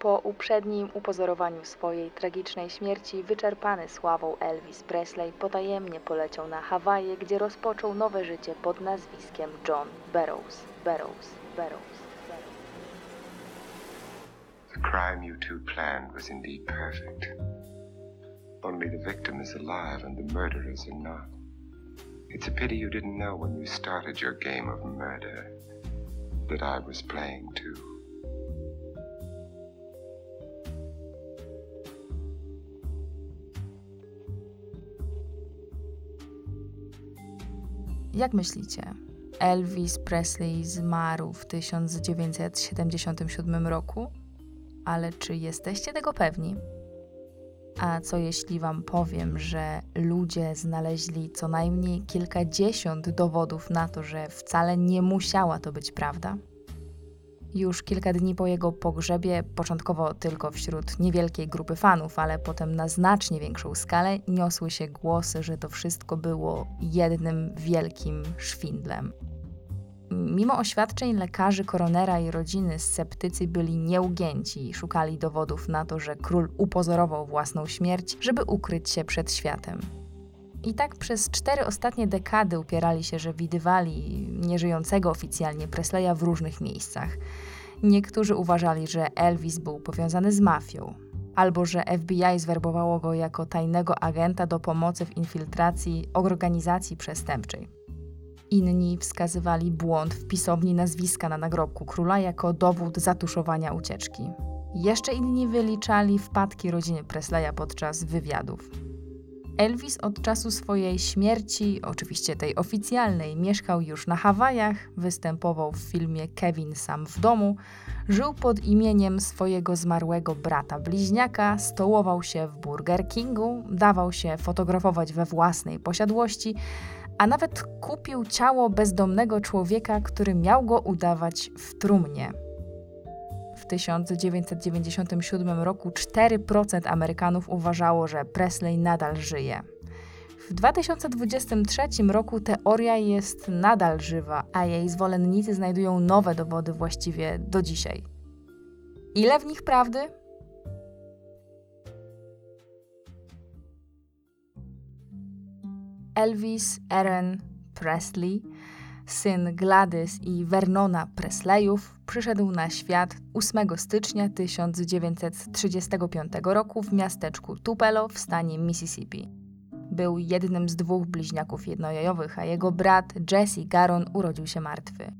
Po uprzednim upozorowaniu swojej tragicznej śmierci, wyczerpany sławą Elvis Presley potajemnie poleciał na Hawaje, gdzie rozpoczął nowe życie pod nazwiskiem John. Burroughs. Burroughs. Burroughs. The crime you two planned was indeed perfect. Only the victim is alive and the murderers are not. It's a pity you didn't know when you started your game of murder that I was playing too. Jak myślicie? Elvis Presley zmarł w 1977 roku? Ale czy jesteście tego pewni? A co jeśli Wam powiem, że ludzie znaleźli co najmniej kilkadziesiąt dowodów na to, że wcale nie musiała to być prawda? Już kilka dni po jego pogrzebie, początkowo tylko wśród niewielkiej grupy fanów, ale potem na znacznie większą skalę, niosły się głosy, że to wszystko było jednym wielkim szwindlem. Mimo oświadczeń lekarzy, koronera i rodziny, sceptycy byli nieugięci i szukali dowodów na to, że król upozorował własną śmierć, żeby ukryć się przed światem. I tak przez cztery ostatnie dekady upierali się, że widywali nieżyjącego oficjalnie Presleya w różnych miejscach. Niektórzy uważali, że Elvis był powiązany z mafią, albo że FBI zwerbowało go jako tajnego agenta do pomocy w infiltracji organizacji przestępczej. Inni wskazywali błąd w pisowni nazwiska na nagrobku króla jako dowód zatuszowania ucieczki. Jeszcze inni wyliczali wpadki rodziny Presleya podczas wywiadów. Elvis od czasu swojej śmierci, oczywiście tej oficjalnej, mieszkał już na Hawajach, występował w filmie Kevin sam w domu, żył pod imieniem swojego zmarłego brata bliźniaka, stołował się w Burger Kingu, dawał się fotografować we własnej posiadłości, a nawet kupił ciało bezdomnego człowieka, który miał go udawać w trumnie. W 1997 roku 4% Amerykanów uważało, że Presley nadal żyje. W 2023 roku teoria jest nadal żywa, a jej zwolennicy znajdują nowe dowody właściwie do dzisiaj. Ile w nich prawdy? Elvis Aaron Presley, syn Gladys i Vernona Presleyów, przyszedł na świat 8 stycznia 1935 roku w miasteczku Tupelo w stanie Mississippi. Był jednym z dwóch bliźniaków jednojajowych, a jego brat Jesse Garon urodził się martwy.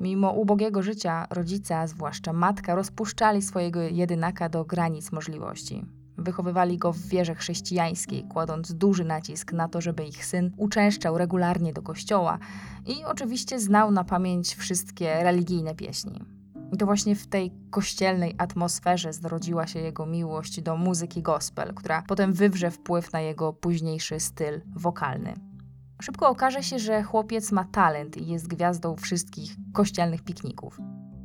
Mimo ubogiego życia rodzice, a zwłaszcza matka, rozpuszczali swojego jedynaka do granic możliwości. Wychowywali go w wierze chrześcijańskiej, kładąc duży nacisk na to, żeby ich syn uczęszczał regularnie do kościoła i oczywiście znał na pamięć wszystkie religijne pieśni. I to właśnie w tej kościelnej atmosferze zrodziła się jego miłość do muzyki gospel, która potem wywrze wpływ na jego późniejszy styl wokalny. Szybko okaże się, że chłopiec ma talent i jest gwiazdą wszystkich kościelnych pikników.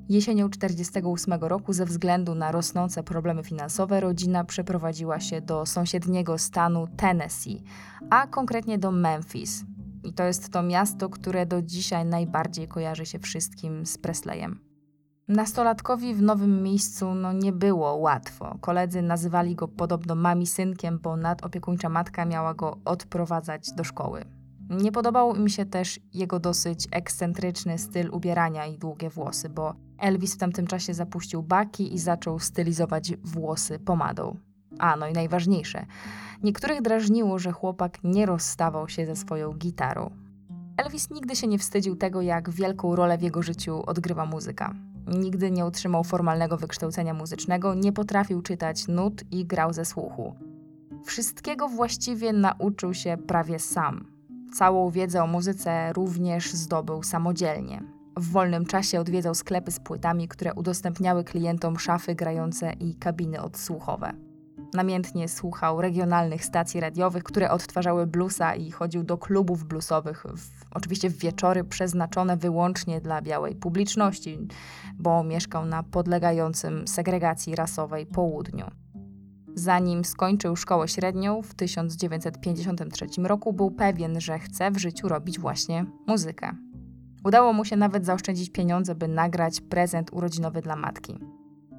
Jesienią 1948 roku, ze względu na rosnące problemy finansowe, rodzina przeprowadziła się do sąsiedniego stanu Tennessee, a konkretnie do Memphis. I to jest to miasto, które do dzisiaj najbardziej kojarzy się wszystkim z Presleyem. Nastolatkowi w nowym miejscu no, nie było łatwo. Koledzy nazywali go podobno mami synkiem, bo nadopiekuńcza matka miała go odprowadzać do szkoły. Nie podobał im się też jego dosyć ekscentryczny styl ubierania i długie włosy, bo Elvis w tamtym czasie zapuścił baki i zaczął stylizować włosy pomadą. A no i najważniejsze, niektórych drażniło, że chłopak nie rozstawał się ze swoją gitarą. Elvis nigdy się nie wstydził tego, jak wielką rolę w jego życiu odgrywa muzyka. Nigdy nie otrzymał formalnego wykształcenia muzycznego, nie potrafił czytać nut i grał ze słuchu. Wszystkiego właściwie nauczył się prawie sam. Całą wiedzę o muzyce również zdobył samodzielnie. W wolnym czasie odwiedzał sklepy z płytami, które udostępniały klientom szafy grające i kabiny odsłuchowe. Namiętnie słuchał regionalnych stacji radiowych, które odtwarzały bluesa i chodził do klubów bluesowych, w, oczywiście w wieczory przeznaczone wyłącznie dla białej publiczności, bo mieszkał na podlegającym segregacji rasowej południu. Zanim skończył szkołę średnią w 1953 roku, był pewien, że chce w życiu robić właśnie muzykę. Udało mu się nawet zaoszczędzić pieniądze, by nagrać prezent urodzinowy dla matki.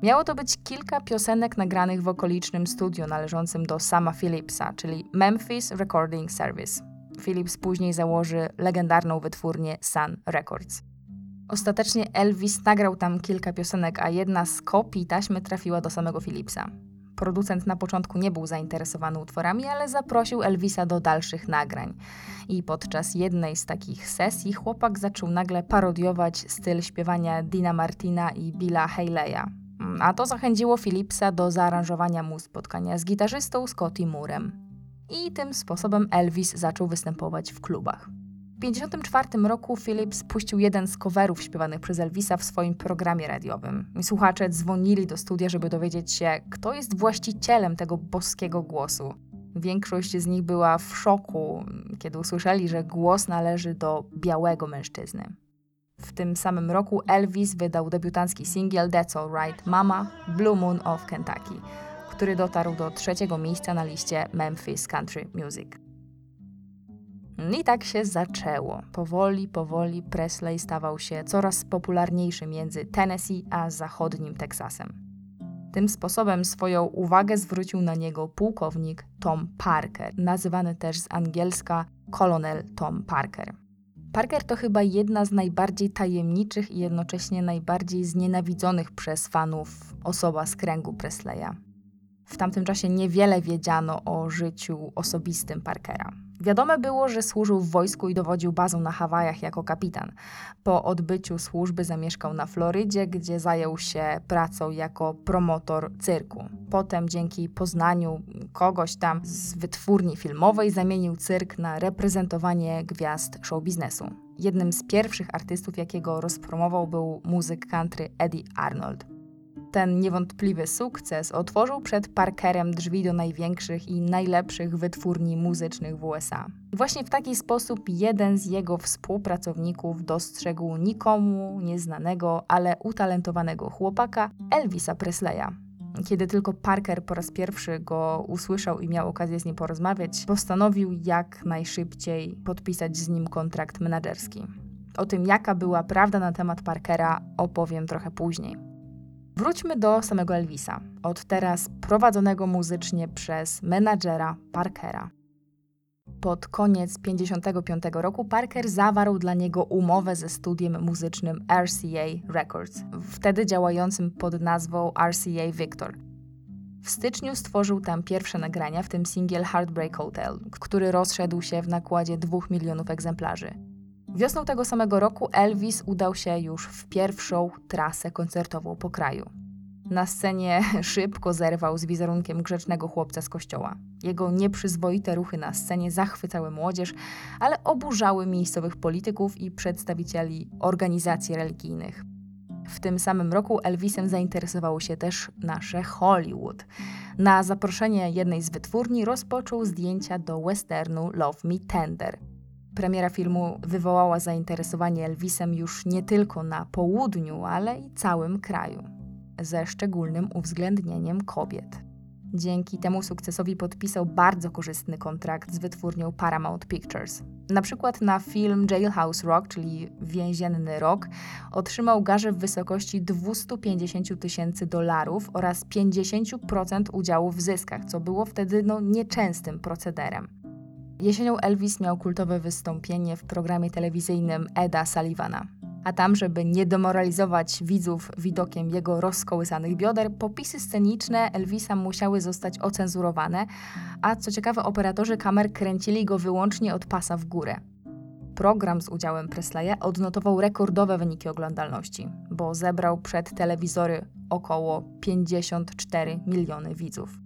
Miało to być kilka piosenek nagranych w okolicznym studiu należącym do sama Philipsa, czyli Memphis Recording Service. Philips później założy legendarną wytwórnię Sun Records. Ostatecznie Elvis nagrał tam kilka piosenek, a jedna z kopii taśmy trafiła do samego Philipsa. Producent na początku nie był zainteresowany utworami, ale zaprosił Elvisa do dalszych nagrań. I podczas jednej z takich sesji chłopak zaczął nagle parodiować styl śpiewania Dina Martina i Billa Haley'a. A to zachęciło Philipsa do zaaranżowania mu spotkania z gitarzystą Scotty Moorem. I tym sposobem Elvis zaczął występować w klubach. W 1954 roku Phillips puścił jeden z coverów śpiewanych przez Elvisa w swoim programie radiowym. Słuchacze dzwonili do studia, żeby dowiedzieć się, kto jest właścicielem tego boskiego głosu. Większość z nich była w szoku, kiedy usłyszeli, że głos należy do białego mężczyzny. W tym samym roku Elvis wydał debiutancki singiel That's Alright Mama Blue Moon of Kentucky, który dotarł do trzeciego miejsca na liście Memphis Country Music. I tak się zaczęło. Powoli, powoli Presley stawał się coraz popularniejszy między Tennessee a zachodnim Teksasem. Tym sposobem swoją uwagę zwrócił na niego pułkownik Tom Parker, nazywany też z angielska kolonel Tom Parker. Parker to chyba jedna z najbardziej tajemniczych i jednocześnie najbardziej znienawidzonych przez fanów osoba z kręgu Presleya. W tamtym czasie niewiele wiedziano o życiu osobistym Parkera. Wiadome było, że służył w wojsku i dowodził bazą na Hawajach jako kapitan. Po odbyciu służby zamieszkał na Florydzie, gdzie zajął się pracą jako promotor cyrku. Potem dzięki poznaniu kogoś tam z wytwórni filmowej zamienił cyrk na reprezentowanie gwiazd show biznesu. Jednym z pierwszych artystów, jakiego rozpromował, był muzyk country Eddie Arnold. Ten niewątpliwy sukces otworzył przed Parkerem drzwi do największych i najlepszych wytwórni muzycznych w USA. Właśnie w taki sposób jeden z jego współpracowników dostrzegł nikomu nieznanego, ale utalentowanego chłopaka Elvisa Presleya. Kiedy tylko Parker po raz pierwszy go usłyszał i miał okazję z nim porozmawiać, postanowił jak najszybciej podpisać z nim kontrakt menedżerski. O tym, jaka była prawda na temat Parkera, opowiem trochę później. Wróćmy do samego Elvisa, od teraz prowadzonego muzycznie przez menadżera Parkera. Pod koniec 1955 roku Parker zawarł dla niego umowę ze studiem muzycznym RCA Records, wtedy działającym pod nazwą RCA Victor. W styczniu stworzył tam pierwsze nagrania, w tym singiel Heartbreak Hotel, który rozszedł się w nakładzie 2 milionów egzemplarzy. Wiosną tego samego roku Elvis udał się już w pierwszą trasę koncertową po kraju. Na scenie szybko zerwał z wizerunkiem grzecznego chłopca z kościoła. Jego nieprzyzwoite ruchy na scenie zachwycały młodzież, ale oburzały miejscowych polityków i przedstawicieli organizacji religijnych. W tym samym roku Elvisem zainteresowało się też nasze Hollywood. Na zaproszenie jednej z wytwórni rozpoczął zdjęcia do westernu Love Me Tender – Premiera filmu wywołała zainteresowanie Elvisem już nie tylko na południu, ale i całym kraju, ze szczególnym uwzględnieniem kobiet. Dzięki temu sukcesowi podpisał bardzo korzystny kontrakt z wytwórnią Paramount Pictures. Na przykład na film Jailhouse Rock, czyli Więzienny Rok, otrzymał garze w wysokości 250 tysięcy dolarów oraz 50% udziału w zyskach, co było wtedy no, nieczęstym procederem. Jesienią Elvis miał kultowe wystąpienie w programie telewizyjnym Eda Sullivana. A tam, żeby nie demoralizować widzów widokiem jego rozkołysanych bioder, popisy sceniczne Elvisa musiały zostać ocenzurowane, a co ciekawe, operatorzy kamer kręcili go wyłącznie od pasa w górę. Program z udziałem Presleya odnotował rekordowe wyniki oglądalności, bo zebrał przed telewizory około 54 miliony widzów.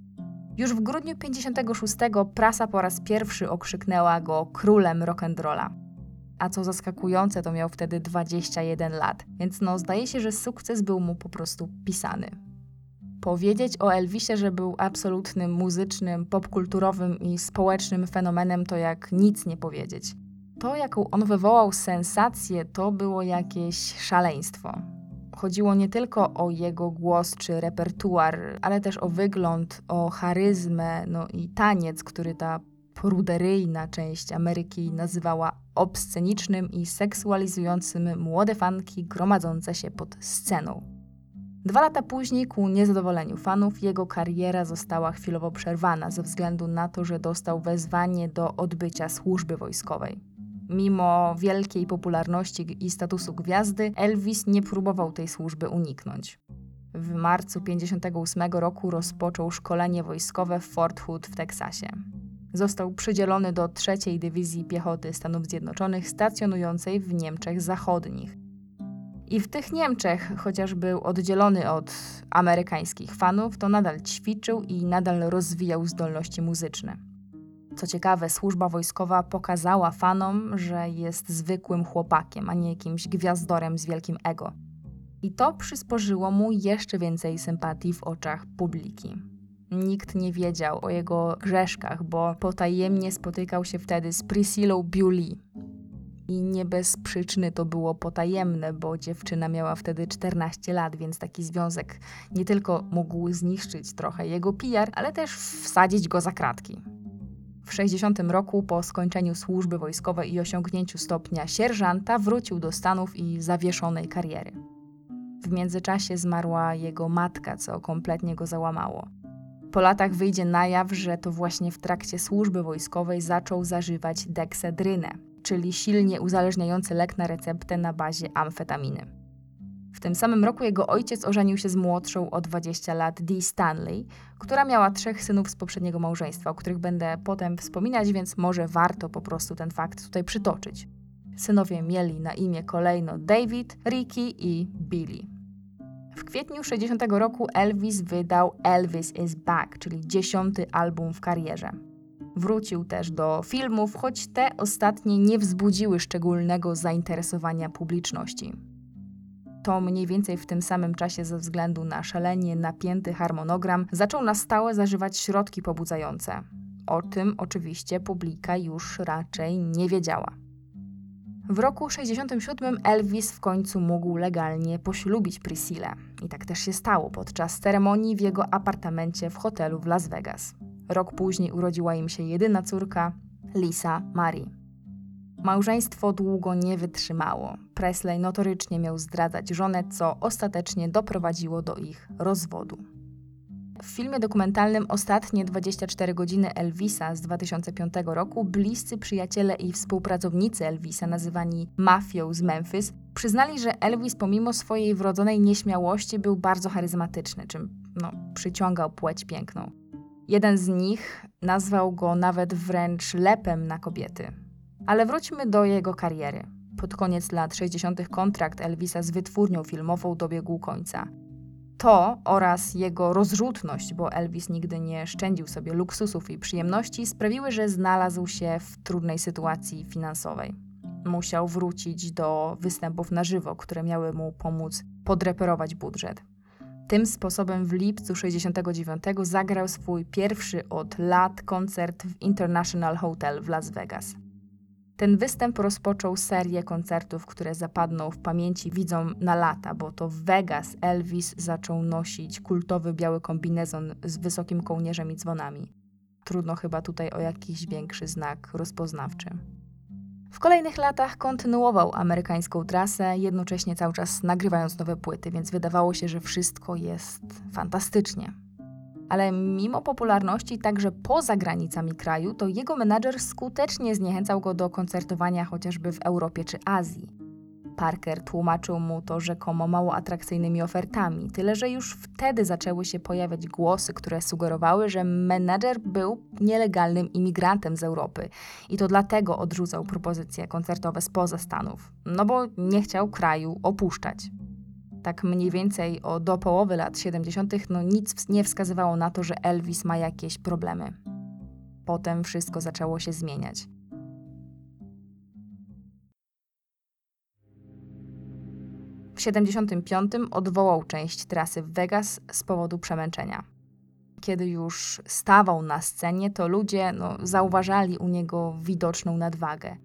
Już w grudniu 56 prasa po raz pierwszy okrzyknęła go królem rock'n'rolla. A co zaskakujące, to miał wtedy 21 lat, więc no zdaje się, że sukces był mu po prostu pisany. Powiedzieć o Elvisie, że był absolutnym muzycznym, popkulturowym i społecznym fenomenem, to jak nic nie powiedzieć. To, jaką on wywołał sensację, to było jakieś szaleństwo. Chodziło nie tylko o jego głos czy repertuar, ale też o wygląd, o charyzmę, no i taniec, który ta pruderyjna część Ameryki nazywała obscenicznym i seksualizującym młode fanki gromadzące się pod sceną. Dwa lata później, ku niezadowoleniu fanów, jego kariera została chwilowo przerwana ze względu na to, że dostał wezwanie do odbycia służby wojskowej. Mimo wielkiej popularności i statusu gwiazdy, Elvis nie próbował tej służby uniknąć. W marcu 1958 roku rozpoczął szkolenie wojskowe w Fort Hood w Teksasie. Został przydzielony do trzeciej Dywizji Piechoty Stanów Zjednoczonych stacjonującej w Niemczech Zachodnich. I w tych Niemczech, chociaż był oddzielony od amerykańskich fanów, to nadal ćwiczył i nadal rozwijał zdolności muzyczne. Co ciekawe, służba wojskowa pokazała fanom, że jest zwykłym chłopakiem, a nie jakimś gwiazdorem z wielkim ego. I to przysporzyło mu jeszcze więcej sympatii w oczach publiki. Nikt nie wiedział o jego grzeszkach, bo potajemnie spotykał się wtedy z Priscillą Bewley. I nie bez przyczyny to było potajemne, bo dziewczyna miała wtedy 14 lat, więc taki związek nie tylko mógł zniszczyć trochę jego PR, ale też wsadzić go za kratki. W 60 roku, po skończeniu służby wojskowej i osiągnięciu stopnia sierżanta, wrócił do Stanów i zawieszonej kariery. W międzyczasie zmarła jego matka, co kompletnie go załamało. Po latach wyjdzie na jaw, że to właśnie w trakcie służby wojskowej zaczął zażywać deksedrynę, czyli silnie uzależniający lek na receptę na bazie amfetaminy. W tym samym roku jego ojciec ożenił się z młodszą o 20 lat Dee Stanley, która miała trzech synów z poprzedniego małżeństwa, o których będę potem wspominać, więc może warto po prostu ten fakt tutaj przytoczyć. Synowie mieli na imię kolejno David, Ricky i Billy. W kwietniu 60 roku Elvis wydał Elvis is Back, czyli dziesiąty album w karierze. Wrócił też do filmów, choć te ostatnie nie wzbudziły szczególnego zainteresowania publiczności. To mniej więcej w tym samym czasie, ze względu na szalenie napięty harmonogram, zaczął na stałe zażywać środki pobudzające. O tym oczywiście publika już raczej nie wiedziała. W roku 67 Elvis w końcu mógł legalnie poślubić Priscillę. I tak też się stało podczas ceremonii w jego apartamencie w hotelu w Las Vegas. Rok później urodziła im się jedyna córka, Lisa Marie. Małżeństwo długo nie wytrzymało. Presley notorycznie miał zdradzać żonę, co ostatecznie doprowadziło do ich rozwodu. W filmie dokumentalnym Ostatnie 24 godziny Elvisa z 2005 roku bliscy przyjaciele i współpracownicy Elvisa, nazywani mafią z Memphis, przyznali, że Elvis pomimo swojej wrodzonej nieśmiałości był bardzo charyzmatyczny, czym no, przyciągał płeć piękną. Jeden z nich nazwał go nawet wręcz lepem na kobiety. Ale wróćmy do jego kariery. Pod koniec lat 60. kontrakt Elvisa z wytwórnią filmową dobiegł końca. To oraz jego rozrzutność, bo Elvis nigdy nie szczędził sobie luksusów i przyjemności, sprawiły, że znalazł się w trudnej sytuacji finansowej. Musiał wrócić do występów na żywo, które miały mu pomóc podreperować budżet. Tym sposobem w lipcu 69 zagrał swój pierwszy od lat koncert w International Hotel w Las Vegas. Ten występ rozpoczął serię koncertów, które zapadną w pamięci widzom na lata, bo to w Vegas Elvis zaczął nosić kultowy biały kombinezon z wysokim kołnierzem i dzwonami. Trudno chyba tutaj o jakiś większy znak rozpoznawczy. W kolejnych latach kontynuował amerykańską trasę, jednocześnie cały czas nagrywając nowe płyty, więc wydawało się, że wszystko jest fantastycznie ale mimo popularności także poza granicami kraju, to jego menadżer skutecznie zniechęcał go do koncertowania chociażby w Europie czy Azji. Parker tłumaczył mu to rzekomo mało atrakcyjnymi ofertami, tyle że już wtedy zaczęły się pojawiać głosy, które sugerowały, że menadżer był nielegalnym imigrantem z Europy i to dlatego odrzucał propozycje koncertowe spoza Stanów, no bo nie chciał kraju opuszczać tak mniej więcej o, do połowy lat 70., no nic nie wskazywało na to, że Elvis ma jakieś problemy. Potem wszystko zaczęło się zmieniać. W 75 odwołał część trasy w Vegas z powodu przemęczenia. Kiedy już stawał na scenie, to ludzie no, zauważali u niego widoczną nadwagę.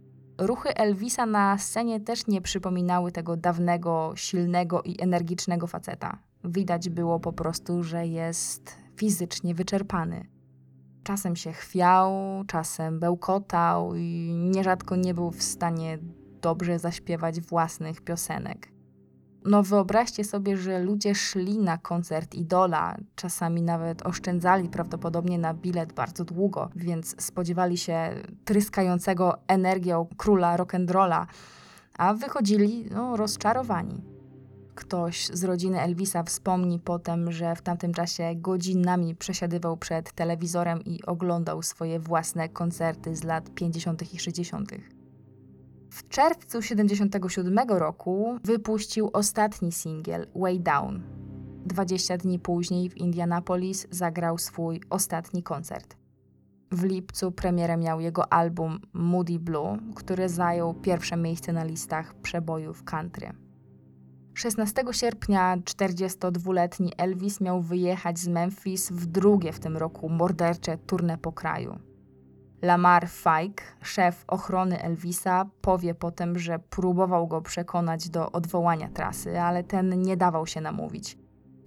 Ruchy Elvisa na scenie też nie przypominały tego dawnego, silnego i energicznego faceta. Widać było po prostu, że jest fizycznie wyczerpany. Czasem się chwiał, czasem bełkotał i nierzadko nie był w stanie dobrze zaśpiewać własnych piosenek. No wyobraźcie sobie, że ludzie szli na koncert idola, czasami nawet oszczędzali prawdopodobnie na bilet bardzo długo, więc spodziewali się tryskającego energią króla rock'n'rolla, a wychodzili no, rozczarowani. Ktoś z rodziny Elvisa wspomni potem, że w tamtym czasie godzinami przesiadywał przed telewizorem i oglądał swoje własne koncerty z lat 50. i 60. W czerwcu 77 roku wypuścił ostatni singiel Way Down. 20 dni później w Indianapolis zagrał swój ostatni koncert. W lipcu premierę miał jego album Moody Blue, który zajął pierwsze miejsce na listach przebojów country. 16 sierpnia 42-letni Elvis miał wyjechać z Memphis w drugie w tym roku mordercze tournée po kraju. Lamar Fike, szef ochrony Elvisa, powie potem, że próbował go przekonać do odwołania trasy, ale ten nie dawał się namówić.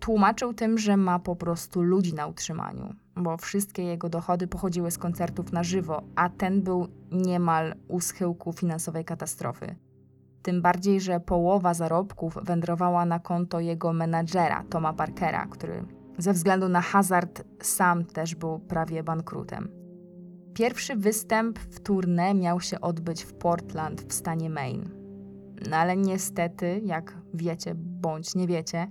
Tłumaczył tym, że ma po prostu ludzi na utrzymaniu, bo wszystkie jego dochody pochodziły z koncertów na żywo, a ten był niemal u schyłku finansowej katastrofy. Tym bardziej, że połowa zarobków wędrowała na konto jego menadżera, Toma Parkera, który ze względu na hazard sam też był prawie bankrutem. Pierwszy występ w tournée miał się odbyć w Portland w stanie Maine. No ale niestety, jak wiecie bądź nie wiecie,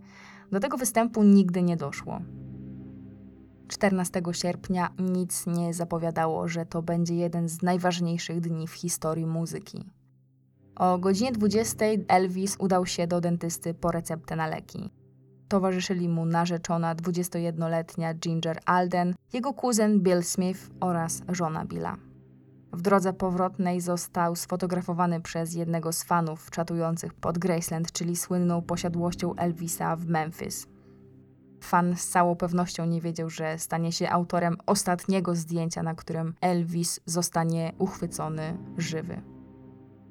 do tego występu nigdy nie doszło. 14 sierpnia nic nie zapowiadało, że to będzie jeden z najważniejszych dni w historii muzyki. O godzinie 20 Elvis udał się do dentysty po receptę na leki. Towarzyszyli mu narzeczona 21-letnia Ginger Alden, jego kuzyn Bill Smith oraz żona Billa. W drodze powrotnej został sfotografowany przez jednego z fanów czatujących pod Graceland, czyli słynną posiadłością Elvisa w Memphis. Fan z całą pewnością nie wiedział, że stanie się autorem ostatniego zdjęcia, na którym Elvis zostanie uchwycony żywy.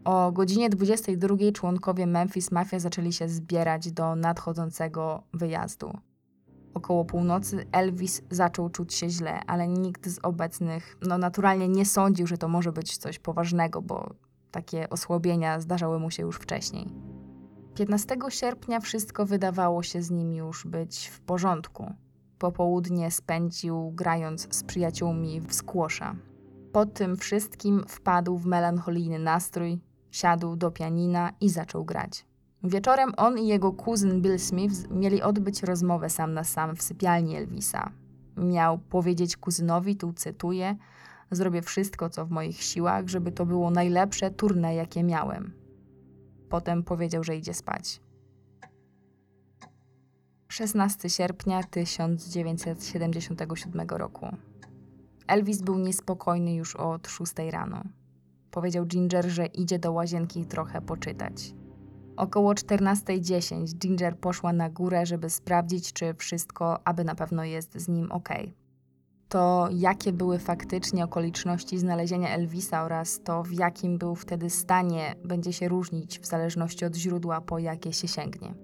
O godzinie 22 członkowie Memphis Mafia zaczęli się zbierać do nadchodzącego wyjazdu. Około północy Elvis zaczął czuć się źle, ale nikt z obecnych no naturalnie nie sądził, że to może być coś poważnego, bo takie osłabienia zdarzały mu się już wcześniej. 15 sierpnia wszystko wydawało się z nim już być w porządku. Popołudnie spędził grając z przyjaciółmi w skłosza. Po tym wszystkim wpadł w melancholijny nastrój, Siadł do pianina i zaczął grać. Wieczorem on i jego kuzyn Bill Smith mieli odbyć rozmowę sam na sam w sypialni Elvisa. Miał powiedzieć kuzynowi, tu cytuję, zrobię wszystko, co w moich siłach, żeby to było najlepsze turne, jakie miałem. Potem powiedział, że idzie spać. 16 sierpnia 1977 roku. Elvis był niespokojny już od 6 rano. Powiedział Ginger, że idzie do łazienki trochę poczytać. Około 14.10 Ginger poszła na górę, żeby sprawdzić, czy wszystko, aby na pewno jest z nim ok. To, jakie były faktycznie okoliczności znalezienia Elvisa oraz to, w jakim był wtedy stanie, będzie się różnić w zależności od źródła, po jakie się sięgnie.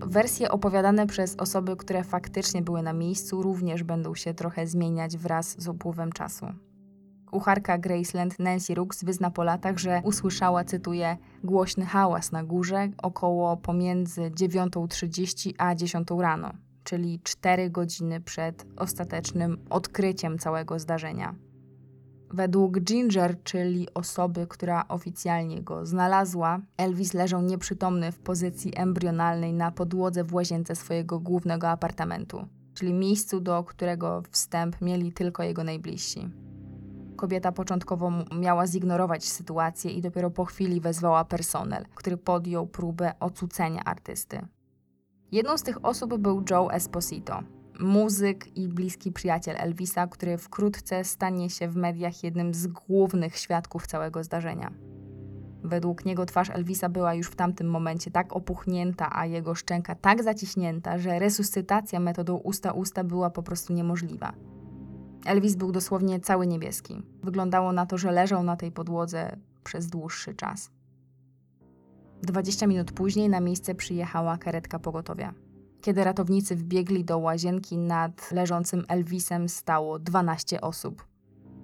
Wersje opowiadane przez osoby, które faktycznie były na miejscu, również będą się trochę zmieniać wraz z upływem czasu. Kucharka Graceland Nancy Rooks wyzna po latach, że usłyszała, cytuję, głośny hałas na górze około pomiędzy 9.30 a 10 rano, czyli 4 godziny przed ostatecznym odkryciem całego zdarzenia. Według Ginger, czyli osoby, która oficjalnie go znalazła, Elvis leżał nieprzytomny w pozycji embrionalnej na podłodze w łazience swojego głównego apartamentu, czyli miejscu, do którego wstęp mieli tylko jego najbliżsi. Kobieta początkowo miała zignorować sytuację i dopiero po chwili wezwała personel, który podjął próbę ocucenia artysty. Jedną z tych osób był Joe Esposito, muzyk i bliski przyjaciel Elvisa, który wkrótce stanie się w mediach jednym z głównych świadków całego zdarzenia. Według niego twarz Elvisa była już w tamtym momencie tak opuchnięta, a jego szczęka tak zaciśnięta, że resuscytacja metodą usta-usta była po prostu niemożliwa. Elvis był dosłownie cały niebieski. Wyglądało na to, że leżał na tej podłodze przez dłuższy czas. 20 minut później na miejsce przyjechała karetka pogotowia. Kiedy ratownicy wbiegli do łazienki nad leżącym Elvisem, stało 12 osób.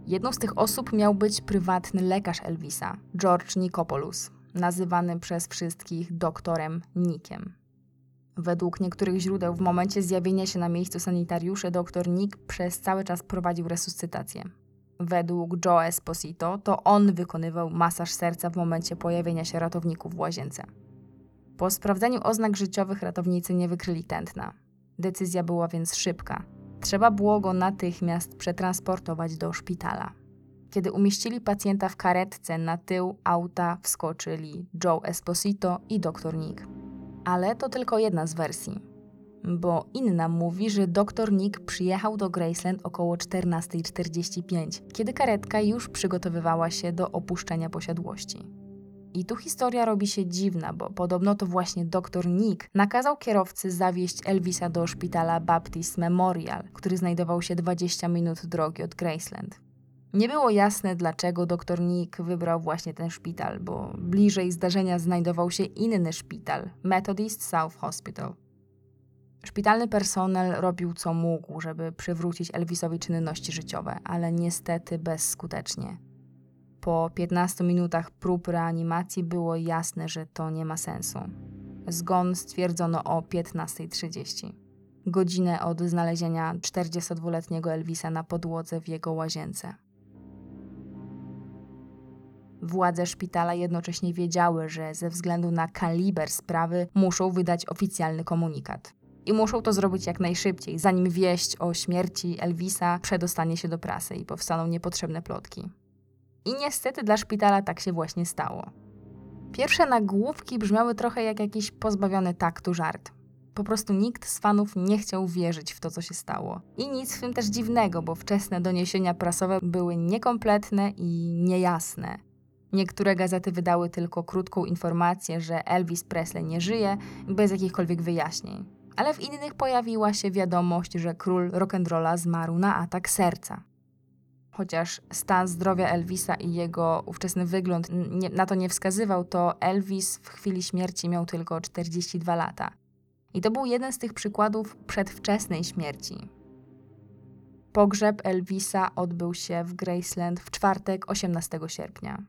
Jedną z tych osób miał być prywatny lekarz Elvisa, George Nikopoulos, nazywany przez wszystkich doktorem Nikiem. Według niektórych źródeł w momencie zjawienia się na miejscu sanitariuszy dr Nick przez cały czas prowadził resuscytację. Według Joe Esposito to on wykonywał masaż serca w momencie pojawienia się ratowników w łazience. Po sprawdzeniu oznak życiowych ratownicy nie wykryli tętna. Decyzja była więc szybka. Trzeba było go natychmiast przetransportować do szpitala. Kiedy umieścili pacjenta w karetce, na tył auta wskoczyli Joe Esposito i dr Nick. Ale to tylko jedna z wersji, bo inna mówi, że dr Nick przyjechał do Graceland około 14.45, kiedy karetka już przygotowywała się do opuszczenia posiadłości. I tu historia robi się dziwna, bo podobno to właśnie dr Nick nakazał kierowcy zawieźć Elvisa do szpitala Baptist Memorial, który znajdował się 20 minut drogi od Graceland. Nie było jasne, dlaczego dr Nick wybrał właśnie ten szpital, bo bliżej zdarzenia znajdował się inny szpital Methodist South Hospital. Szpitalny personel robił co mógł, żeby przywrócić Elvisowi czynności życiowe, ale niestety bezskutecznie. Po 15 minutach prób reanimacji było jasne, że to nie ma sensu. Zgon stwierdzono o 15.30. Godzinę od znalezienia 42-letniego Elvisa na podłodze w jego łazience. Władze szpitala jednocześnie wiedziały, że ze względu na kaliber sprawy muszą wydać oficjalny komunikat. I muszą to zrobić jak najszybciej, zanim wieść o śmierci Elvisa przedostanie się do prasy i powstaną niepotrzebne plotki. I niestety dla szpitala tak się właśnie stało. Pierwsze nagłówki brzmiały trochę jak jakiś pozbawiony taktu żart. Po prostu nikt z fanów nie chciał wierzyć w to, co się stało. I nic w tym też dziwnego, bo wczesne doniesienia prasowe były niekompletne i niejasne. Niektóre gazety wydały tylko krótką informację, że Elvis Presley nie żyje, bez jakichkolwiek wyjaśnień. Ale w innych pojawiła się wiadomość, że król rock'n'rolla zmarł na atak serca. Chociaż stan zdrowia Elvisa i jego ówczesny wygląd nie, na to nie wskazywał, to Elvis w chwili śmierci miał tylko 42 lata. I to był jeden z tych przykładów przedwczesnej śmierci. Pogrzeb Elvisa odbył się w Graceland w czwartek 18 sierpnia.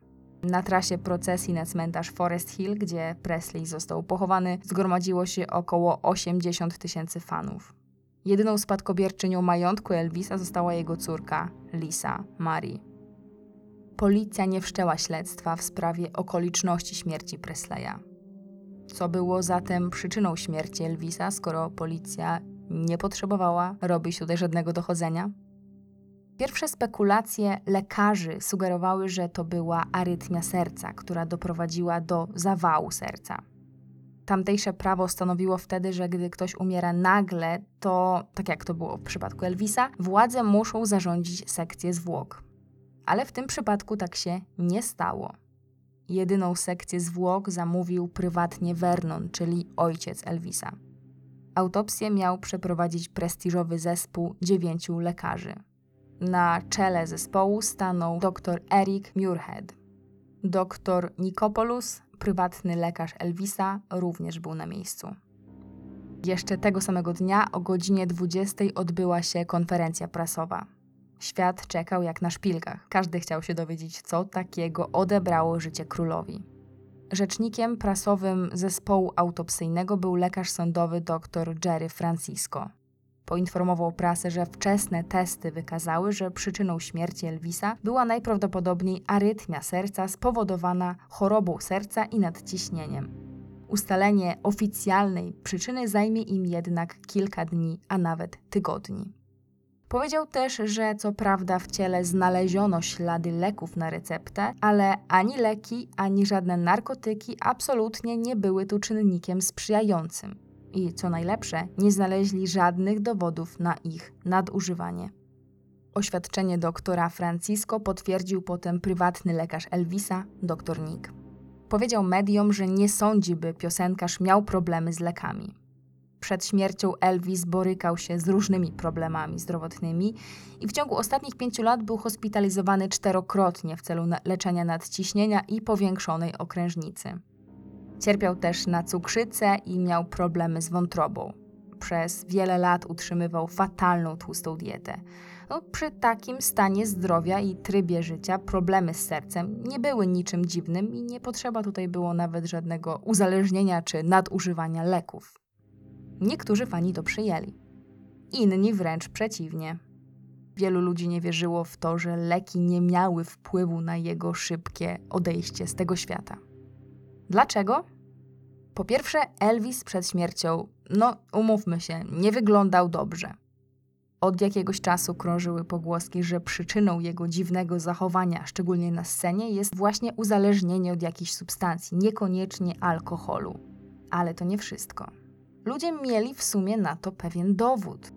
Na trasie procesji na cmentarz Forest Hill, gdzie Presley został pochowany, zgromadziło się około 80 tysięcy fanów. Jedyną spadkobierczynią majątku Elvisa została jego córka, Lisa Marie. Policja nie wszczęła śledztwa w sprawie okoliczności śmierci Presleya. Co było zatem przyczyną śmierci Elvisa, skoro policja nie potrzebowała robić tutaj żadnego dochodzenia? Pierwsze spekulacje lekarzy sugerowały, że to była arytmia serca, która doprowadziła do zawału serca. Tamtejsze prawo stanowiło wtedy, że gdy ktoś umiera nagle, to, tak jak to było w przypadku Elvisa, władze muszą zarządzić sekcję zwłok. Ale w tym przypadku tak się nie stało. Jedyną sekcję zwłok zamówił prywatnie Vernon, czyli ojciec Elvisa. Autopsję miał przeprowadzić prestiżowy zespół dziewięciu lekarzy. Na czele zespołu stanął dr Eric Muirhead. Dr Nikopoulos, prywatny lekarz Elvisa, również był na miejscu. Jeszcze tego samego dnia o godzinie 20 odbyła się konferencja prasowa. Świat czekał jak na szpilkach. Każdy chciał się dowiedzieć, co takiego odebrało życie królowi. Rzecznikiem prasowym zespołu autopsyjnego był lekarz sądowy dr Jerry Francisco poinformował prasę, że wczesne testy wykazały, że przyczyną śmierci Elvisa była najprawdopodobniej arytmia serca spowodowana chorobą serca i nadciśnieniem. Ustalenie oficjalnej przyczyny zajmie im jednak kilka dni, a nawet tygodni. Powiedział też, że co prawda w ciele znaleziono ślady leków na receptę, ale ani leki, ani żadne narkotyki absolutnie nie były tu czynnikiem sprzyjającym i, co najlepsze, nie znaleźli żadnych dowodów na ich nadużywanie. Oświadczenie doktora Francisco potwierdził potem prywatny lekarz Elvisa, dr Nick. Powiedział mediom, że nie sądzi, by piosenkarz miał problemy z lekami. Przed śmiercią Elvis borykał się z różnymi problemami zdrowotnymi i w ciągu ostatnich pięciu lat był hospitalizowany czterokrotnie w celu leczenia nadciśnienia i powiększonej okrężnicy. Cierpiał też na cukrzycę i miał problemy z wątrobą. Przez wiele lat utrzymywał fatalną tłustą dietę. No, przy takim stanie zdrowia i trybie życia problemy z sercem nie były niczym dziwnym i nie potrzeba tutaj było nawet żadnego uzależnienia czy nadużywania leków. Niektórzy fani to przyjęli, inni wręcz przeciwnie. Wielu ludzi nie wierzyło w to, że leki nie miały wpływu na jego szybkie odejście z tego świata. Dlaczego? Po pierwsze, Elvis przed śmiercią, no umówmy się, nie wyglądał dobrze. Od jakiegoś czasu krążyły pogłoski, że przyczyną jego dziwnego zachowania, szczególnie na scenie, jest właśnie uzależnienie od jakiejś substancji, niekoniecznie alkoholu. Ale to nie wszystko. Ludzie mieli w sumie na to pewien dowód.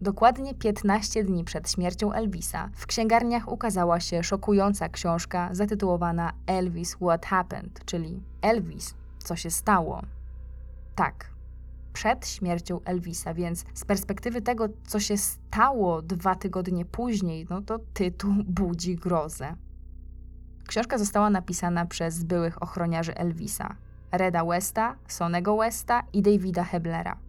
Dokładnie 15 dni przed śmiercią Elvisa w księgarniach ukazała się szokująca książka zatytułowana Elvis What Happened, czyli Elvis, co się stało. Tak, przed śmiercią Elvisa, więc z perspektywy tego, co się stało dwa tygodnie później, no to tytuł budzi grozę. Książka została napisana przez byłych ochroniarzy Elvisa, Reda Westa, Sonego Westa i Davida Heblera.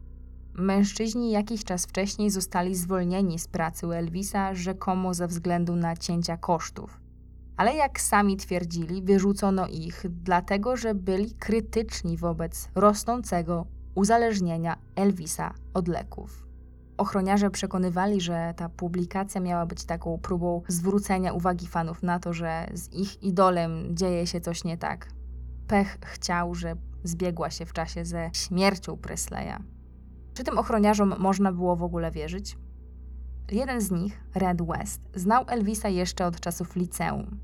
Mężczyźni jakiś czas wcześniej zostali zwolnieni z pracy u Elvisa rzekomo ze względu na cięcia kosztów. Ale jak sami twierdzili, wyrzucono ich dlatego, że byli krytyczni wobec rosnącego uzależnienia Elvisa od leków. Ochroniarze przekonywali, że ta publikacja miała być taką próbą zwrócenia uwagi fanów na to, że z ich idolem dzieje się coś nie tak. Pech chciał, że zbiegła się w czasie ze śmiercią Presleya. Czy tym ochroniarzom można było w ogóle wierzyć? Jeden z nich, Red West, znał Elvisa jeszcze od czasów liceum.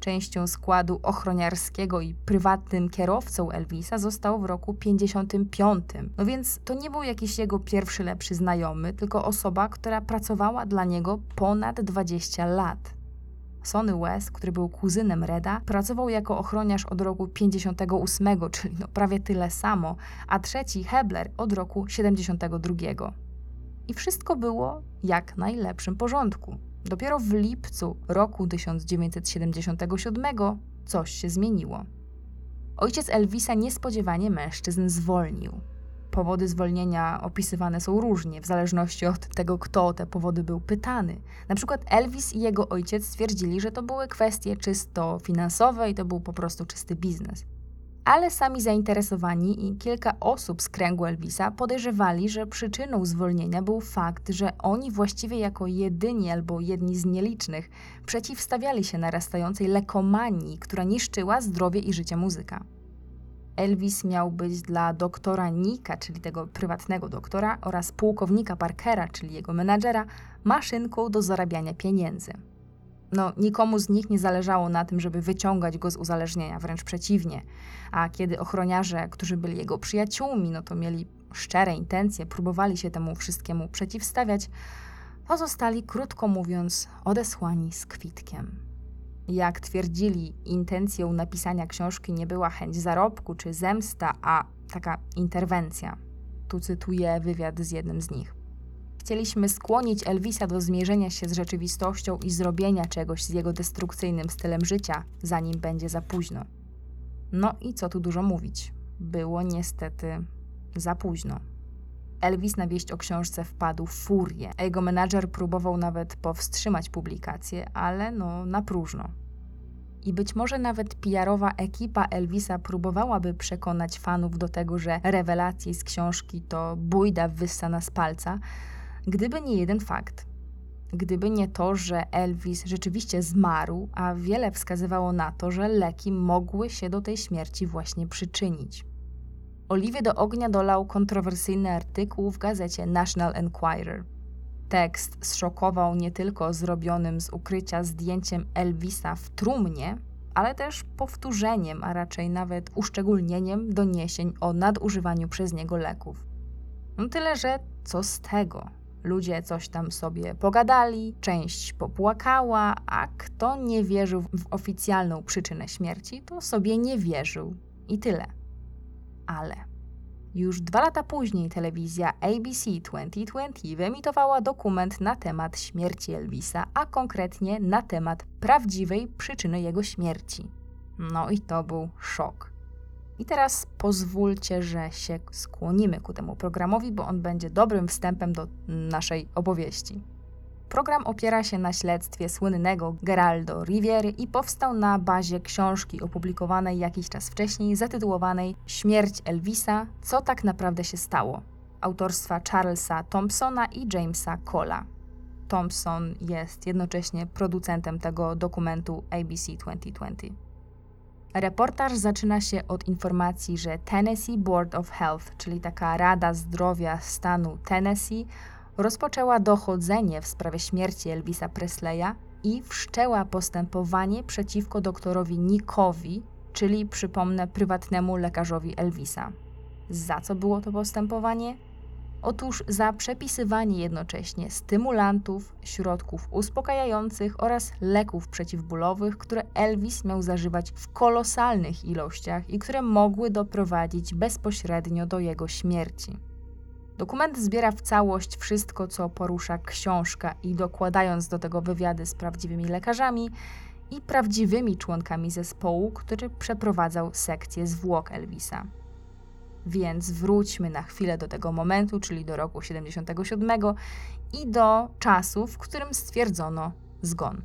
Częścią składu ochroniarskiego i prywatnym kierowcą Elvisa został w roku 55. No więc to nie był jakiś jego pierwszy lepszy znajomy, tylko osoba, która pracowała dla niego ponad 20 lat. Sonny West, który był kuzynem Reda, pracował jako ochroniarz od roku 58, czyli no prawie tyle samo, a trzeci Hebler od roku 72. I wszystko było jak najlepszym porządku. Dopiero w lipcu roku 1977 coś się zmieniło. Ojciec Elvisa niespodziewanie mężczyzn zwolnił. Powody zwolnienia opisywane są różnie, w zależności od tego, kto o te powody był pytany. Na przykład Elvis i jego ojciec stwierdzili, że to były kwestie czysto finansowe i to był po prostu czysty biznes ale sami zainteresowani i kilka osób z kręgu Elvisa podejrzewali, że przyczyną zwolnienia był fakt, że oni właściwie jako jedyni albo jedni z nielicznych przeciwstawiali się narastającej lekomanii, która niszczyła zdrowie i życie muzyka. Elvis miał być dla doktora Nika, czyli tego prywatnego doktora, oraz pułkownika Parkera, czyli jego menadżera, maszynką do zarabiania pieniędzy. No, nikomu z nich nie zależało na tym, żeby wyciągać go z uzależnienia, wręcz przeciwnie. A kiedy ochroniarze, którzy byli jego przyjaciółmi, no to mieli szczere intencje, próbowali się temu wszystkiemu przeciwstawiać, to zostali, krótko mówiąc, odesłani z kwitkiem. Jak twierdzili, intencją napisania książki nie była chęć zarobku czy zemsta, a taka interwencja. Tu cytuję wywiad z jednym z nich. Chcieliśmy skłonić Elvisa do zmierzenia się z rzeczywistością i zrobienia czegoś z jego destrukcyjnym stylem życia, zanim będzie za późno. No i co tu dużo mówić. Było niestety za późno. Elvis na wieść o książce wpadł w furię, jego menadżer próbował nawet powstrzymać publikację, ale no na próżno. I być może nawet PR-owa ekipa Elvisa próbowałaby przekonać fanów do tego, że rewelacje z książki to bójda wyssana z palca, Gdyby nie jeden fakt. Gdyby nie to, że Elvis rzeczywiście zmarł, a wiele wskazywało na to, że leki mogły się do tej śmierci właśnie przyczynić. Oliwie do ognia dolał kontrowersyjny artykuł w gazecie National Enquirer. Tekst zszokował nie tylko zrobionym z ukrycia zdjęciem Elvisa w trumnie, ale też powtórzeniem, a raczej nawet uszczególnieniem doniesień o nadużywaniu przez niego leków. No tyle, że co z tego? Ludzie coś tam sobie pogadali, część popłakała, a kto nie wierzył w oficjalną przyczynę śmierci, to sobie nie wierzył. I tyle. Ale już dwa lata później telewizja ABC 2020 wyemitowała dokument na temat śmierci Elvisa, a konkretnie na temat prawdziwej przyczyny jego śmierci. No i to był szok. I teraz pozwólcie, że się skłonimy ku temu programowi, bo on będzie dobrym wstępem do naszej opowieści. Program opiera się na śledztwie słynnego Geraldo Riviery i powstał na bazie książki opublikowanej jakiś czas wcześniej, zatytułowanej Śmierć Elvisa co tak naprawdę się stało, autorstwa Charlesa Thompsona i Jamesa Cola. Thompson jest jednocześnie producentem tego dokumentu ABC 2020. Reportaż zaczyna się od informacji, że Tennessee Board of Health, czyli taka Rada Zdrowia stanu Tennessee, rozpoczęła dochodzenie w sprawie śmierci Elvisa Presleya i wszczęła postępowanie przeciwko doktorowi Nickowi, czyli przypomnę prywatnemu lekarzowi Elvisa. Za co było to postępowanie? Otóż za przepisywanie jednocześnie stymulantów, środków uspokajających oraz leków przeciwbólowych, które Elvis miał zażywać w kolosalnych ilościach i które mogły doprowadzić bezpośrednio do jego śmierci. Dokument zbiera w całość wszystko, co porusza książka i dokładając do tego wywiady z prawdziwymi lekarzami i prawdziwymi członkami zespołu, który przeprowadzał sekcję zwłok Elvisa. Więc wróćmy na chwilę do tego momentu, czyli do roku 77 i do czasu, w którym stwierdzono zgon.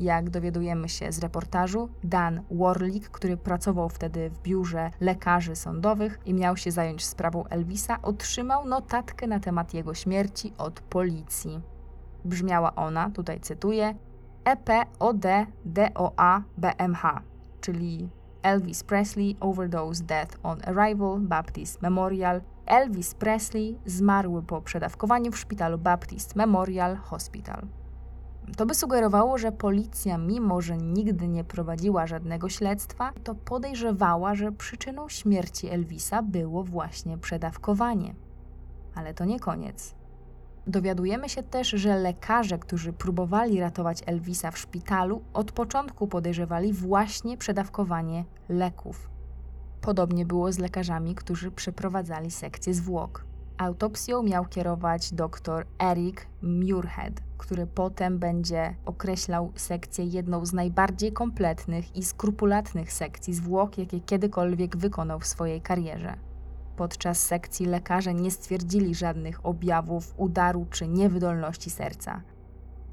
Jak dowiadujemy się z reportażu, Dan Warlick, który pracował wtedy w biurze lekarzy sądowych i miał się zająć sprawą Elvisa, otrzymał notatkę na temat jego śmierci od policji. Brzmiała ona, tutaj cytuję, EPOD-DOA-BMH, czyli Elvis Presley Overdose Death on Arrival Baptist Memorial. Elvis Presley zmarły po przedawkowaniu w szpitalu Baptist Memorial Hospital. To by sugerowało, że policja, mimo że nigdy nie prowadziła żadnego śledztwa, to podejrzewała, że przyczyną śmierci Elvisa było właśnie przedawkowanie. Ale to nie koniec. Dowiadujemy się też, że lekarze, którzy próbowali ratować Elvisa w szpitalu, od początku podejrzewali właśnie przedawkowanie leków. Podobnie było z lekarzami, którzy przeprowadzali sekcję zwłok. Autopsją miał kierować dr Eric Muirhead, który potem będzie określał sekcję jedną z najbardziej kompletnych i skrupulatnych sekcji zwłok, jakie kiedykolwiek wykonał w swojej karierze. Podczas sekcji lekarze nie stwierdzili żadnych objawów udaru czy niewydolności serca.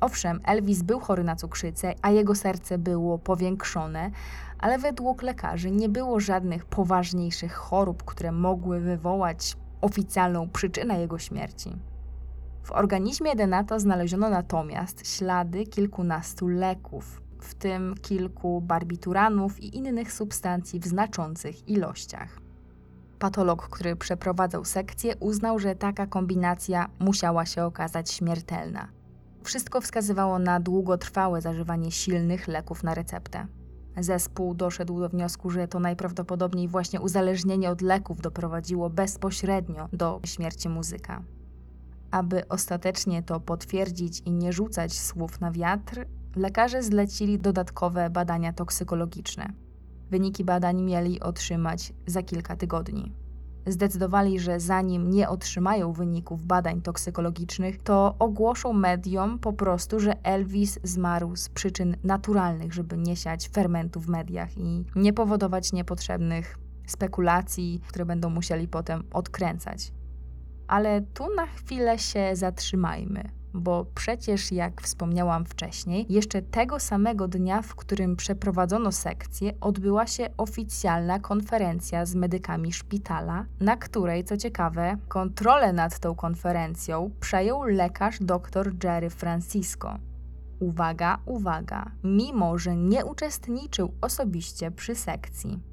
Owszem, Elvis był chory na cukrzycę, a jego serce było powiększone, ale według lekarzy nie było żadnych poważniejszych chorób, które mogły wywołać oficjalną przyczynę jego śmierci. W organizmie Denata znaleziono natomiast ślady kilkunastu leków, w tym kilku barbituranów i innych substancji w znaczących ilościach. Patolog, który przeprowadzał sekcję, uznał, że taka kombinacja musiała się okazać śmiertelna. Wszystko wskazywało na długotrwałe zażywanie silnych leków na receptę. Zespół doszedł do wniosku, że to najprawdopodobniej właśnie uzależnienie od leków doprowadziło bezpośrednio do śmierci muzyka. Aby ostatecznie to potwierdzić i nie rzucać słów na wiatr, lekarze zlecili dodatkowe badania toksykologiczne. Wyniki badań mieli otrzymać za kilka tygodni. Zdecydowali, że zanim nie otrzymają wyników badań toksykologicznych, to ogłoszą mediom po prostu, że Elvis zmarł z przyczyn naturalnych, żeby nie siać fermentu w mediach i nie powodować niepotrzebnych spekulacji, które będą musieli potem odkręcać. Ale tu na chwilę się zatrzymajmy bo przecież, jak wspomniałam wcześniej, jeszcze tego samego dnia, w którym przeprowadzono sekcję, odbyła się oficjalna konferencja z medykami szpitala, na której, co ciekawe, kontrolę nad tą konferencją przejął lekarz dr Jerry Francisco. Uwaga, uwaga, mimo że nie uczestniczył osobiście przy sekcji.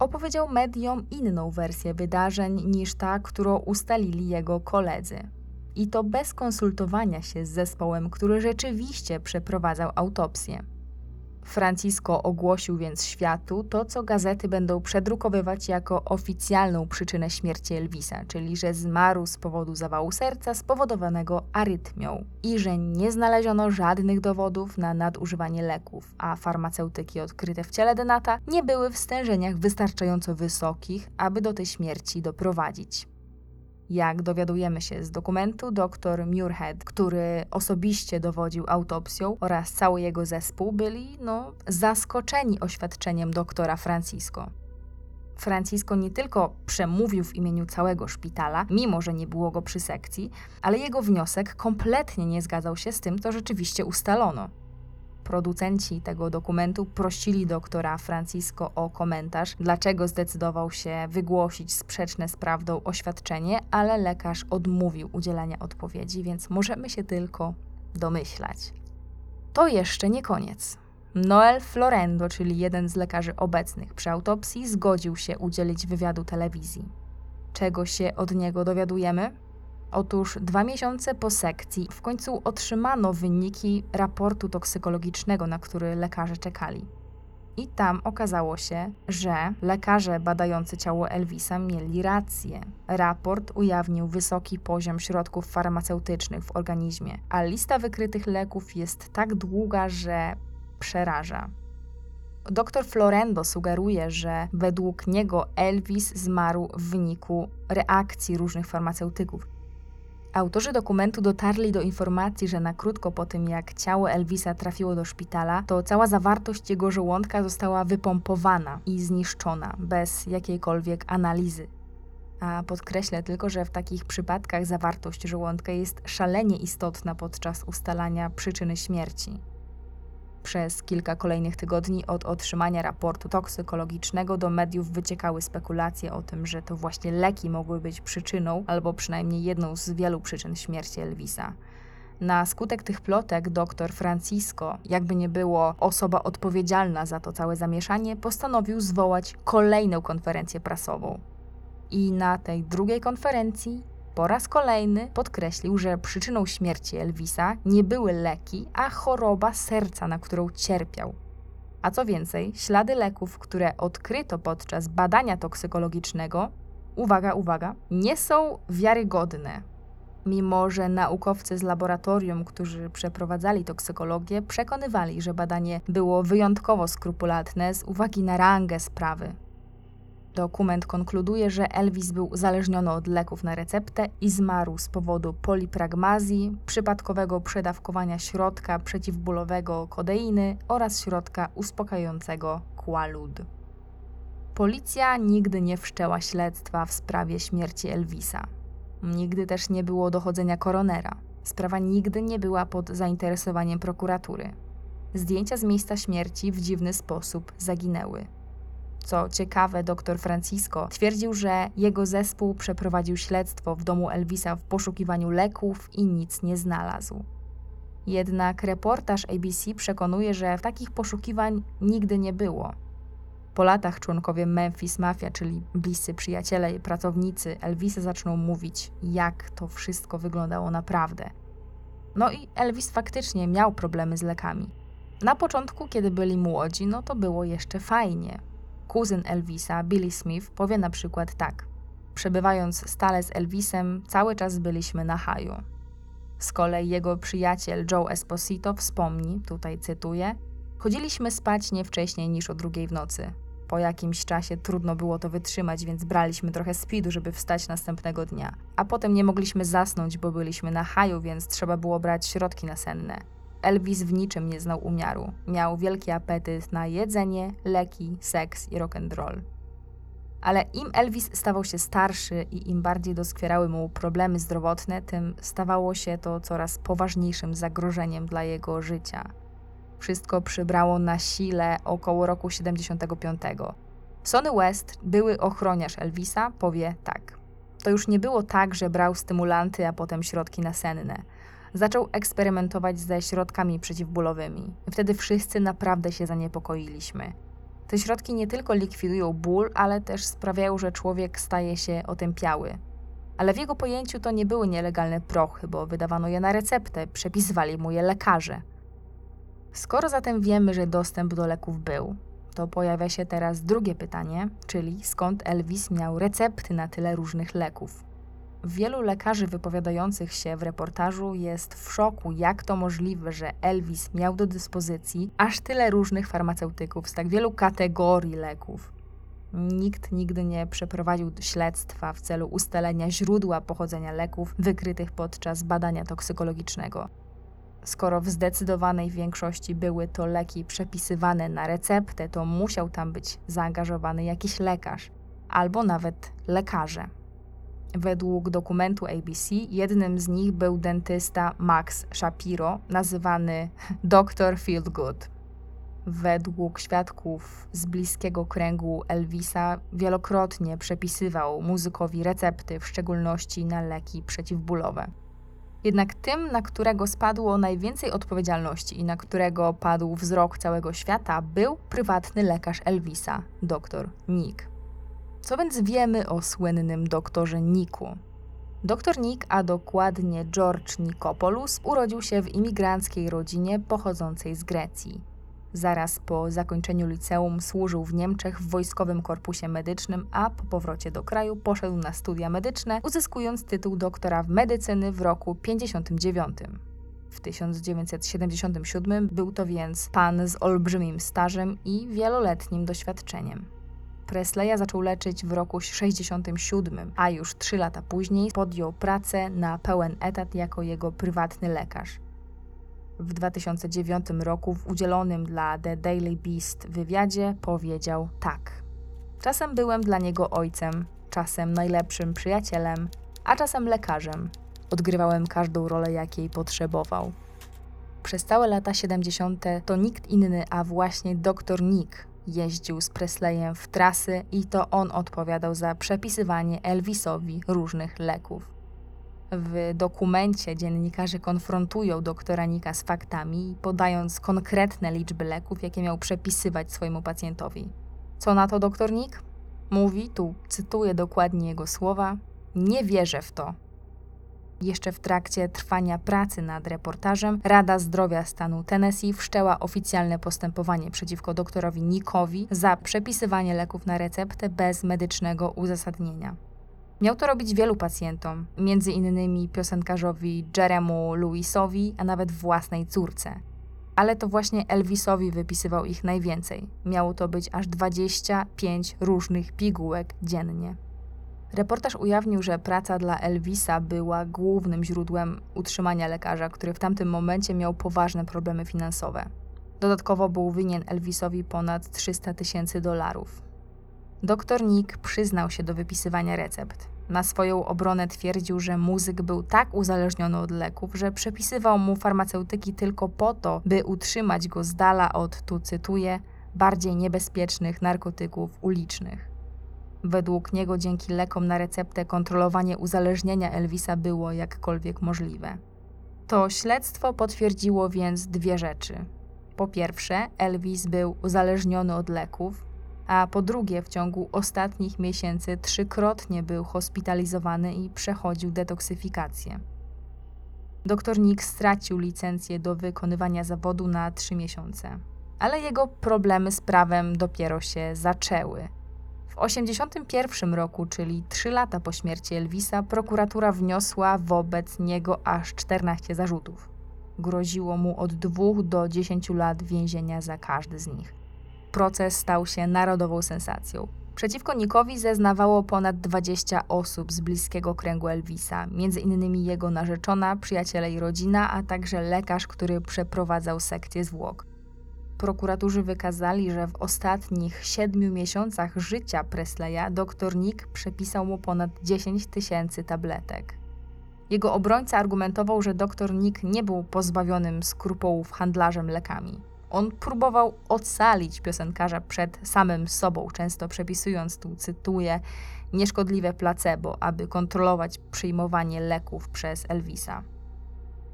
Opowiedział mediom inną wersję wydarzeń niż ta, którą ustalili jego koledzy i to bez konsultowania się z zespołem, który rzeczywiście przeprowadzał autopsję. Francisco ogłosił więc światu to, co gazety będą przedrukowywać jako oficjalną przyczynę śmierci Elvisa, czyli że zmarł z powodu zawału serca spowodowanego arytmią i że nie znaleziono żadnych dowodów na nadużywanie leków, a farmaceutyki odkryte w ciele Denata nie były w stężeniach wystarczająco wysokich, aby do tej śmierci doprowadzić. Jak dowiadujemy się z dokumentu, dr Muirhead, który osobiście dowodził autopsją oraz cały jego zespół byli no, zaskoczeni oświadczeniem doktora Francisco. Francisco nie tylko przemówił w imieniu całego szpitala, mimo że nie było go przy sekcji, ale jego wniosek kompletnie nie zgadzał się z tym, co rzeczywiście ustalono. Producenci tego dokumentu prosili doktora Francisco o komentarz, dlaczego zdecydował się wygłosić sprzeczne z prawdą oświadczenie, ale lekarz odmówił udzielania odpowiedzi, więc możemy się tylko domyślać. To jeszcze nie koniec. Noel Florendo, czyli jeden z lekarzy obecnych przy autopsji, zgodził się udzielić wywiadu telewizji. Czego się od niego dowiadujemy? Otóż dwa miesiące po sekcji w końcu otrzymano wyniki raportu toksykologicznego, na który lekarze czekali. I tam okazało się, że lekarze badający ciało Elvisa mieli rację. Raport ujawnił wysoki poziom środków farmaceutycznych w organizmie, a lista wykrytych leków jest tak długa, że przeraża. Dr Florendo sugeruje, że według niego Elvis zmarł w wyniku reakcji różnych farmaceutyków. Autorzy dokumentu dotarli do informacji, że na krótko po tym, jak ciało Elvisa trafiło do szpitala, to cała zawartość jego żołądka została wypompowana i zniszczona bez jakiejkolwiek analizy. A podkreślę tylko, że w takich przypadkach zawartość żołądka jest szalenie istotna podczas ustalania przyczyny śmierci. Przez kilka kolejnych tygodni od otrzymania raportu toksykologicznego do mediów wyciekały spekulacje o tym, że to właśnie leki mogły być przyczyną, albo przynajmniej jedną z wielu przyczyn śmierci Elvisa. Na skutek tych plotek dr Francisco, jakby nie było osoba odpowiedzialna za to całe zamieszanie, postanowił zwołać kolejną konferencję prasową. I na tej drugiej konferencji po raz kolejny podkreślił, że przyczyną śmierci Elvisa nie były leki, a choroba serca, na którą cierpiał. A co więcej, ślady leków, które odkryto podczas badania toksykologicznego, uwaga, uwaga, nie są wiarygodne. Mimo, że naukowcy z laboratorium, którzy przeprowadzali toksykologię, przekonywali, że badanie było wyjątkowo skrupulatne z uwagi na rangę sprawy. Dokument konkluduje, że Elvis był uzależniony od leków na receptę i zmarł z powodu polipragmazji, przypadkowego przedawkowania środka przeciwbólowego kodeiny oraz środka uspokajającego Qualud. Policja nigdy nie wszczęła śledztwa w sprawie śmierci Elvisa. Nigdy też nie było dochodzenia koronera. Sprawa nigdy nie była pod zainteresowaniem prokuratury. Zdjęcia z miejsca śmierci w dziwny sposób zaginęły. Co ciekawe, dr Francisco twierdził, że jego zespół przeprowadził śledztwo w domu Elvisa w poszukiwaniu leków i nic nie znalazł. Jednak reportaż ABC przekonuje, że takich poszukiwań nigdy nie było. Po latach członkowie Memphis Mafia, czyli bliscy przyjaciele i pracownicy Elvisa zaczną mówić, jak to wszystko wyglądało naprawdę. No i Elvis faktycznie miał problemy z lekami. Na początku, kiedy byli młodzi, no to było jeszcze fajnie kuzyn Elvisa, Billy Smith, powie na przykład tak. Przebywając stale z Elvisem, cały czas byliśmy na haju. Z kolei jego przyjaciel Joe Esposito wspomni, tutaj cytuję, chodziliśmy spać nie wcześniej niż o drugiej w nocy. Po jakimś czasie trudno było to wytrzymać, więc braliśmy trochę speedu, żeby wstać następnego dnia. A potem nie mogliśmy zasnąć, bo byliśmy na haju, więc trzeba było brać środki nasenne. Elvis w niczym nie znał umiaru. Miał wielki apetyt na jedzenie, leki, seks i rock and roll. Ale im Elvis stawał się starszy i im bardziej doskwierały mu problemy zdrowotne, tym stawało się to coraz poważniejszym zagrożeniem dla jego życia. Wszystko przybrało na sile około roku 75. Sonny West, były ochroniarz Elvisa, powie tak. To już nie było tak, że brał stymulanty, a potem środki nasenne zaczął eksperymentować ze środkami przeciwbólowymi. Wtedy wszyscy naprawdę się zaniepokoiliśmy. Te środki nie tylko likwidują ból, ale też sprawiają, że człowiek staje się otępiały. Ale w jego pojęciu to nie były nielegalne prochy, bo wydawano je na receptę, przepisywali mu je lekarze. Skoro zatem wiemy, że dostęp do leków był, to pojawia się teraz drugie pytanie, czyli skąd Elvis miał recepty na tyle różnych leków. Wielu lekarzy wypowiadających się w reportażu jest w szoku, jak to możliwe, że Elvis miał do dyspozycji aż tyle różnych farmaceutyków z tak wielu kategorii leków. Nikt nigdy nie przeprowadził śledztwa w celu ustalenia źródła pochodzenia leków wykrytych podczas badania toksykologicznego. Skoro w zdecydowanej większości były to leki przepisywane na receptę, to musiał tam być zaangażowany jakiś lekarz. albo nawet lekarze. Według dokumentu ABC jednym z nich był dentysta Max Shapiro, nazywany Dr. Feelgood. Według świadków z bliskiego kręgu Elvisa wielokrotnie przepisywał muzykowi recepty, w szczególności na leki przeciwbólowe. Jednak tym, na którego spadło najwięcej odpowiedzialności i na którego padł wzrok całego świata, był prywatny lekarz Elvisa, dr Nick. Co więc wiemy o słynnym doktorze Niku? Doktor Nick, a dokładnie George Nikopoulos, urodził się w imigranckiej rodzinie pochodzącej z Grecji. Zaraz po zakończeniu liceum służył w Niemczech w wojskowym korpusie medycznym, a po powrocie do kraju poszedł na studia medyczne, uzyskując tytuł doktora w medycyny w roku 59. W 1977 był to więc pan z olbrzymim stażem i wieloletnim doświadczeniem. Presleya zaczął leczyć w roku 67, a już trzy lata później podjął pracę na pełen etat jako jego prywatny lekarz. W 2009 roku w udzielonym dla The Daily Beast wywiadzie powiedział tak. Czasem byłem dla niego ojcem, czasem najlepszym przyjacielem, a czasem lekarzem. Odgrywałem każdą rolę, jakiej potrzebował. Przez całe lata 70. to nikt inny, a właśnie dr Nick jeździł z Presleyem w trasy i to on odpowiadał za przepisywanie Elvisowi różnych leków. W dokumencie dziennikarze konfrontują doktora Nika z faktami, podając konkretne liczby leków, jakie miał przepisywać swojemu pacjentowi. Co na to doktor Nick? Mówi, tu cytuję dokładnie jego słowa: Nie wierzę w to. Jeszcze w trakcie trwania pracy nad reportażem Rada Zdrowia stanu Tennessee wszczęła oficjalne postępowanie przeciwko doktorowi Nickowi za przepisywanie leków na receptę bez medycznego uzasadnienia. Miał to robić wielu pacjentom, między innymi piosenkarzowi Jeremu Lewisowi, a nawet własnej córce. Ale to właśnie Elvisowi wypisywał ich najwięcej. Miało to być aż 25 różnych pigułek dziennie. Reportaż ujawnił, że praca dla Elvisa była głównym źródłem utrzymania lekarza, który w tamtym momencie miał poważne problemy finansowe. Dodatkowo był winien Elvisowi ponad 300 tysięcy dolarów. Doktor Nick przyznał się do wypisywania recept. Na swoją obronę twierdził, że muzyk był tak uzależniony od leków, że przepisywał mu farmaceutyki tylko po to, by utrzymać go z dala od, tu cytuję, bardziej niebezpiecznych narkotyków ulicznych. Według niego dzięki lekom na receptę kontrolowanie uzależnienia Elvisa było jakkolwiek możliwe. To śledztwo potwierdziło więc dwie rzeczy. Po pierwsze, Elvis był uzależniony od leków, a po drugie w ciągu ostatnich miesięcy trzykrotnie był hospitalizowany i przechodził detoksyfikację. Doktor Nick stracił licencję do wykonywania zawodu na trzy miesiące, ale jego problemy z prawem dopiero się zaczęły. W 1981 roku, czyli trzy lata po śmierci Elvisa, prokuratura wniosła wobec niego aż 14 zarzutów. Groziło mu od 2 do 10 lat więzienia za każdy z nich proces stał się narodową sensacją. Przeciwko Nikowi zeznawało ponad 20 osób z bliskiego kręgu Elvisa, między innymi jego narzeczona, przyjaciele i rodzina, a także lekarz, który przeprowadzał sekcję zwłok. Prokuratorzy wykazali, że w ostatnich siedmiu miesiącach życia Presleya dr Nick przepisał mu ponad 10 tysięcy tabletek. Jego obrońca argumentował, że dr Nick nie był pozbawionym skrupułów handlarzem lekami. On próbował ocalić piosenkarza przed samym sobą, często przepisując tu, cytuję, nieszkodliwe placebo, aby kontrolować przyjmowanie leków przez Elvisa.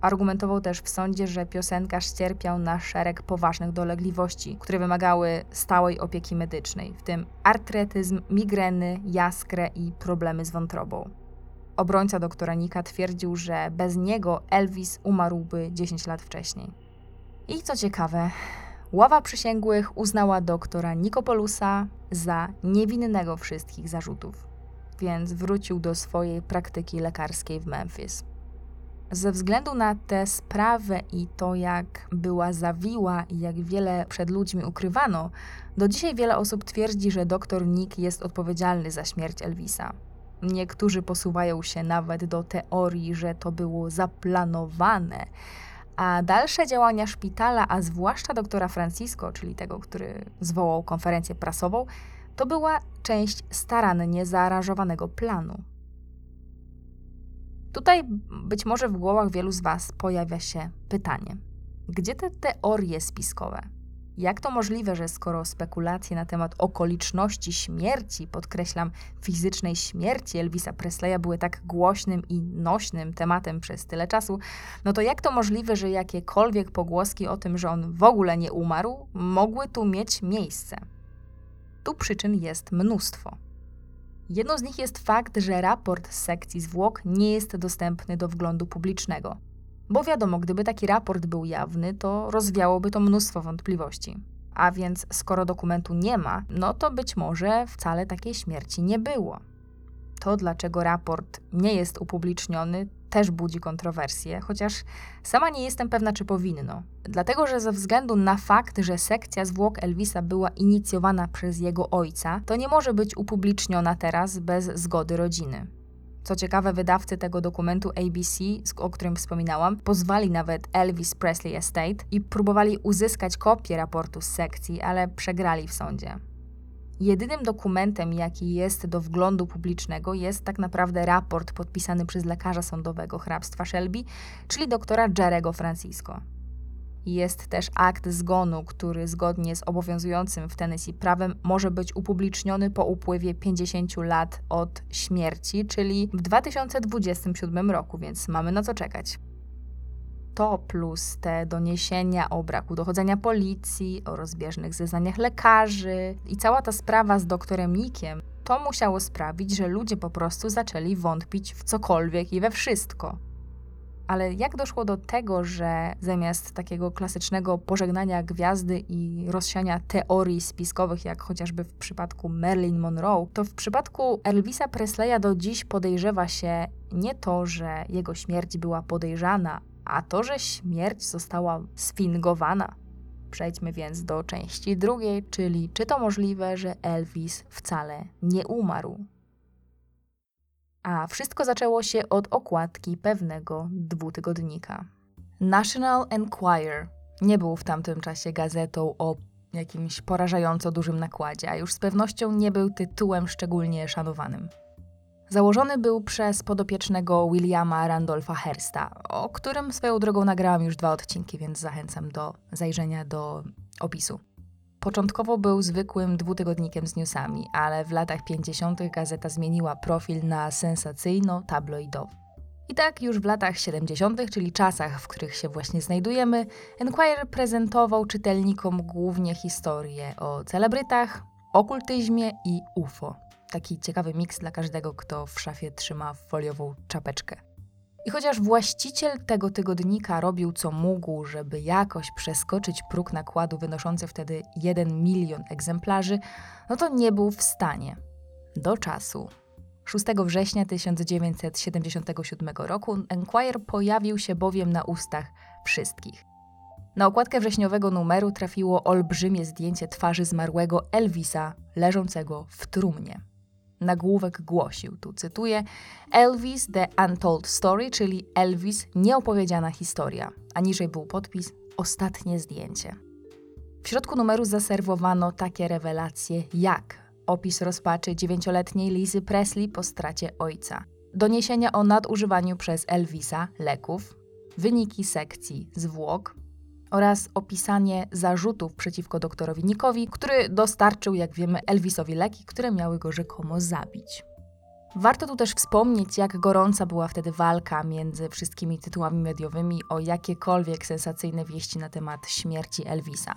Argumentował też w sądzie, że piosenkarz cierpiał na szereg poważnych dolegliwości, które wymagały stałej opieki medycznej, w tym artretyzm, migreny, jaskrę i problemy z wątrobą. Obrońca doktora Nika twierdził, że bez niego Elvis umarłby 10 lat wcześniej. I co ciekawe, ława przysięgłych uznała doktora Nikopolusa za niewinnego wszystkich zarzutów, więc wrócił do swojej praktyki lekarskiej w Memphis. Ze względu na tę sprawę i to, jak była zawiła i jak wiele przed ludźmi ukrywano, do dzisiaj wiele osób twierdzi, że dr Nick jest odpowiedzialny za śmierć Elvisa. Niektórzy posuwają się nawet do teorii, że to było zaplanowane, a dalsze działania szpitala, a zwłaszcza doktora Francisco, czyli tego, który zwołał konferencję prasową, To była część starannie zaaranżowanego planu. Tutaj być może w głowach wielu z Was pojawia się pytanie: gdzie te teorie spiskowe? Jak to możliwe, że skoro spekulacje na temat okoliczności śmierci, podkreślam fizycznej śmierci Elvisa Presleya, były tak głośnym i nośnym tematem przez tyle czasu, no to jak to możliwe, że jakiekolwiek pogłoski o tym, że on w ogóle nie umarł, mogły tu mieć miejsce? Tu przyczyn jest mnóstwo. Jedną z nich jest fakt, że raport z sekcji zwłok nie jest dostępny do wglądu publicznego. Bo wiadomo, gdyby taki raport był jawny, to rozwiałoby to mnóstwo wątpliwości. A więc skoro dokumentu nie ma, no to być może wcale takiej śmierci nie było. To, dlaczego raport nie jest upubliczniony, też budzi kontrowersje, chociaż sama nie jestem pewna, czy powinno. Dlatego, że ze względu na fakt, że sekcja zwłok Elvisa była inicjowana przez jego ojca, to nie może być upubliczniona teraz bez zgody rodziny. Co ciekawe, wydawcy tego dokumentu ABC, o którym wspominałam, pozwali nawet Elvis Presley Estate i próbowali uzyskać kopię raportu z sekcji, ale przegrali w sądzie. Jedynym dokumentem, jaki jest do wglądu publicznego, jest tak naprawdę raport podpisany przez lekarza sądowego hrabstwa Shelby, czyli doktora Jerego Francisco. Jest też akt zgonu, który zgodnie z obowiązującym w Tennessee prawem może być upubliczniony po upływie 50 lat od śmierci, czyli w 2027 roku, więc mamy na co czekać. To plus te doniesienia o braku dochodzenia policji, o rozbieżnych zeznaniach lekarzy i cała ta sprawa z doktorem Nikiem, to musiało sprawić, że ludzie po prostu zaczęli wątpić w cokolwiek i we wszystko. Ale jak doszło do tego, że zamiast takiego klasycznego pożegnania gwiazdy i rozsiania teorii spiskowych, jak chociażby w przypadku Marilyn Monroe, to w przypadku Elvisa Presleya do dziś podejrzewa się nie to, że jego śmierć była podejrzana, a to, że śmierć została sfingowana. Przejdźmy więc do części drugiej, czyli czy to możliwe, że Elvis wcale nie umarł? A wszystko zaczęło się od okładki pewnego dwutygodnika. National Enquirer nie był w tamtym czasie gazetą o jakimś porażająco dużym nakładzie, a już z pewnością nie był tytułem szczególnie szanowanym. Założony był przez podopiecznego Williama Randolpha Hersta, o którym swoją drogą nagrałam już dwa odcinki, więc zachęcam do zajrzenia do opisu. Początkowo był zwykłym dwutygodnikiem z newsami, ale w latach 50. gazeta zmieniła profil na sensacyjno-tabloidowy. I tak już w latach 70., czyli czasach, w których się właśnie znajdujemy, Enquirer prezentował czytelnikom głównie historie o celebrytach, okultyzmie i UFO. Taki ciekawy miks dla każdego, kto w szafie trzyma foliową czapeczkę. I chociaż właściciel tego tygodnika robił co mógł, żeby jakoś przeskoczyć próg nakładu wynoszący wtedy 1 milion egzemplarzy, no to nie był w stanie. Do czasu. 6 września 1977 roku Enquirer pojawił się bowiem na ustach wszystkich. Na okładkę wrześniowego numeru trafiło olbrzymie zdjęcie twarzy zmarłego Elvisa leżącego w trumnie. Nagłówek głosił, tu cytuję, Elvis The Untold Story, czyli Elvis Nieopowiedziana Historia, a niżej był podpis Ostatnie zdjęcie. W środku numeru zaserwowano takie rewelacje jak opis rozpaczy dziewięcioletniej Lizy Presley po stracie ojca, doniesienia o nadużywaniu przez Elvisa leków, wyniki sekcji zwłok, oraz opisanie zarzutów przeciwko doktorowi Nickowi, który dostarczył, jak wiemy, Elvisowi leki, które miały go rzekomo zabić. Warto tu też wspomnieć, jak gorąca była wtedy walka między wszystkimi tytułami mediowymi o jakiekolwiek sensacyjne wieści na temat śmierci Elvisa.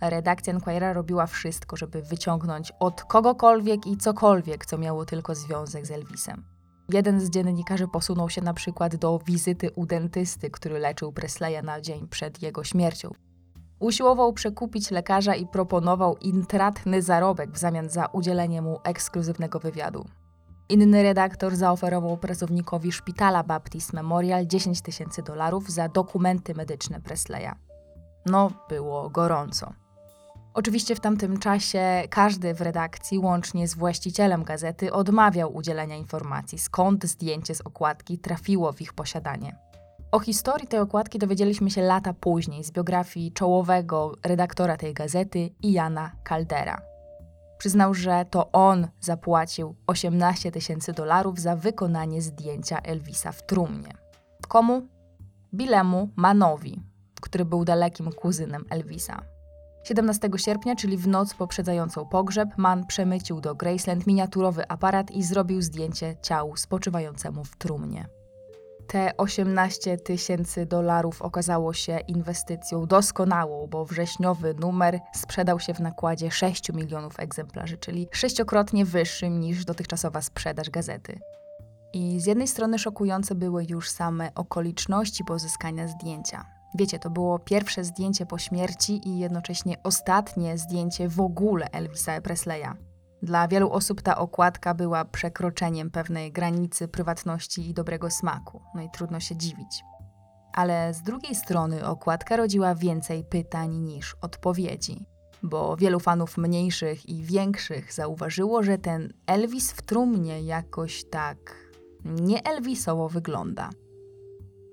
Redakcja Enquira robiła wszystko, żeby wyciągnąć od kogokolwiek i cokolwiek, co miało tylko związek z Elvisem. Jeden z dziennikarzy posunął się na przykład do wizyty u dentysty, który leczył Presleya na dzień przed jego śmiercią. Usiłował przekupić lekarza i proponował intratny zarobek w zamian za udzielenie mu ekskluzywnego wywiadu. Inny redaktor zaoferował pracownikowi szpitala Baptist Memorial 10 tysięcy dolarów za dokumenty medyczne Presleya. No, było gorąco. Oczywiście w tamtym czasie każdy w redakcji, łącznie z właścicielem gazety, odmawiał udzielenia informacji, skąd zdjęcie z okładki trafiło w ich posiadanie. O historii tej okładki dowiedzieliśmy się lata później z biografii czołowego redaktora tej gazety, Iana Caldera. Przyznał, że to on zapłacił 18 tysięcy dolarów za wykonanie zdjęcia Elvisa w trumnie. Komu? Bilemu Manowi, który był dalekim kuzynem Elvisa. 17 sierpnia, czyli w noc poprzedzającą pogrzeb, Mann przemycił do Graceland miniaturowy aparat i zrobił zdjęcie ciału spoczywającemu w trumnie. Te 18 tysięcy dolarów okazało się inwestycją doskonałą, bo wrześniowy numer sprzedał się w nakładzie 6 milionów egzemplarzy, czyli sześciokrotnie wyższym niż dotychczasowa sprzedaż gazety. I z jednej strony szokujące były już same okoliczności pozyskania zdjęcia. Wiecie, to było pierwsze zdjęcie po śmierci i jednocześnie ostatnie zdjęcie w ogóle Elvisa Presleya. Dla wielu osób ta okładka była przekroczeniem pewnej granicy prywatności i dobrego smaku, no i trudno się dziwić. Ale z drugiej strony okładka rodziła więcej pytań niż odpowiedzi, bo wielu fanów mniejszych i większych zauważyło, że ten Elvis w trumnie jakoś tak nie Elvisowo wygląda.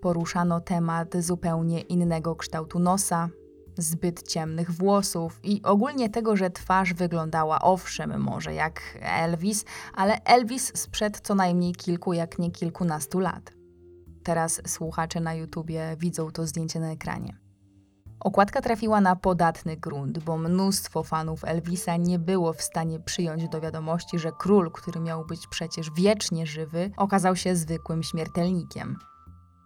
Poruszano temat zupełnie innego kształtu nosa, zbyt ciemnych włosów i ogólnie tego, że twarz wyglądała owszem może jak Elvis, ale Elvis sprzed co najmniej kilku, jak nie kilkunastu lat. Teraz słuchacze na YouTubie widzą to zdjęcie na ekranie. Okładka trafiła na podatny grunt, bo mnóstwo fanów Elvisa nie było w stanie przyjąć do wiadomości, że król, który miał być przecież wiecznie żywy, okazał się zwykłym śmiertelnikiem.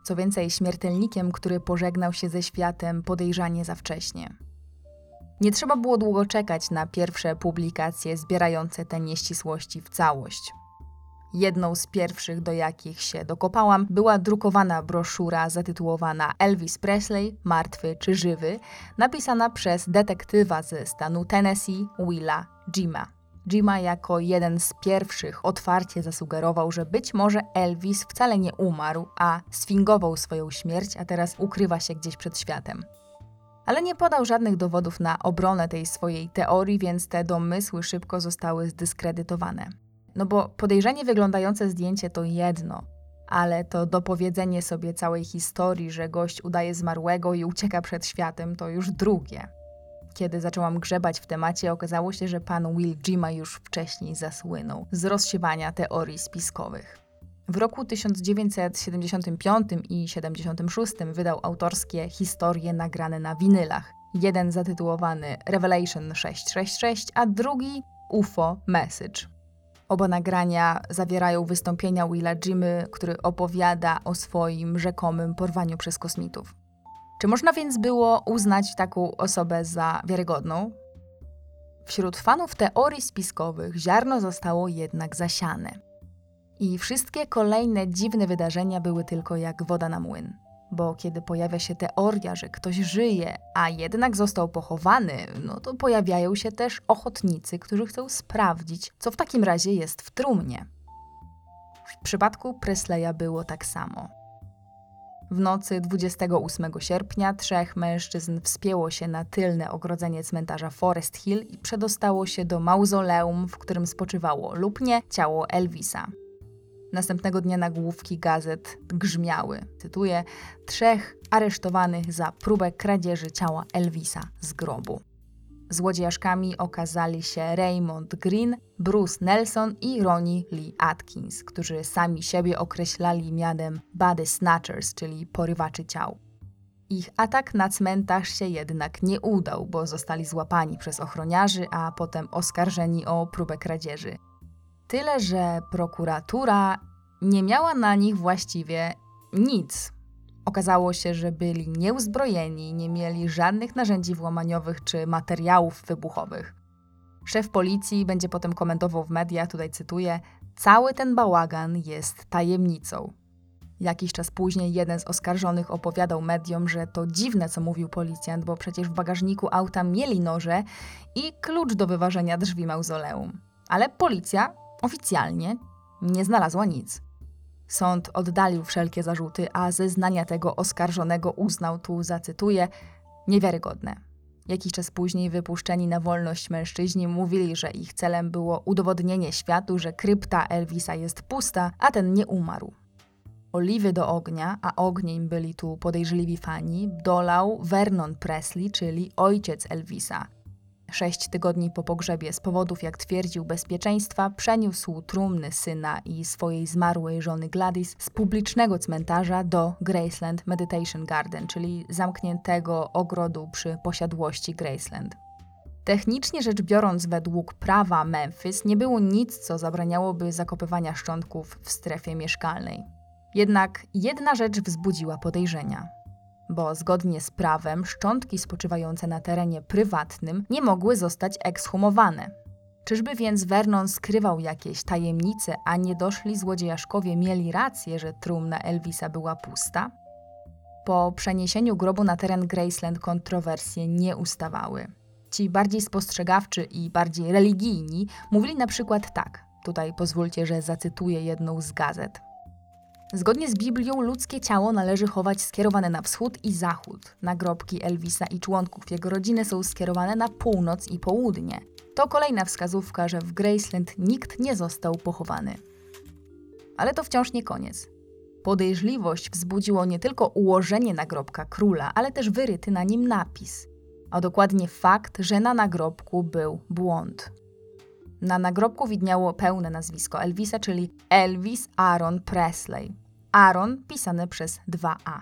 Co więcej, śmiertelnikiem, który pożegnał się ze światem podejrzanie za wcześnie. Nie trzeba było długo czekać na pierwsze publikacje zbierające te nieścisłości w całość. Jedną z pierwszych, do jakich się dokopałam, była drukowana broszura zatytułowana Elvis Presley, martwy czy żywy, napisana przez detektywa ze stanu Tennessee, Willa Jima. Jima jako jeden z pierwszych otwarcie zasugerował, że być może Elvis wcale nie umarł, a sfingował swoją śmierć, a teraz ukrywa się gdzieś przed światem. Ale nie podał żadnych dowodów na obronę tej swojej teorii, więc te domysły szybko zostały zdyskredytowane. No bo podejrzanie wyglądające zdjęcie to jedno, ale to dopowiedzenie sobie całej historii, że gość udaje zmarłego i ucieka przed światem, to już drugie. Kiedy zaczęłam grzebać w temacie, okazało się, że pan Will Jima już wcześniej zasłynął z rozsiewania teorii spiskowych. W roku 1975 i 76 wydał autorskie historie nagrane na winylach. Jeden zatytułowany Revelation 666, a drugi UFO Message. Oba nagrania zawierają wystąpienia Willa Jimy, który opowiada o swoim rzekomym porwaniu przez kosmitów. Czy można więc było uznać taką osobę za wiarygodną? Wśród fanów teorii spiskowych ziarno zostało jednak zasiane. I wszystkie kolejne dziwne wydarzenia były tylko jak woda na młyn. Bo kiedy pojawia się teoria, że ktoś żyje, a jednak został pochowany, no to pojawiają się też ochotnicy, którzy chcą sprawdzić, co w takim razie jest w trumnie. W przypadku Presleya było tak samo. W nocy 28 sierpnia trzech mężczyzn wspięło się na tylne ogrodzenie cmentarza Forest Hill i przedostało się do mauzoleum, w którym spoczywało lub nie ciało Elvisa. Następnego dnia nagłówki gazet grzmiały, cytuję, trzech aresztowanych za próbę kradzieży ciała Elvisa z grobu. Złodziejaszkami okazali się Raymond Green, Bruce Nelson i Ronnie Lee Atkins, którzy sami siebie określali mianem body snatchers, czyli porywaczy ciał. Ich atak na cmentarz się jednak nie udał, bo zostali złapani przez ochroniarzy, a potem oskarżeni o próbę kradzieży. Tyle, że prokuratura nie miała na nich właściwie nic, Okazało się, że byli nieuzbrojeni, nie mieli żadnych narzędzi włamaniowych czy materiałów wybuchowych. Szef policji będzie potem komentował w mediach, tutaj cytuję: Cały ten bałagan jest tajemnicą. Jakiś czas później jeden z oskarżonych opowiadał mediom, że to dziwne, co mówił policjant, bo przecież w bagażniku auta mieli noże i klucz do wyważenia drzwi mauzoleum. Ale policja oficjalnie nie znalazła nic. Sąd oddalił wszelkie zarzuty, a zeznania tego oskarżonego uznał tu, zacytuję, niewiarygodne. Jakiś czas później wypuszczeni na wolność mężczyźni mówili, że ich celem było udowodnienie światu, że krypta Elvisa jest pusta, a ten nie umarł. Oliwy do ognia, a ogniem byli tu podejrzliwi fani, dolał Vernon Presley, czyli ojciec Elvisa. Sześć tygodni po pogrzebie z powodów, jak twierdził, bezpieczeństwa, przeniósł trumny syna i swojej zmarłej żony Gladys z publicznego cmentarza do Graceland Meditation Garden, czyli zamkniętego ogrodu przy posiadłości Graceland. Technicznie rzecz biorąc, według prawa Memphis nie było nic, co zabraniałoby zakopywania szczątków w strefie mieszkalnej. Jednak jedna rzecz wzbudziła podejrzenia bo zgodnie z prawem szczątki spoczywające na terenie prywatnym nie mogły zostać ekshumowane. Czyżby więc Vernon skrywał jakieś tajemnice, a niedoszli złodziejaszkowie mieli rację, że trumna Elvisa była pusta? Po przeniesieniu grobu na teren Graceland kontrowersje nie ustawały. Ci bardziej spostrzegawczy i bardziej religijni mówili na przykład tak. Tutaj pozwólcie, że zacytuję jedną z gazet. Zgodnie z Biblią ludzkie ciało należy chować skierowane na wschód i zachód. Nagrobki Elvisa i członków jego rodziny są skierowane na północ i południe. To kolejna wskazówka, że w Graceland nikt nie został pochowany. Ale to wciąż nie koniec. Podejrzliwość wzbudziło nie tylko ułożenie nagrobka króla, ale też wyryty na nim napis, a dokładnie fakt, że na nagrobku był błąd. Na nagrobku widniało pełne nazwisko Elvisa, czyli Elvis Aaron Presley. Aaron pisane przez 2A.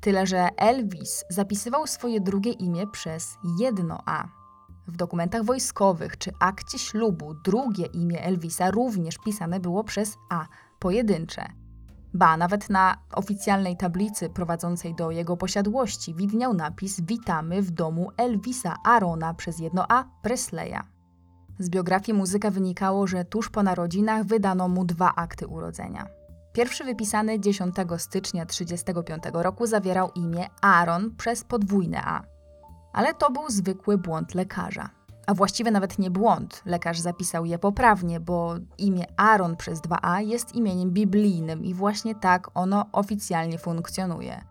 Tyle, że Elvis zapisywał swoje drugie imię przez jedno A. W dokumentach wojskowych czy akcie ślubu drugie imię Elvisa również pisane było przez A, pojedyncze. Ba, nawet na oficjalnej tablicy prowadzącej do jego posiadłości widniał napis Witamy w domu Elvisa Arona przez jedno A Presleya. Z biografii muzyka wynikało, że tuż po narodzinach wydano mu dwa akty urodzenia. Pierwszy wypisany 10 stycznia 1935 roku zawierał imię Aaron przez podwójne A. Ale to był zwykły błąd lekarza. A właściwie nawet nie błąd, lekarz zapisał je poprawnie, bo imię Aaron przez 2A jest imieniem biblijnym i właśnie tak ono oficjalnie funkcjonuje.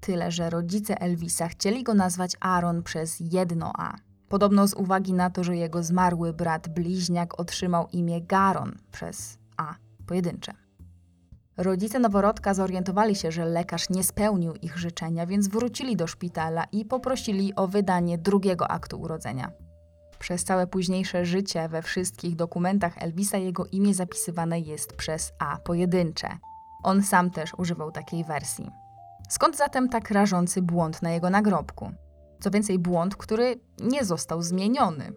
Tyle, że rodzice Elvisa chcieli go nazwać Aaron przez jedno A. Podobno z uwagi na to, że jego zmarły brat bliźniak otrzymał imię Garon przez A pojedyncze. Rodzice noworodka zorientowali się, że lekarz nie spełnił ich życzenia, więc wrócili do szpitala i poprosili o wydanie drugiego aktu urodzenia. Przez całe późniejsze życie we wszystkich dokumentach Elvisa jego imię zapisywane jest przez A pojedyncze. On sam też używał takiej wersji. Skąd zatem tak rażący błąd na jego nagrobku? Co więcej, błąd, który nie został zmieniony.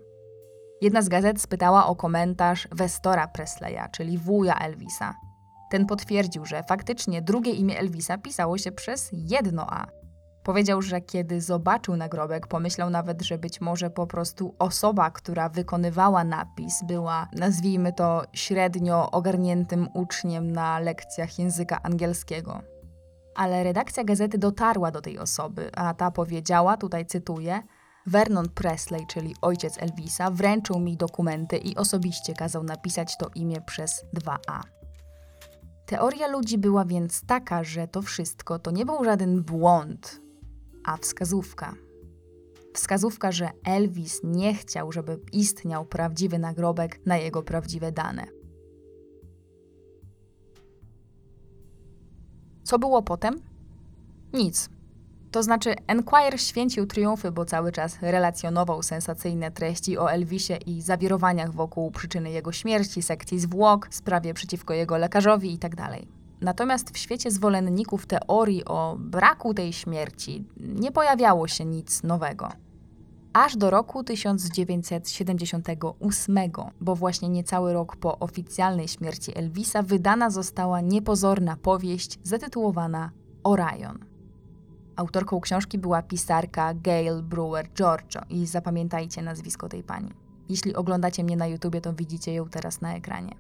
Jedna z gazet spytała o komentarz Westora Presleya, czyli wuja Elvisa. Ten potwierdził, że faktycznie drugie imię Elvisa pisało się przez jedno A. Powiedział, że kiedy zobaczył nagrobek, pomyślał nawet, że być może po prostu osoba, która wykonywała napis, była, nazwijmy to, średnio ogarniętym uczniem na lekcjach języka angielskiego ale redakcja gazety dotarła do tej osoby, a ta powiedziała, tutaj cytuję, Vernon Presley, czyli ojciec Elvisa, wręczył mi dokumenty i osobiście kazał napisać to imię przez 2A. Teoria ludzi była więc taka, że to wszystko to nie był żaden błąd, a wskazówka. Wskazówka, że Elvis nie chciał, żeby istniał prawdziwy nagrobek na jego prawdziwe dane. Co było potem? Nic. To znaczy, Enquirer święcił triumfy, bo cały czas relacjonował sensacyjne treści o Elvisie i zawirowaniach wokół przyczyny jego śmierci, sekcji zwłok, sprawie przeciwko jego lekarzowi itd. Tak Natomiast w świecie zwolenników teorii o braku tej śmierci nie pojawiało się nic nowego aż do roku 1978, bo właśnie niecały rok po oficjalnej śmierci Elvisa wydana została niepozorna powieść zatytułowana Orion. Autorką książki była pisarka Gail Brewer Giorgio i zapamiętajcie nazwisko tej pani. Jeśli oglądacie mnie na YouTubie, to widzicie ją teraz na ekranie.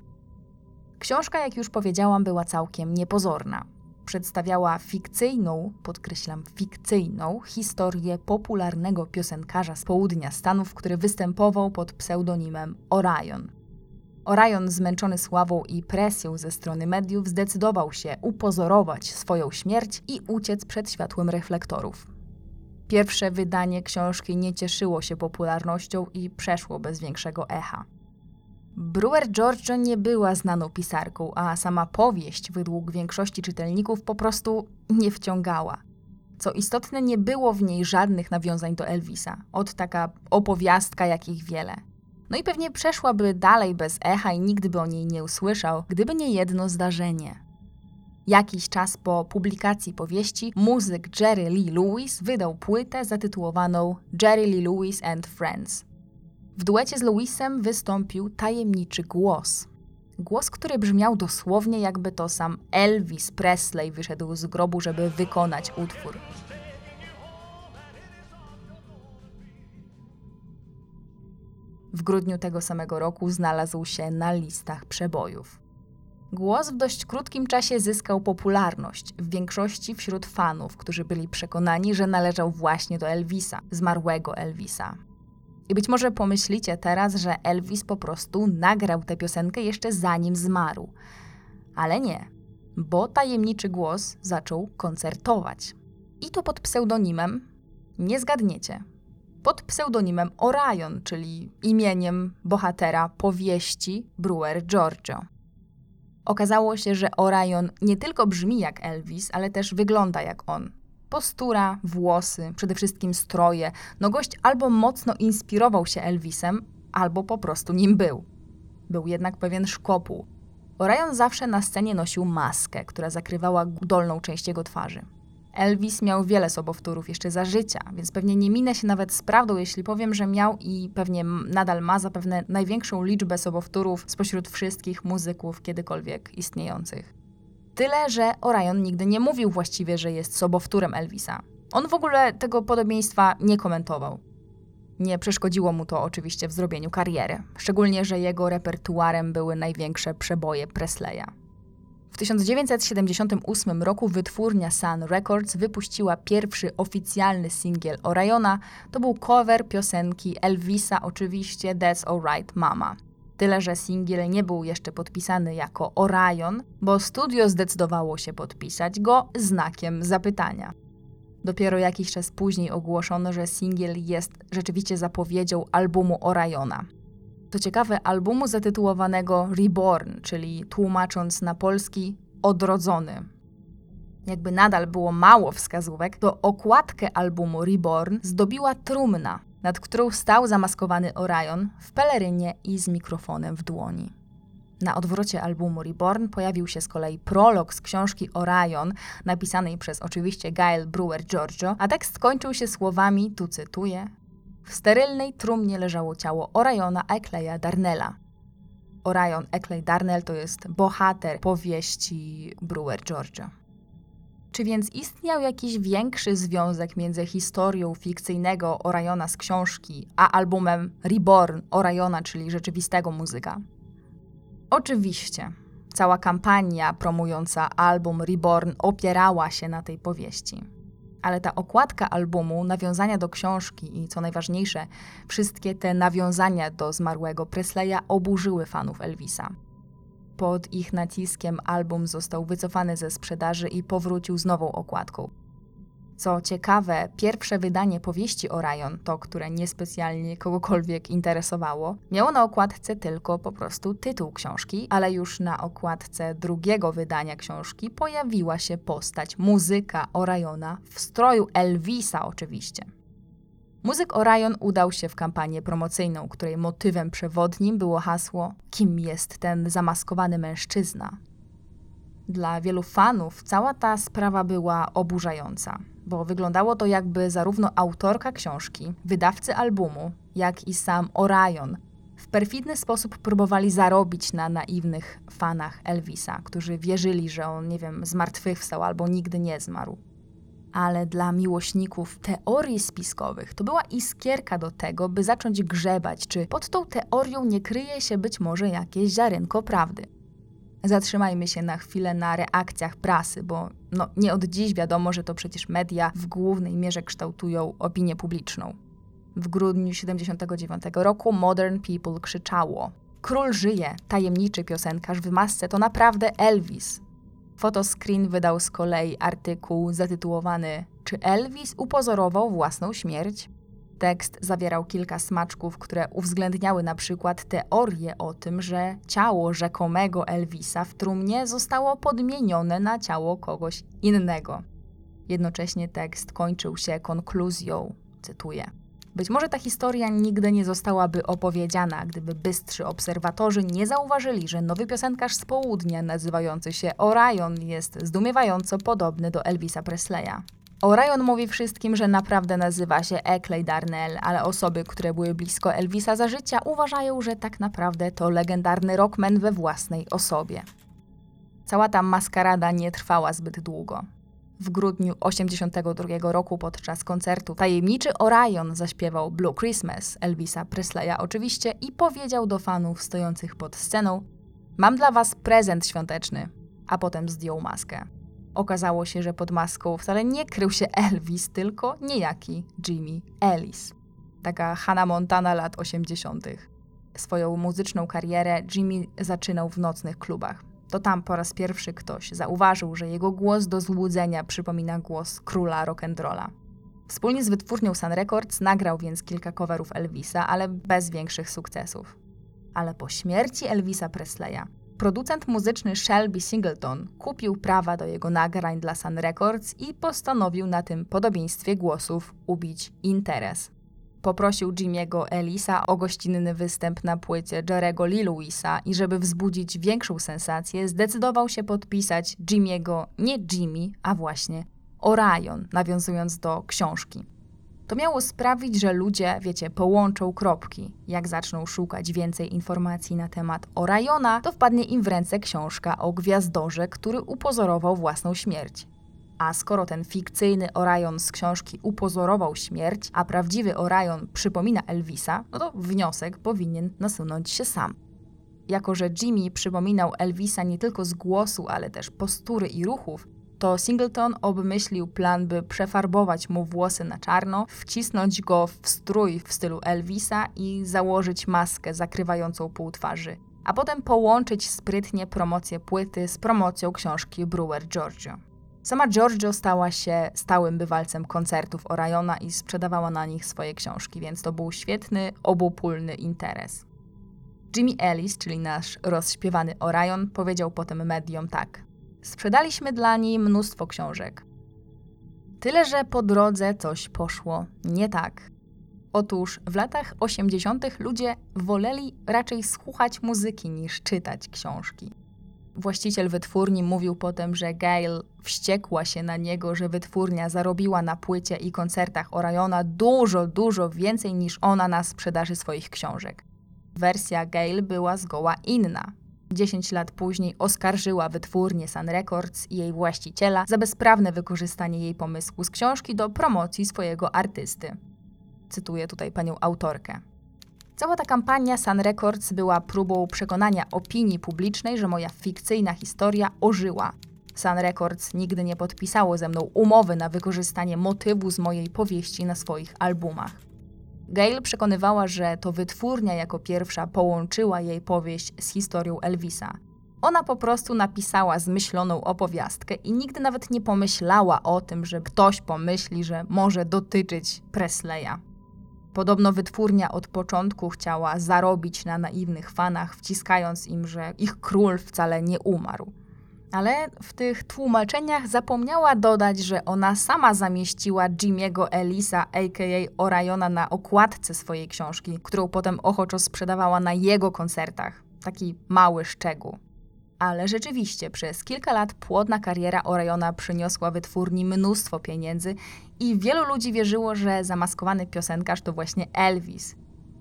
Książka, jak już powiedziałam, była całkiem niepozorna przedstawiała fikcyjną, podkreślam fikcyjną, historię popularnego piosenkarza z południa Stanów, który występował pod pseudonimem Orion. Orion, zmęczony sławą i presją ze strony mediów, zdecydował się upozorować swoją śmierć i uciec przed światłem reflektorów. Pierwsze wydanie książki nie cieszyło się popularnością i przeszło bez większego echa. Brewer Giorgio nie była znaną pisarką, a sama powieść według większości czytelników po prostu nie wciągała. Co istotne, nie było w niej żadnych nawiązań do Elvisa, od taka opowiastka, jakich wiele. No i pewnie przeszłaby dalej bez echa i nigdy by o niej nie usłyszał, gdyby nie jedno zdarzenie. Jakiś czas po publikacji powieści muzyk Jerry Lee Lewis wydał płytę zatytułowaną Jerry Lee Lewis and Friends. W duecie z Lewisem wystąpił tajemniczy głos. Głos, który brzmiał dosłownie jakby to sam Elvis Presley wyszedł z grobu, żeby wykonać utwór. W grudniu tego samego roku znalazł się na listach przebojów. Głos w dość krótkim czasie zyskał popularność, w większości wśród fanów, którzy byli przekonani, że należał właśnie do Elvisa, zmarłego Elvisa. I być może pomyślicie teraz, że Elvis po prostu nagrał tę piosenkę jeszcze zanim zmarł. Ale nie, bo tajemniczy głos zaczął koncertować. I to pod pseudonimem, nie zgadniecie, pod pseudonimem Orion, czyli imieniem bohatera powieści Brewer Giorgio. Okazało się, że Orion nie tylko brzmi jak Elvis, ale też wygląda jak on. Postura, włosy, przede wszystkim stroje. No gość albo mocno inspirował się Elvisem, albo po prostu nim był. Był jednak pewien szkopuł. Orion zawsze na scenie nosił maskę, która zakrywała dolną część jego twarzy. Elvis miał wiele sobowtórów jeszcze za życia, więc pewnie nie minę się nawet z prawdą, jeśli powiem, że miał i pewnie nadal ma zapewne największą liczbę sobowtórów spośród wszystkich muzyków kiedykolwiek istniejących. Tyle, że Orion nigdy nie mówił właściwie, że jest sobowtórem Elvisa. On w ogóle tego podobieństwa nie komentował. Nie przeszkodziło mu to oczywiście w zrobieniu kariery, szczególnie, że jego repertuarem były największe przeboje Presleya. W 1978 roku wytwórnia Sun Records wypuściła pierwszy oficjalny singiel Oriona. To był cover piosenki Elvisa, oczywiście That's Alright Mama. Tyle, że singiel nie był jeszcze podpisany jako Orion, bo studio zdecydowało się podpisać go znakiem zapytania. Dopiero jakiś czas później ogłoszono, że singiel jest rzeczywiście zapowiedzią albumu Oriona. To ciekawe, albumu zatytułowanego Reborn, czyli tłumacząc na polski Odrodzony. Jakby nadal było mało wskazówek, to okładkę albumu Reborn zdobiła trumna, nad którą stał zamaskowany Orion w pelerynie i z mikrofonem w dłoni. Na odwrocie albumu Reborn pojawił się z kolei prolog z książki Orion, napisanej przez oczywiście Gail Brewer Giorgio, a tekst kończył się słowami, tu cytuję, w sterylnej trumnie leżało ciało Oriona Ekleya Darnella. Orion Ekley Darnell to jest bohater powieści Brewer Giorgio. Czy więc istniał jakiś większy związek między historią fikcyjnego Oriona z książki, a albumem Reborn Oriona, czyli rzeczywistego muzyka? Oczywiście. Cała kampania promująca album Reborn opierała się na tej powieści. Ale ta okładka albumu, nawiązania do książki i co najważniejsze, wszystkie te nawiązania do zmarłego Presleya oburzyły fanów Elvisa. Pod ich naciskiem album został wycofany ze sprzedaży i powrócił z nową okładką. Co ciekawe, pierwsze wydanie powieści Orion, to które niespecjalnie kogokolwiek interesowało, miało na okładce tylko po prostu tytuł książki, ale już na okładce drugiego wydania książki pojawiła się postać muzyka Oriona w stroju Elvisa oczywiście. Muzyk Orion udał się w kampanię promocyjną, której motywem przewodnim było hasło Kim jest ten zamaskowany mężczyzna? Dla wielu fanów cała ta sprawa była oburzająca, bo wyglądało to jakby zarówno autorka książki, wydawcy albumu, jak i sam Orion w perfidny sposób próbowali zarobić na naiwnych fanach Elvisa, którzy wierzyli, że on, nie wiem, zmartwychwstał albo nigdy nie zmarł ale dla miłośników teorii spiskowych to była iskierka do tego, by zacząć grzebać, czy pod tą teorią nie kryje się być może jakieś ziarenko prawdy. Zatrzymajmy się na chwilę na reakcjach prasy, bo no, nie od dziś wiadomo, że to przecież media w głównej mierze kształtują opinię publiczną. W grudniu 79 roku Modern People krzyczało: Król żyje, tajemniczy piosenkarz w masce to naprawdę Elvis. Photoscreen wydał z kolei artykuł zatytułowany Czy Elvis upozorował własną śmierć? Tekst zawierał kilka smaczków, które uwzględniały na przykład teorię o tym, że ciało rzekomego Elvisa w trumnie zostało podmienione na ciało kogoś innego. Jednocześnie tekst kończył się konkluzją, cytuję. Być może ta historia nigdy nie zostałaby opowiedziana, gdyby bystrzy obserwatorzy nie zauważyli, że nowy piosenkarz z południa, nazywający się Orion, jest zdumiewająco podobny do Elvisa Presleya. Orion mówi wszystkim, że naprawdę nazywa się Eckley Darnell, ale osoby, które były blisko Elvisa za życia, uważają, że tak naprawdę to legendarny rockman we własnej osobie. Cała ta maskarada nie trwała zbyt długo. W grudniu 1982 roku podczas koncertu tajemniczy Orion zaśpiewał Blue Christmas Elvisa Presleya oczywiście i powiedział do fanów stojących pod sceną: Mam dla was prezent świąteczny, a potem zdjął maskę. Okazało się, że pod maską wcale nie krył się Elvis, tylko niejaki Jimmy Ellis. Taka Hannah Montana lat 80. Swoją muzyczną karierę Jimmy zaczynał w nocnych klubach. To tam po raz pierwszy ktoś zauważył, że jego głos do złudzenia przypomina głos króla rock'n'rolla. Wspólnie z wytwórnią Sun Records nagrał więc kilka coverów Elvisa, ale bez większych sukcesów. Ale po śmierci Elvisa Presleya producent muzyczny Shelby Singleton kupił prawa do jego nagrań dla Sun Records i postanowił na tym podobieństwie głosów ubić interes. Poprosił Jimmy'ego Elisa o gościnny występ na płycie Jerego Lee Lewisa i żeby wzbudzić większą sensację, zdecydował się podpisać Jimmy'ego nie Jimmy, a właśnie Orion, nawiązując do książki. To miało sprawić, że ludzie, wiecie, połączą kropki. Jak zaczną szukać więcej informacji na temat Oriona, to wpadnie im w ręce książka o gwiazdorze, który upozorował własną śmierć. A skoro ten fikcyjny Orion z książki upozorował śmierć, a prawdziwy Orion przypomina Elvisa, no to wniosek powinien nasunąć się sam. Jako, że Jimmy przypominał Elvisa nie tylko z głosu, ale też postury i ruchów, to Singleton obmyślił plan, by przefarbować mu włosy na czarno, wcisnąć go w strój w stylu Elvisa i założyć maskę zakrywającą pół twarzy, a potem połączyć sprytnie promocję płyty z promocją książki Brewer Giorgio. Sama Giorgio stała się stałym bywalcem koncertów Oriona i sprzedawała na nich swoje książki, więc to był świetny, obopólny interes. Jimmy Ellis, czyli nasz rozśpiewany Orion, powiedział potem mediom tak. Sprzedaliśmy dla niej mnóstwo książek. Tyle, że po drodze coś poszło nie tak. Otóż w latach 80. ludzie woleli raczej słuchać muzyki niż czytać książki. Właściciel wytwórni mówił potem, że Gail wściekła się na niego, że wytwórnia zarobiła na płycie i koncertach Oriona dużo, dużo więcej niż ona na sprzedaży swoich książek. Wersja Gail była zgoła inna. 10 lat później oskarżyła wytwórnię Sun Records i jej właściciela za bezprawne wykorzystanie jej pomysłu z książki do promocji swojego artysty. Cytuję tutaj panią autorkę. Cała ta kampania Sun Records była próbą przekonania opinii publicznej, że moja fikcyjna historia ożyła. Sun Records nigdy nie podpisało ze mną umowy na wykorzystanie motywu z mojej powieści na swoich albumach. Gail przekonywała, że to wytwórnia jako pierwsza połączyła jej powieść z historią Elvisa. Ona po prostu napisała zmyśloną opowiastkę i nigdy nawet nie pomyślała o tym, że ktoś pomyśli, że może dotyczyć Presleya. Podobno wytwórnia od początku chciała zarobić na naiwnych fanach, wciskając im, że ich król wcale nie umarł. Ale w tych tłumaczeniach zapomniała dodać, że ona sama zamieściła Jimmy'ego Elisa, a.k.a. Oriona, na okładce swojej książki, którą potem ochoczo sprzedawała na jego koncertach. Taki mały szczegół. Ale rzeczywiście, przez kilka lat płodna kariera Oriona przyniosła wytwórni mnóstwo pieniędzy i wielu ludzi wierzyło, że zamaskowany piosenkarz to właśnie Elvis.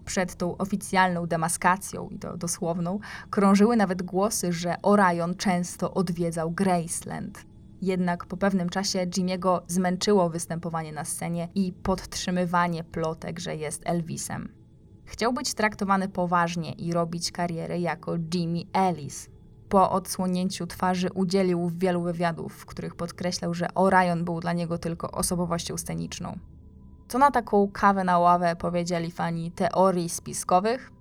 Przed tą oficjalną demaskacją, i to dosłowną, krążyły nawet głosy, że Orion często odwiedzał Graceland. Jednak po pewnym czasie Jimmy'ego zmęczyło występowanie na scenie i podtrzymywanie plotek, że jest Elvisem. Chciał być traktowany poważnie i robić karierę jako Jimmy Ellis, po odsłonięciu twarzy udzielił wielu wywiadów, w których podkreślał, że Orion był dla niego tylko osobowością sceniczną. Co na taką kawę na ławę powiedzieli fani teorii spiskowych?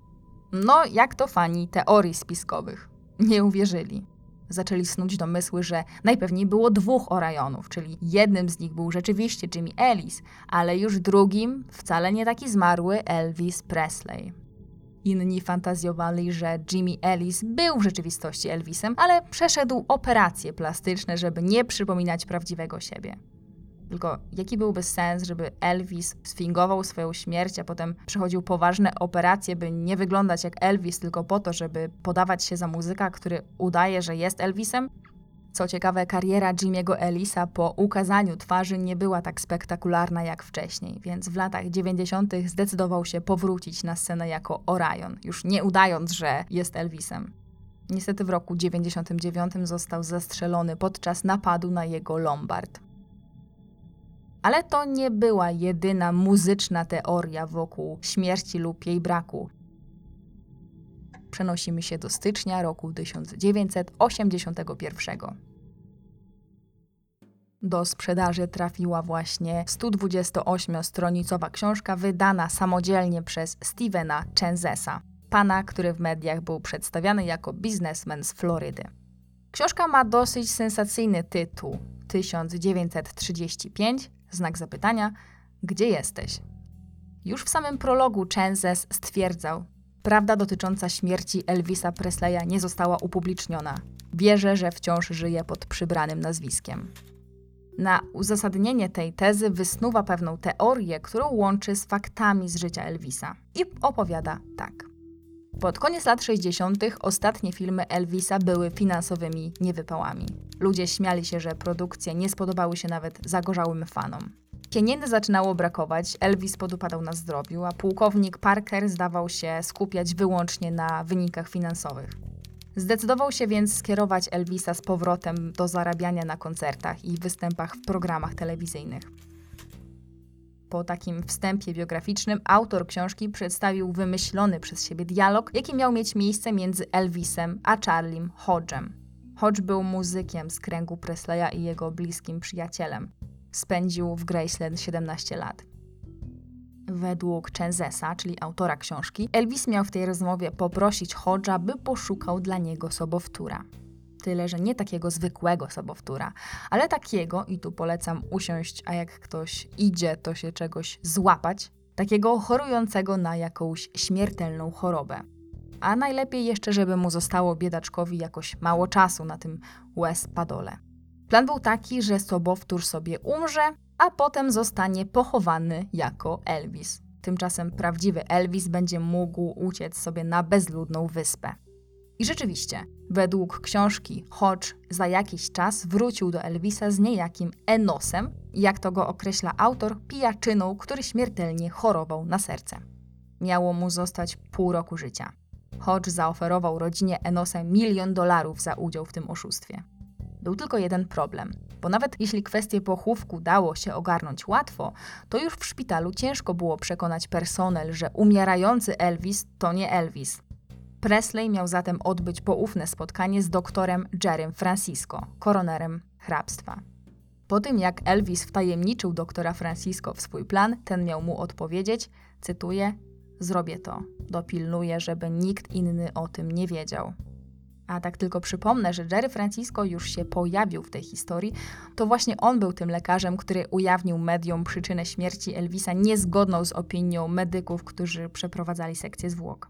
No, jak to fani teorii spiskowych? Nie uwierzyli. Zaczęli snuć domysły, że najpewniej było dwóch Orionów, czyli jednym z nich był rzeczywiście Jimmy Ellis, ale już drugim wcale nie taki zmarły Elvis Presley. Inni fantazjowali, że Jimmy Ellis był w rzeczywistości Elvisem, ale przeszedł operacje plastyczne, żeby nie przypominać prawdziwego siebie. Tylko jaki byłby sens, żeby Elvis sfingował swoją śmierć, a potem przechodził poważne operacje, by nie wyglądać jak Elvis, tylko po to, żeby podawać się za muzyka, który udaje, że jest Elvisem? Co ciekawe, kariera Jimmy'ego Ellisa po ukazaniu twarzy nie była tak spektakularna jak wcześniej, więc w latach 90. zdecydował się powrócić na scenę jako Orion, już nie udając, że jest Elvisem. Niestety w roku 99 został zastrzelony podczas napadu na jego Lombard. Ale to nie była jedyna muzyczna teoria wokół śmierci lub jej braku. Przenosimy się do stycznia roku 1981. Do sprzedaży trafiła właśnie 128-stronicowa książka wydana samodzielnie przez Stevena Chenzesa, pana, który w mediach był przedstawiany jako biznesmen z Florydy. Książka ma dosyć sensacyjny tytuł 1935, znak zapytania, gdzie jesteś? Już w samym prologu Chenzes stwierdzał, prawda dotycząca śmierci Elvisa Presleya nie została upubliczniona. Wierzę, że wciąż żyje pod przybranym nazwiskiem. Na uzasadnienie tej tezy wysnuwa pewną teorię, którą łączy z faktami z życia Elvisa i opowiada tak. Pod koniec lat 60. ostatnie filmy Elvisa były finansowymi niewypałami. Ludzie śmiali się, że produkcje nie spodobały się nawet zagorzałym fanom. Pieniędzy zaczynało brakować, Elvis podupadał na zdrowiu, a pułkownik Parker zdawał się skupiać wyłącznie na wynikach finansowych. Zdecydował się więc skierować Elvisa z powrotem do zarabiania na koncertach i występach w programach telewizyjnych. Po takim wstępie biograficznym autor książki przedstawił wymyślony przez siebie dialog, jaki miał mieć miejsce między Elvisem a Charliem Hodgem. Hodge był muzykiem z kręgu Presleya i jego bliskim przyjacielem. Spędził w Graceland 17 lat. Według Chenzesa, czyli autora książki, Elvis miał w tej rozmowie poprosić Hodge'a, by poszukał dla niego sobowtóra. Tyle, że nie takiego zwykłego sobowtóra, ale takiego, i tu polecam usiąść, a jak ktoś idzie, to się czegoś złapać, takiego chorującego na jakąś śmiertelną chorobę. A najlepiej jeszcze, żeby mu zostało biedaczkowi jakoś mało czasu na tym łez padole. Plan był taki, że sobowtór sobie umrze, a potem zostanie pochowany jako Elvis. Tymczasem prawdziwy Elvis będzie mógł uciec sobie na bezludną wyspę. I rzeczywiście, według książki Hodge za jakiś czas wrócił do Elvisa z niejakim Enosem, jak to go określa autor, pijaczyną, który śmiertelnie chorował na serce. Miało mu zostać pół roku życia. Hodge zaoferował rodzinie Enosa milion dolarów za udział w tym oszustwie. Był tylko jeden problem, bo nawet jeśli kwestię pochówku dało się ogarnąć łatwo, to już w szpitalu ciężko było przekonać personel, że umierający Elvis to nie Elvis. Presley miał zatem odbyć poufne spotkanie z doktorem Jerrym Francisco, koronerem hrabstwa. Po tym jak Elvis wtajemniczył doktora Francisco w swój plan, ten miał mu odpowiedzieć, cytuję: Zrobię to, dopilnuję, żeby nikt inny o tym nie wiedział. A tak tylko przypomnę, że Jerry Francisco już się pojawił w tej historii. To właśnie on był tym lekarzem, który ujawnił mediom przyczynę śmierci Elvisa niezgodną z opinią medyków, którzy przeprowadzali sekcję zwłok.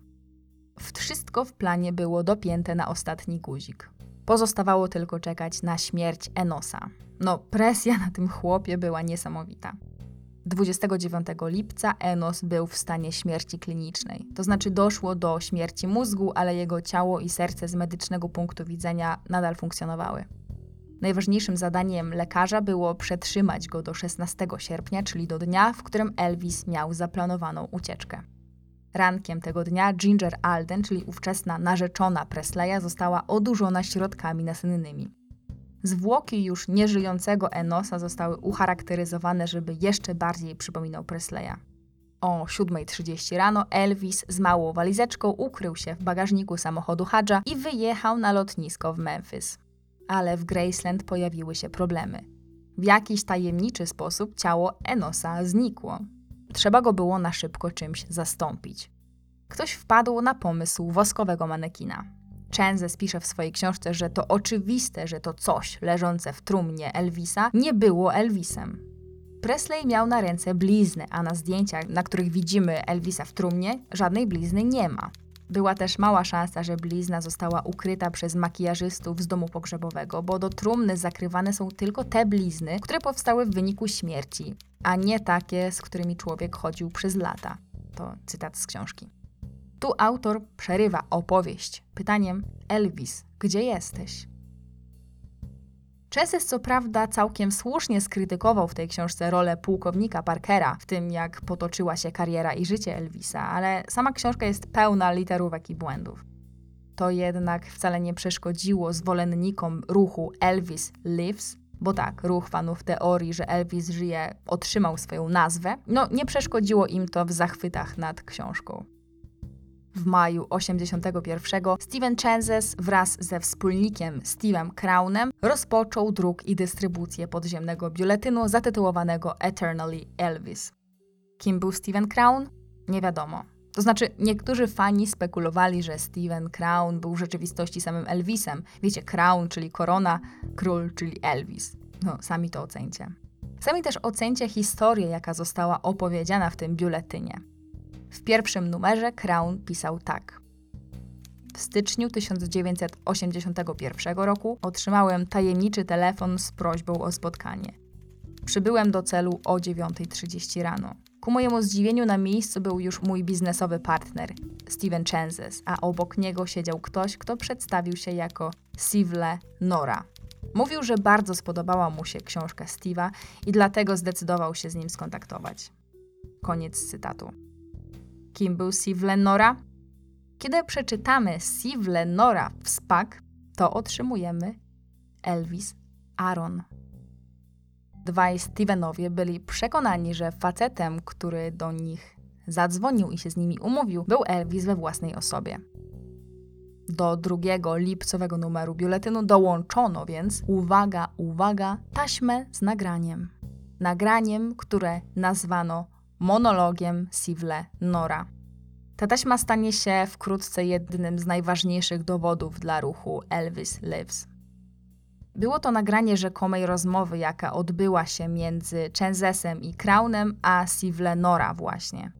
Wszystko w planie było dopięte na ostatni guzik. Pozostawało tylko czekać na śmierć Enosa. No, presja na tym chłopie była niesamowita. 29 lipca Enos był w stanie śmierci klinicznej. To znaczy doszło do śmierci mózgu, ale jego ciało i serce z medycznego punktu widzenia nadal funkcjonowały. Najważniejszym zadaniem lekarza było przetrzymać go do 16 sierpnia, czyli do dnia, w którym Elvis miał zaplanowaną ucieczkę. Rankiem tego dnia Ginger Alden, czyli ówczesna narzeczona Presleya, została odurzona środkami nasennymi. Zwłoki już nieżyjącego Enosa zostały ucharakteryzowane, żeby jeszcze bardziej przypominał Presleya. O 7.30 rano Elvis z małą walizeczką ukrył się w bagażniku samochodu Hadża i wyjechał na lotnisko w Memphis. Ale w Graceland pojawiły się problemy. W jakiś tajemniczy sposób ciało Enosa znikło. Trzeba go było na szybko czymś zastąpić. Ktoś wpadł na pomysł woskowego manekina. Chenzes pisze w swojej książce, że to oczywiste, że to coś leżące w trumnie Elvisa nie było Elvisem. Presley miał na ręce bliznę, a na zdjęciach, na których widzimy Elvisa w trumnie, żadnej blizny nie ma. Była też mała szansa, że blizna została ukryta przez makijażystów z domu pogrzebowego, bo do trumny zakrywane są tylko te blizny, które powstały w wyniku śmierci, a nie takie, z którymi człowiek chodził przez lata. To cytat z książki. Tu autor przerywa opowieść pytaniem: Elvis, gdzie jesteś? Chesses co prawda całkiem słusznie skrytykował w tej książce rolę pułkownika Parkera, w tym jak potoczyła się kariera i życie Elvisa, ale sama książka jest pełna literówek i błędów. To jednak wcale nie przeszkodziło zwolennikom ruchu Elvis Lives, bo tak, ruch fanów teorii, że Elvis żyje, otrzymał swoją nazwę, no nie przeszkodziło im to w zachwytach nad książką. W maju 81 Steven Chances wraz ze wspólnikiem Steve'em Crownem rozpoczął druk i dystrybucję podziemnego biuletynu zatytułowanego Eternally Elvis. Kim był Steven Crown? Nie wiadomo. To znaczy, niektórzy fani spekulowali, że Steven Crown był w rzeczywistości samym Elvisem. Wiecie, Crown, czyli korona, król, czyli Elvis. No, sami to ocencie. Sami też ocencie historię, jaka została opowiedziana w tym biuletynie. W pierwszym numerze Crown pisał tak. W styczniu 1981 roku otrzymałem tajemniczy telefon z prośbą o spotkanie. Przybyłem do celu o 9.30 rano. Ku mojemu zdziwieniu na miejscu był już mój biznesowy partner, Steven Chances, a obok niego siedział ktoś, kto przedstawił się jako Sivle Nora. Mówił, że bardzo spodobała mu się książka Steve'a i dlatego zdecydował się z nim skontaktować. Koniec cytatu. Kim był Steve Lenora? Kiedy przeczytamy Steve Lenora w SPAC, to otrzymujemy Elvis Aaron. Dwaj Stevenowie byli przekonani, że facetem, który do nich zadzwonił i się z nimi umówił, był Elvis we własnej osobie. Do drugiego lipcowego numeru biuletynu dołączono więc, uwaga, uwaga, taśmę z nagraniem. Nagraniem, które nazwano monologiem Sivle Nora. Ta taśma stanie się wkrótce jednym z najważniejszych dowodów dla ruchu Elvis Lives. Było to nagranie rzekomej rozmowy, jaka odbyła się między Chenzesem i Crownem, a Sivle Nora właśnie.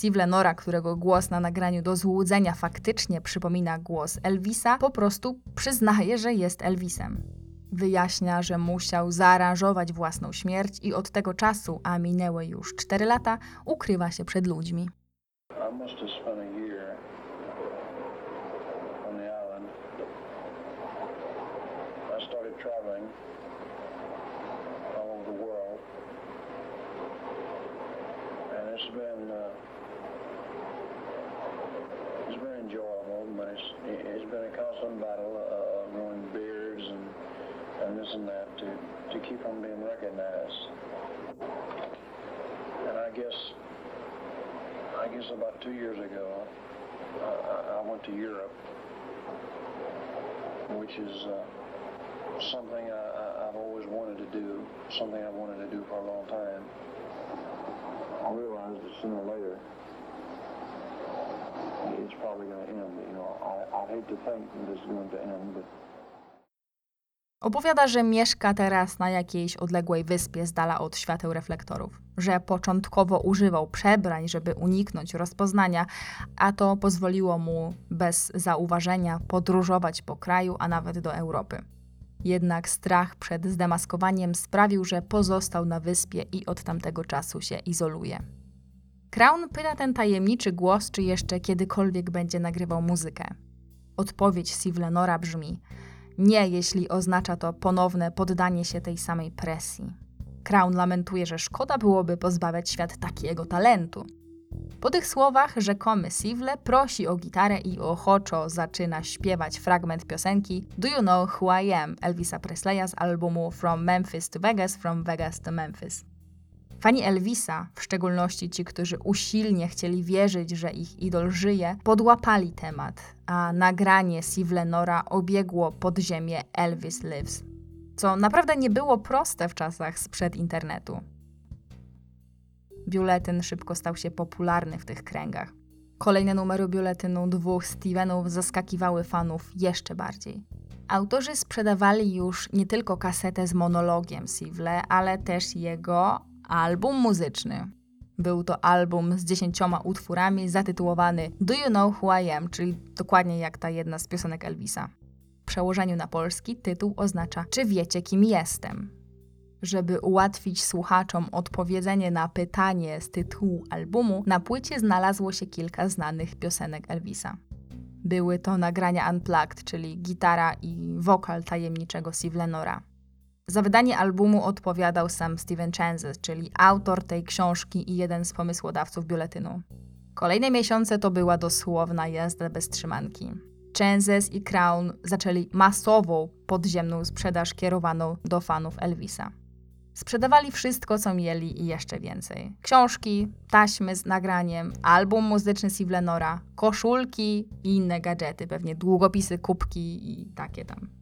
Sivle Nora, którego głos na nagraniu do złudzenia faktycznie przypomina głos Elvisa, po prostu przyznaje, że jest Elvisem. Wyjaśnia, że musiał zaaranżować własną śmierć i od tego czasu, a minęły już 4 lata, ukrywa się przed ludźmi. Uh, it's been a constant battle and this and that to to keep from being recognized. And I guess I guess about two years ago, I- I went to Europe, which is uh, something I, I- I've always wanted to do, something I've wanted to do for a long time. I realized that sooner or later, it's probably going to end. You know, I, I hate to think that it's going to end, but Opowiada, że mieszka teraz na jakiejś odległej wyspie z dala od świateł reflektorów, że początkowo używał przebrań, żeby uniknąć rozpoznania, a to pozwoliło mu bez zauważenia podróżować po kraju, a nawet do Europy. Jednak strach przed zdemaskowaniem sprawił, że pozostał na wyspie i od tamtego czasu się izoluje. Crown pyta ten tajemniczy głos, czy jeszcze kiedykolwiek będzie nagrywał muzykę. Odpowiedź Sivlenora brzmi: Nie, jeśli oznacza to ponowne poddanie się tej samej presji. Crown lamentuje, że szkoda byłoby pozbawiać świat takiego talentu. Po tych słowach rzekomy Sivle prosi o gitarę i ochoczo zaczyna śpiewać fragment piosenki Do You Know Who I Am Elvisa Presleya z albumu From Memphis to Vegas, From Vegas to Memphis. Fani Elvisa, w szczególności ci, którzy usilnie chcieli wierzyć, że ich idol żyje, podłapali temat, a nagranie Sivlenora obiegło podziemie Elvis Lives, co naprawdę nie było proste w czasach sprzed internetu. Biuletyn szybko stał się popularny w tych kręgach. Kolejne numery biuletynu dwóch Stevenów zaskakiwały fanów jeszcze bardziej. Autorzy sprzedawali już nie tylko kasetę z monologiem Sivle, ale też jego album muzyczny. Był to album z dziesięcioma utworami zatytułowany Do You Know Who I Am, czyli dokładnie jak ta jedna z piosenek Elvisa. W przełożeniu na polski tytuł oznacza Czy wiecie, kim jestem? Żeby ułatwić słuchaczom odpowiedzenie na pytanie z tytułu albumu, na płycie znalazło się kilka znanych piosenek Elvisa. Były to nagrania unplugged, czyli gitara i wokal tajemniczego Steve Lenora. Za wydanie albumu odpowiadał sam Steven Chances, czyli autor tej książki i jeden z pomysłodawców biuletynu. Kolejne miesiące to była dosłowna jazda bez trzymanki. Chances i Crown zaczęli masową podziemną sprzedaż kierowaną do fanów Elvisa. Sprzedawali wszystko, co mieli i jeszcze więcej. Książki, taśmy z nagraniem, album muzyczny Steve Lenora, koszulki i inne gadżety, pewnie długopisy, kubki i takie tam.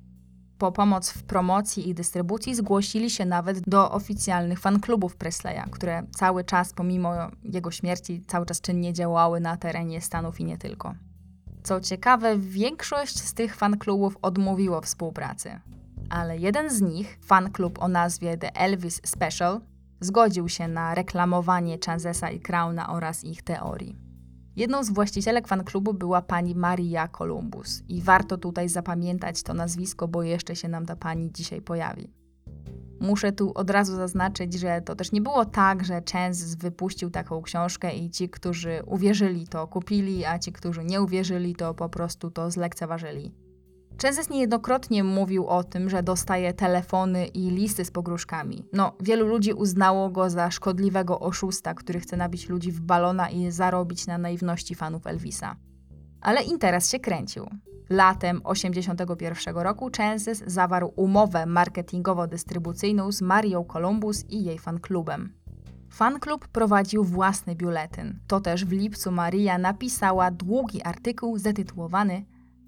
Po pomoc w promocji i dystrybucji zgłosili się nawet do oficjalnych fanklubów Presleya, które cały czas, pomimo jego śmierci, cały czas czynnie działały na terenie Stanów i nie tylko. Co ciekawe, większość z tych fanklubów odmówiło współpracy. Ale jeden z nich, fanklub o nazwie The Elvis Special, zgodził się na reklamowanie Chancesa i Crowna oraz ich teorii. Jedną z właścicielek fanklubu była pani Maria Columbus i warto tutaj zapamiętać to nazwisko, bo jeszcze się nam ta pani dzisiaj pojawi. Muszę tu od razu zaznaczyć, że to też nie było tak, że Chance wypuścił taką książkę i ci, którzy uwierzyli, to kupili, a ci, którzy nie uwierzyli, to po prostu to zlekceważyli. Częzes niejednokrotnie mówił o tym, że dostaje telefony i listy z pogróżkami. No, wielu ludzi uznało go za szkodliwego oszusta, który chce nabić ludzi w balona i zarobić na naiwności fanów Elvisa. Ale interes się kręcił. Latem 1981 roku Chances zawarł umowę marketingowo-dystrybucyjną z Marią Columbus i jej fanklubem. Fanklub prowadził własny biuletyn. To też w lipcu Maria napisała długi artykuł zatytułowany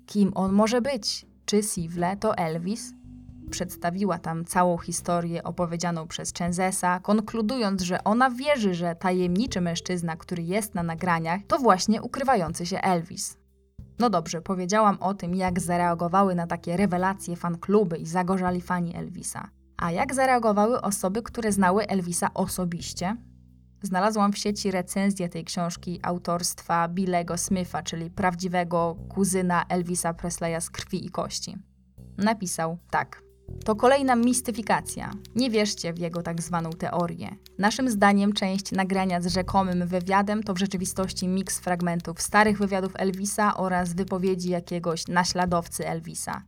Kim on może być? Czy Sivle to Elvis? Przedstawiła tam całą historię opowiedzianą przez Chenzesa, konkludując, że ona wierzy, że tajemniczy mężczyzna, który jest na nagraniach, to właśnie ukrywający się Elvis. No dobrze, powiedziałam o tym, jak zareagowały na takie rewelacje fankluby i zagorzali fani Elvisa. A jak zareagowały osoby, które znały Elvisa osobiście? Znalazłam w sieci recenzję tej książki autorstwa Billego Smitha, czyli prawdziwego kuzyna Elvisa Presleya z krwi i kości. Napisał tak. To kolejna mistyfikacja. Nie wierzcie w jego tak zwaną teorię. Naszym zdaniem część nagrania z rzekomym wywiadem to w rzeczywistości miks fragmentów starych wywiadów Elvisa oraz wypowiedzi jakiegoś naśladowcy Elvisa.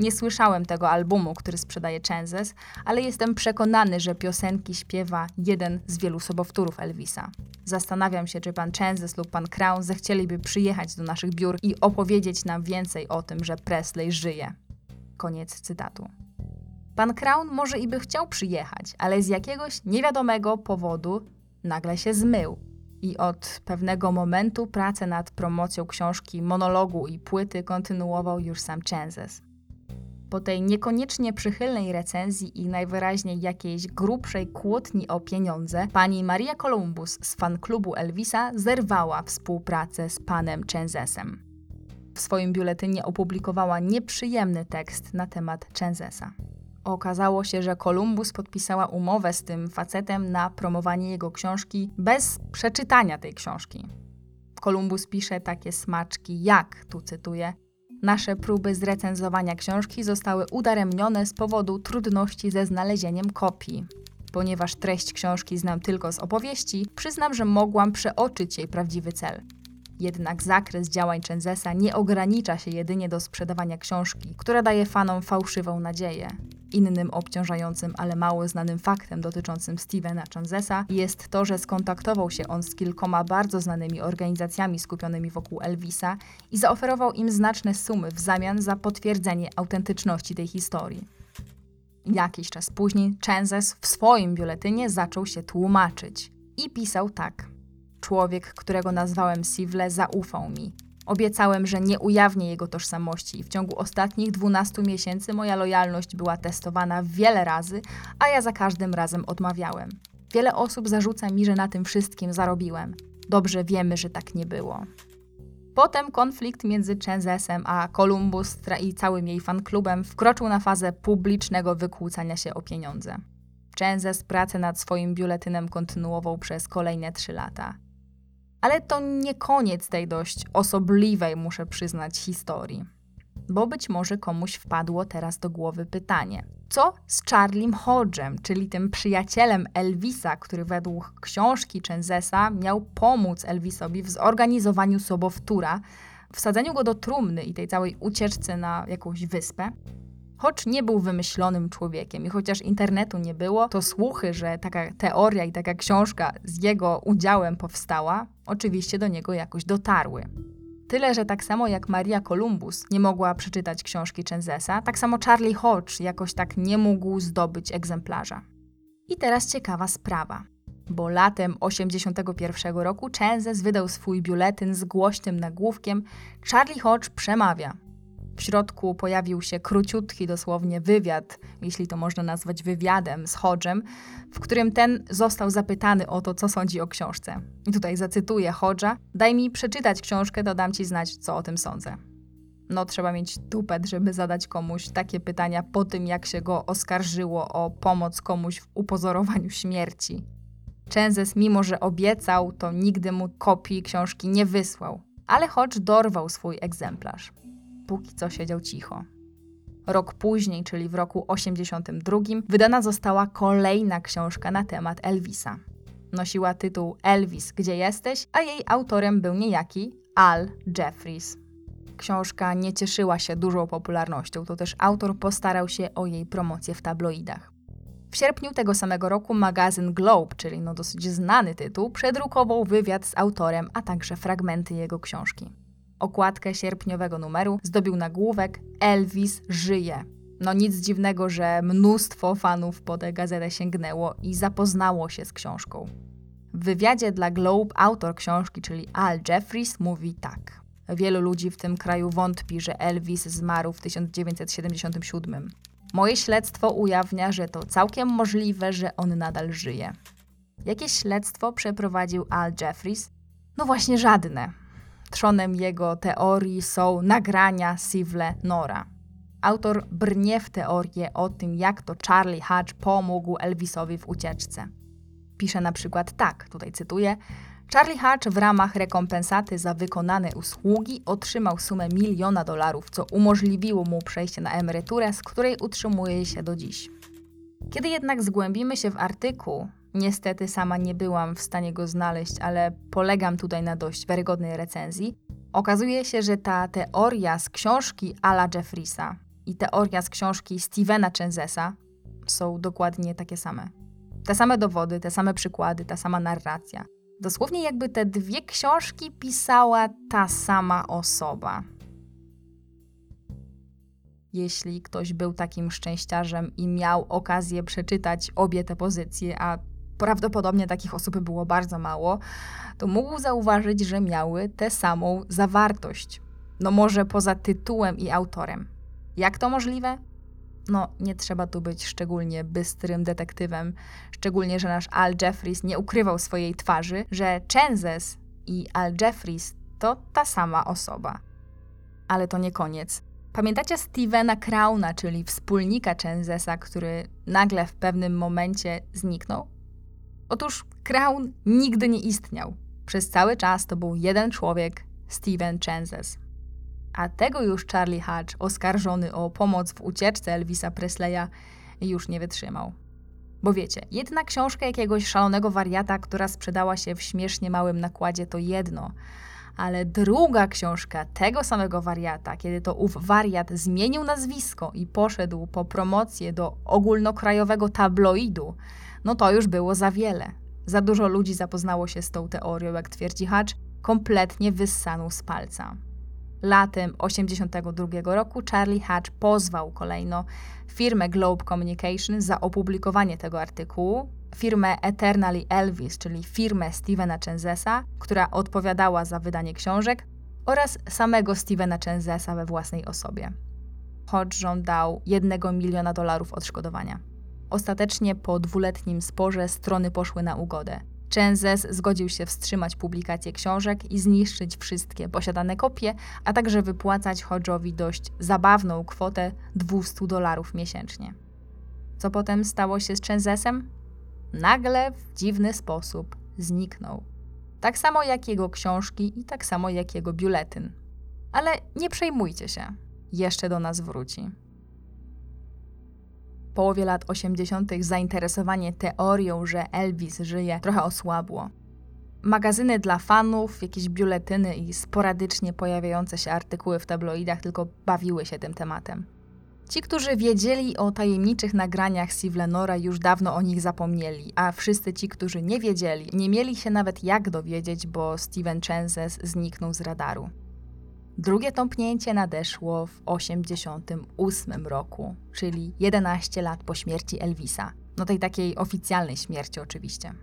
Nie słyszałem tego albumu, który sprzedaje Chances, ale jestem przekonany, że piosenki śpiewa jeden z wielu sobowtórów Elvisa. Zastanawiam się, czy pan Chances lub pan Crown zechcieliby przyjechać do naszych biur i opowiedzieć nam więcej o tym, że Presley żyje. Koniec cytatu. Pan Crown może i by chciał przyjechać, ale z jakiegoś niewiadomego powodu nagle się zmył. I od pewnego momentu pracę nad promocją książki, monologu i płyty kontynuował już sam Chances. Po tej niekoniecznie przychylnej recenzji i najwyraźniej jakiejś grubszej kłótni o pieniądze, pani Maria Columbus z fanklubu Elvisa zerwała współpracę z panem Chenzesem. W swoim biuletynie opublikowała nieprzyjemny tekst na temat Chenzesa. Okazało się, że Columbus podpisała umowę z tym facetem na promowanie jego książki bez przeczytania tej książki. Columbus pisze takie smaczki jak, tu cytuję, Nasze próby zrecenzowania książki zostały udaremnione z powodu trudności ze znalezieniem kopii. Ponieważ treść książki znam tylko z opowieści, przyznam, że mogłam przeoczyć jej prawdziwy cel. Jednak zakres działań Chenzesa nie ogranicza się jedynie do sprzedawania książki, która daje fanom fałszywą nadzieję. Innym obciążającym, ale mało znanym faktem dotyczącym Stevena Chenzesa jest to, że skontaktował się on z kilkoma bardzo znanymi organizacjami skupionymi wokół Elvisa i zaoferował im znaczne sumy w zamian za potwierdzenie autentyczności tej historii. Jakiś czas później Chenzes w swoim biuletynie zaczął się tłumaczyć i pisał tak – Człowiek, którego nazwałem Sivle, zaufał mi. Obiecałem, że nie ujawnię jego tożsamości i w ciągu ostatnich 12 miesięcy moja lojalność była testowana wiele razy, a ja za każdym razem odmawiałem. Wiele osób zarzuca mi, że na tym wszystkim zarobiłem. Dobrze wiemy, że tak nie było. Potem konflikt między Chenzesem a Columbus i całym jej fanklubem wkroczył na fazę publicznego wykłócania się o pieniądze. Czenzes pracę nad swoim biuletynem kontynuował przez kolejne trzy lata. Ale to nie koniec tej dość osobliwej, muszę przyznać, historii. Bo być może komuś wpadło teraz do głowy pytanie: co z Charliem Hodgem, czyli tym przyjacielem Elvisa, który według książki Chenzesa miał pomóc Elvisowi w zorganizowaniu sobowtóra, wsadzeniu go do trumny i tej całej ucieczce na jakąś wyspę? Hodge nie był wymyślonym człowiekiem i chociaż internetu nie było, to słuchy, że taka teoria i taka książka z jego udziałem powstała, oczywiście do niego jakoś dotarły. Tyle, że tak samo jak Maria Columbus nie mogła przeczytać książki Chenzesa, tak samo Charlie Hodge jakoś tak nie mógł zdobyć egzemplarza. I teraz ciekawa sprawa, bo latem 81 roku Chenzes wydał swój biuletyn z głośnym nagłówkiem Charlie Hodge przemawia. W środku pojawił się króciutki dosłownie wywiad, jeśli to można nazwać wywiadem, z Hodgem, w którym ten został zapytany o to, co sądzi o książce. I tutaj zacytuję Hodge'a: Daj mi przeczytać książkę, to dam ci znać, co o tym sądzę. No, trzeba mieć tupet, żeby zadać komuś takie pytania po tym, jak się go oskarżyło o pomoc komuś w upozorowaniu śmierci. Czenzes, mimo że obiecał, to nigdy mu kopii książki nie wysłał, ale Hodge dorwał swój egzemplarz póki co siedział cicho. Rok później, czyli w roku 82, wydana została kolejna książka na temat Elvisa. Nosiła tytuł Elvis, gdzie jesteś, a jej autorem był niejaki Al Jeffries. Książka nie cieszyła się dużą popularnością, to też autor postarał się o jej promocję w tabloidach. W sierpniu tego samego roku magazyn Globe, czyli no dosyć znany tytuł, przedrukował wywiad z autorem, a także fragmenty jego książki. Okładkę sierpniowego numeru zdobił nagłówek Elvis żyje. No nic dziwnego, że mnóstwo fanów po tę gazetę sięgnęło i zapoznało się z książką. W wywiadzie dla Globe autor książki, czyli Al Jeffries, mówi tak. Wielu ludzi w tym kraju wątpi, że Elvis zmarł w 1977. Moje śledztwo ujawnia, że to całkiem możliwe, że on nadal żyje. Jakie śledztwo przeprowadził Al Jeffries? No właśnie żadne. Trzonem jego teorii są nagrania Sivle Nora. Autor brnie w teorię o tym, jak to Charlie Hatch pomógł Elvisowi w ucieczce. Pisze na przykład tak, tutaj cytuję: Charlie Hatch w ramach rekompensaty za wykonane usługi otrzymał sumę miliona dolarów, co umożliwiło mu przejście na emeryturę, z której utrzymuje się do dziś. Kiedy jednak zgłębimy się w artykuł, Niestety sama nie byłam w stanie go znaleźć, ale polegam tutaj na dość wiarygodnej recenzji. Okazuje się, że ta teoria z książki Ala Jeffrisa i teoria z książki Stevena Chenzesa są dokładnie takie same. Te same dowody, te same przykłady, ta sama narracja. Dosłownie jakby te dwie książki pisała ta sama osoba. Jeśli ktoś był takim szczęściarzem i miał okazję przeczytać obie te pozycje, a prawdopodobnie takich osób było bardzo mało, to mógł zauważyć, że miały tę samą zawartość. No może poza tytułem i autorem. Jak to możliwe? No, nie trzeba tu być szczególnie bystrym detektywem, szczególnie, że nasz Al Jeffries nie ukrywał swojej twarzy, że Chenzes i Al Jeffries to ta sama osoba. Ale to nie koniec. Pamiętacie Stevena Crowna, czyli wspólnika Chenzesa, który nagle w pewnym momencie zniknął? Otóż Crown nigdy nie istniał. Przez cały czas to był jeden człowiek, Steven Chances. A tego już Charlie Hatch, oskarżony o pomoc w ucieczce Elvisa Presleya, już nie wytrzymał. Bo wiecie, jedna książka jakiegoś szalonego wariata, która sprzedała się w śmiesznie małym nakładzie, to jedno. Ale druga książka tego samego wariata, kiedy to ów wariat zmienił nazwisko i poszedł po promocję do ogólnokrajowego tabloidu, no to już było za wiele. Za dużo ludzi zapoznało się z tą teorią, jak twierdzi Hatch, kompletnie wyssaną z palca. Latem 1982 roku Charlie Hatch pozwał kolejno firmę Globe Communication za opublikowanie tego artykułu, firmę Eternally Elvis, czyli firmę Stevena Chenzesa, która odpowiadała za wydanie książek, oraz samego Stevena Chenzesa we własnej osobie. Hodge żądał 1 miliona dolarów odszkodowania. Ostatecznie po dwuletnim sporze strony poszły na ugodę. Chenzes zgodził się wstrzymać publikację książek i zniszczyć wszystkie posiadane kopie, a także wypłacać Hodge'owi dość zabawną kwotę 200 dolarów miesięcznie. Co potem stało się z Chenzesem? Nagle w dziwny sposób zniknął. Tak samo jak jego książki i tak samo jak jego biuletyn. Ale nie przejmujcie się, jeszcze do nas wróci. Połowie lat 80. zainteresowanie teorią, że Elvis żyje, trochę osłabło. Magazyny dla fanów, jakieś biuletyny i sporadycznie pojawiające się artykuły w tabloidach tylko bawiły się tym tematem. Ci, którzy wiedzieli o tajemniczych nagraniach Sivlenora, już dawno o nich zapomnieli, a wszyscy ci, którzy nie wiedzieli, nie mieli się nawet jak dowiedzieć, bo Steven Chances zniknął z radaru. Drugie tąpnięcie nadeszło w 1988 roku, czyli 11 lat po śmierci Elvisa. No tej takiej oficjalnej śmierci oczywiście.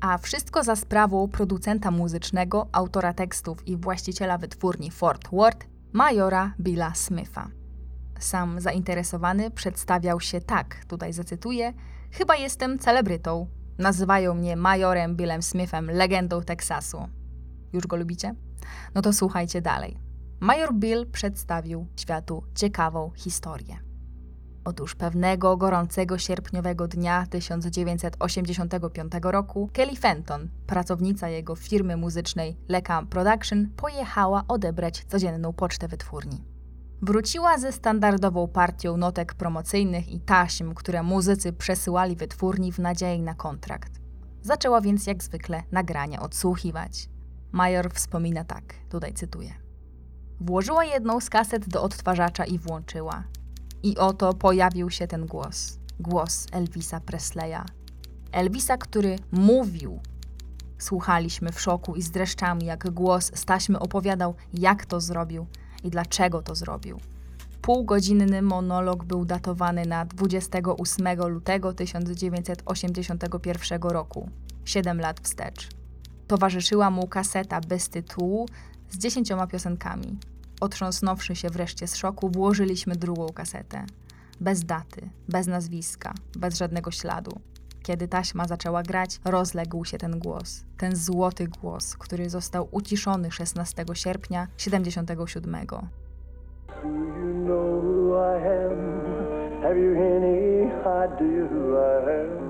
A wszystko za sprawą producenta muzycznego, autora tekstów i właściciela wytwórni Fort Worth, majora Billa Smitha. Sam zainteresowany przedstawiał się tak, tutaj zacytuję: Chyba jestem celebrytą. Nazywają mnie majorem Billem Smithem, legendą Teksasu. Już go lubicie? No to słuchajcie dalej. Major Bill przedstawił światu ciekawą historię. Otóż pewnego gorącego sierpniowego dnia 1985 roku Kelly Fenton, pracownica jego firmy muzycznej Lecam Production, pojechała odebrać codzienną pocztę wytwórni. Wróciła ze standardową partią notek promocyjnych i taśm, które muzycy przesyłali wytwórni w nadziei na kontrakt. Zaczęła więc jak zwykle nagrania odsłuchiwać. Major wspomina tak, tutaj cytuję. Włożyła jedną z kaset do odtwarzacza i włączyła. I oto pojawił się ten głos. Głos Elvisa Presleya. Elvisa, który mówił. Słuchaliśmy w szoku i z dreszczami, jak głos z taśmy opowiadał, jak to zrobił i dlaczego to zrobił. Półgodzinny monolog był datowany na 28 lutego 1981 roku, 7 lat wstecz. Towarzyszyła mu kaseta bez tytułu z dziesięcioma piosenkami. Otrząsnąwszy się wreszcie z szoku, włożyliśmy drugą kasetę. Bez daty, bez nazwiska, bez żadnego śladu. Kiedy taśma zaczęła grać, rozległ się ten głos. Ten złoty głos, który został uciszony 16 sierpnia 77. Do you know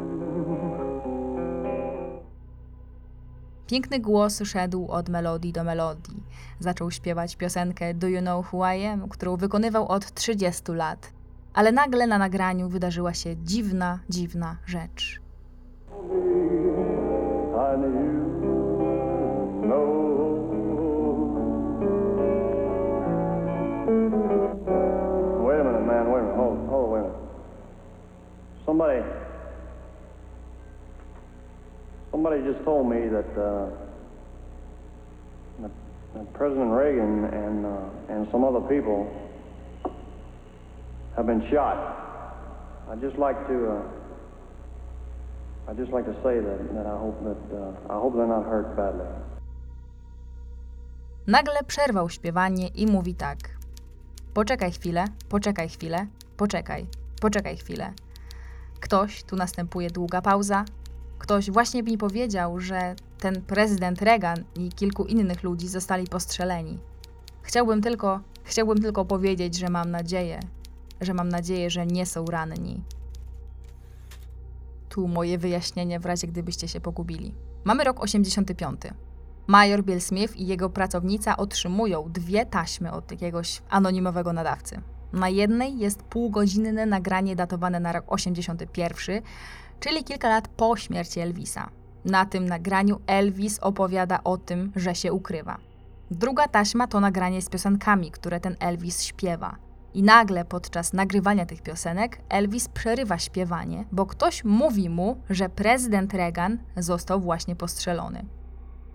Piękny głos szedł od melodii do melodii. Zaczął śpiewać piosenkę Do You Know Who I Am, którą wykonywał od 30 lat. Ale nagle na nagraniu wydarzyła się dziwna, dziwna rzecz. I somebody just told me that, uh, that, President Reagan and uh, and some other people have been shot. I'd just like to. Uh, I'd just like to say that, that I hope that uh, I hope they're not hurt badly. Nagle przerwał śpiewanie i mówi tak: Poczekaj chwilę, poczekaj chwilę, poczekaj, poczekaj chwilę. Ktoś, tu następuje długa pauza, ktoś właśnie mi powiedział, że ten prezydent Reagan i kilku innych ludzi zostali postrzeleni. Chciałbym tylko, chciałbym tylko powiedzieć, że mam nadzieję, że mam nadzieję, że nie są ranni. Tu moje wyjaśnienie w razie gdybyście się pogubili. Mamy rok 85. Major Bill Smith i jego pracownica otrzymują dwie taśmy od jakiegoś anonimowego nadawcy. Na jednej jest półgodzinne nagranie datowane na rok 81, czyli kilka lat po śmierci Elvisa. Na tym nagraniu Elvis opowiada o tym, że się ukrywa. Druga taśma to nagranie z piosenkami, które ten Elvis śpiewa. I nagle podczas nagrywania tych piosenek Elvis przerywa śpiewanie, bo ktoś mówi mu, że prezydent Reagan został właśnie postrzelony.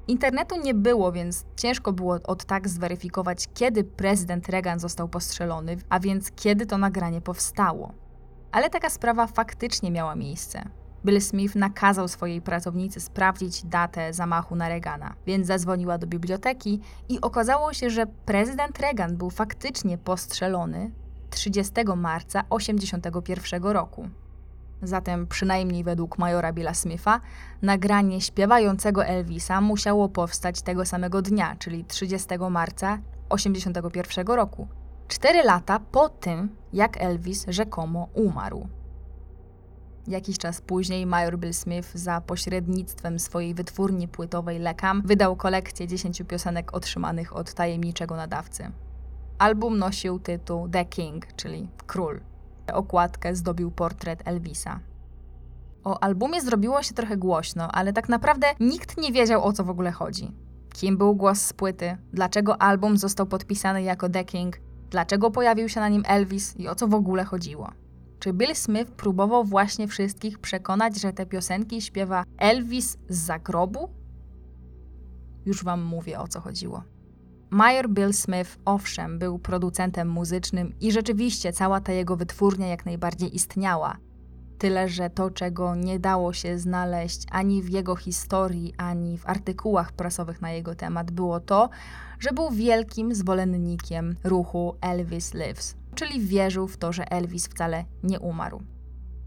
Internetu nie było, więc ciężko było od tak zweryfikować, kiedy prezydent Reagan został postrzelony, a więc kiedy to nagranie powstało. Ale taka sprawa faktycznie miała miejsce. Bill Smith nakazał swojej pracownicy sprawdzić datę zamachu na Reagana, więc zadzwoniła do biblioteki i okazało się, że prezydent Reagan był faktycznie postrzelony 30 marca 1981 roku. Zatem, przynajmniej według majora Billa Smitha, nagranie śpiewającego Elvisa musiało powstać tego samego dnia, czyli 30 marca 1981 roku, cztery lata po tym, jak Elvis rzekomo umarł. Jakiś czas później Major Bill Smith za pośrednictwem swojej wytwórni płytowej Lekam wydał kolekcję 10 piosenek otrzymanych od tajemniczego nadawcy. Album nosił tytuł The King, czyli Król. Okładkę zdobił portret Elvisa. O albumie zrobiło się trochę głośno, ale tak naprawdę nikt nie wiedział o co w ogóle chodzi. Kim był głos z płyty, dlaczego album został podpisany jako The King, dlaczego pojawił się na nim Elvis i o co w ogóle chodziło. Czy Bill Smith próbował właśnie wszystkich przekonać, że te piosenki śpiewa Elvis z zagrobu? Już wam mówię o co chodziło. Major Bill Smith, owszem, był producentem muzycznym i rzeczywiście cała ta jego wytwórnia jak najbardziej istniała. Tyle, że to, czego nie dało się znaleźć ani w jego historii, ani w artykułach prasowych na jego temat, było to, że był wielkim zwolennikiem ruchu Elvis Lives, czyli wierzył w to, że Elvis wcale nie umarł.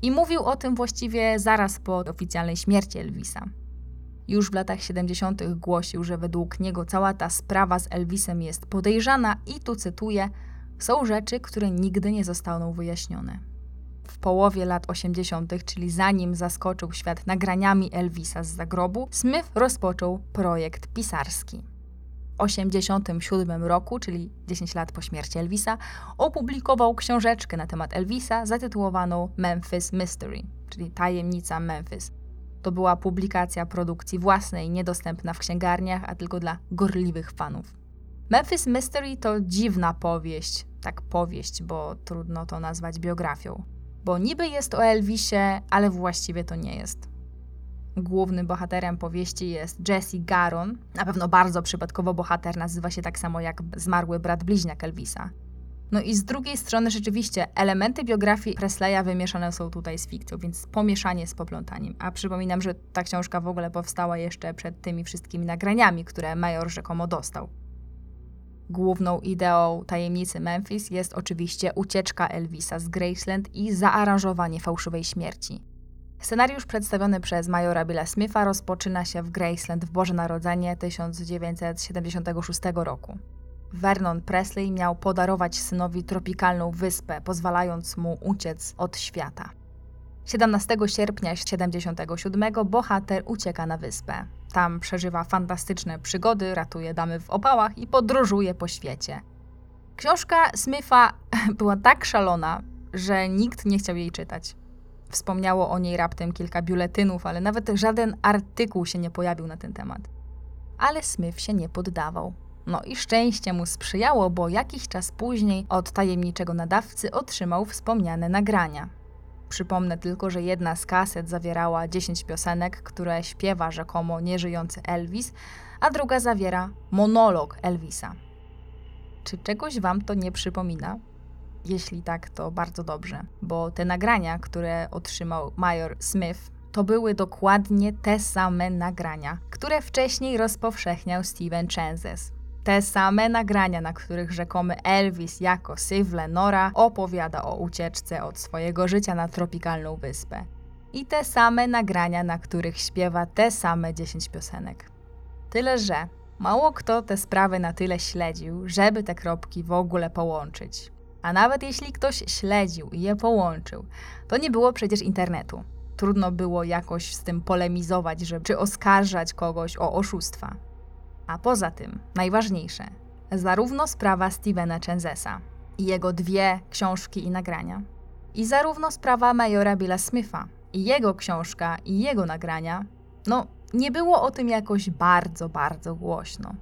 I mówił o tym właściwie zaraz po oficjalnej śmierci Elvisa. Już w latach 70. głosił, że według niego cała ta sprawa z Elvisem jest podejrzana i tu cytuję: Są rzeczy, które nigdy nie zostaną wyjaśnione. W połowie lat 80., czyli zanim zaskoczył świat nagraniami Elvisa z zagrobu, Smith rozpoczął projekt pisarski. 1987 roku, czyli 10 lat po śmierci Elvisa, opublikował książeczkę na temat Elvisa zatytułowaną Memphis Mystery, czyli Tajemnica Memphis. To była publikacja produkcji własnej, niedostępna w księgarniach, a tylko dla gorliwych fanów. Memphis Mystery to dziwna powieść, tak powieść, bo trudno to nazwać biografią. Bo niby jest o Elvisie, ale właściwie to nie jest. Głównym bohaterem powieści jest Jesse Garon. Na pewno bardzo przypadkowo bohater nazywa się tak samo jak zmarły brat bliźniak Elvisa. No i z drugiej strony rzeczywiście elementy biografii Presleya wymieszane są tutaj z fikcją, więc pomieszanie z poplątaniem. A przypominam, że ta książka w ogóle powstała jeszcze przed tymi wszystkimi nagraniami, które Major rzekomo dostał. Główną ideą tajemnicy Memphis jest oczywiście ucieczka Elvisa z Graceland i zaaranżowanie fałszywej śmierci. Scenariusz przedstawiony przez majora Billa Smitha rozpoczyna się w Graceland w Boże Narodzenie 1976 roku. Vernon Presley miał podarować synowi tropikalną wyspę, pozwalając mu uciec od świata. 17 sierpnia 1977 bohater ucieka na wyspę. Tam przeżywa fantastyczne przygody, ratuje damy w opałach i podróżuje po świecie. Książka Smitha była tak szalona, że nikt nie chciał jej czytać. Wspomniało o niej raptem kilka biuletynów, ale nawet żaden artykuł się nie pojawił na ten temat. Ale Smith się nie poddawał. No i szczęście mu sprzyjało, bo jakiś czas później od tajemniczego nadawcy otrzymał wspomniane nagrania. Przypomnę tylko, że jedna z kaset zawierała 10 piosenek, które śpiewa rzekomo nieżyjący Elvis, a druga zawiera monolog Elvisa. Czy czegoś wam to nie przypomina? Jeśli tak, to bardzo dobrze, bo te nagrania, które otrzymał Major Smith, to były dokładnie te same nagrania, które wcześniej rozpowszechniał Steven Chances. Te same nagrania, na których rzekomy Elvis jako Siv Lenora opowiada o ucieczce od swojego życia na tropikalną wyspę. I te same nagrania, na których śpiewa te same 10 piosenek. Tyle, że mało kto te sprawy na tyle śledził, żeby te kropki w ogóle połączyć. A nawet jeśli ktoś śledził i je połączył, to nie było przecież internetu. Trudno było jakoś z tym polemizować, żeby, czy oskarżać kogoś o oszustwa. A poza tym, najważniejsze, zarówno sprawa Stevena Chenzesa i jego dwie książki i nagrania, i zarówno sprawa majora Billa Smitha i jego książka i jego nagrania, no nie było o tym jakoś bardzo, bardzo głośno.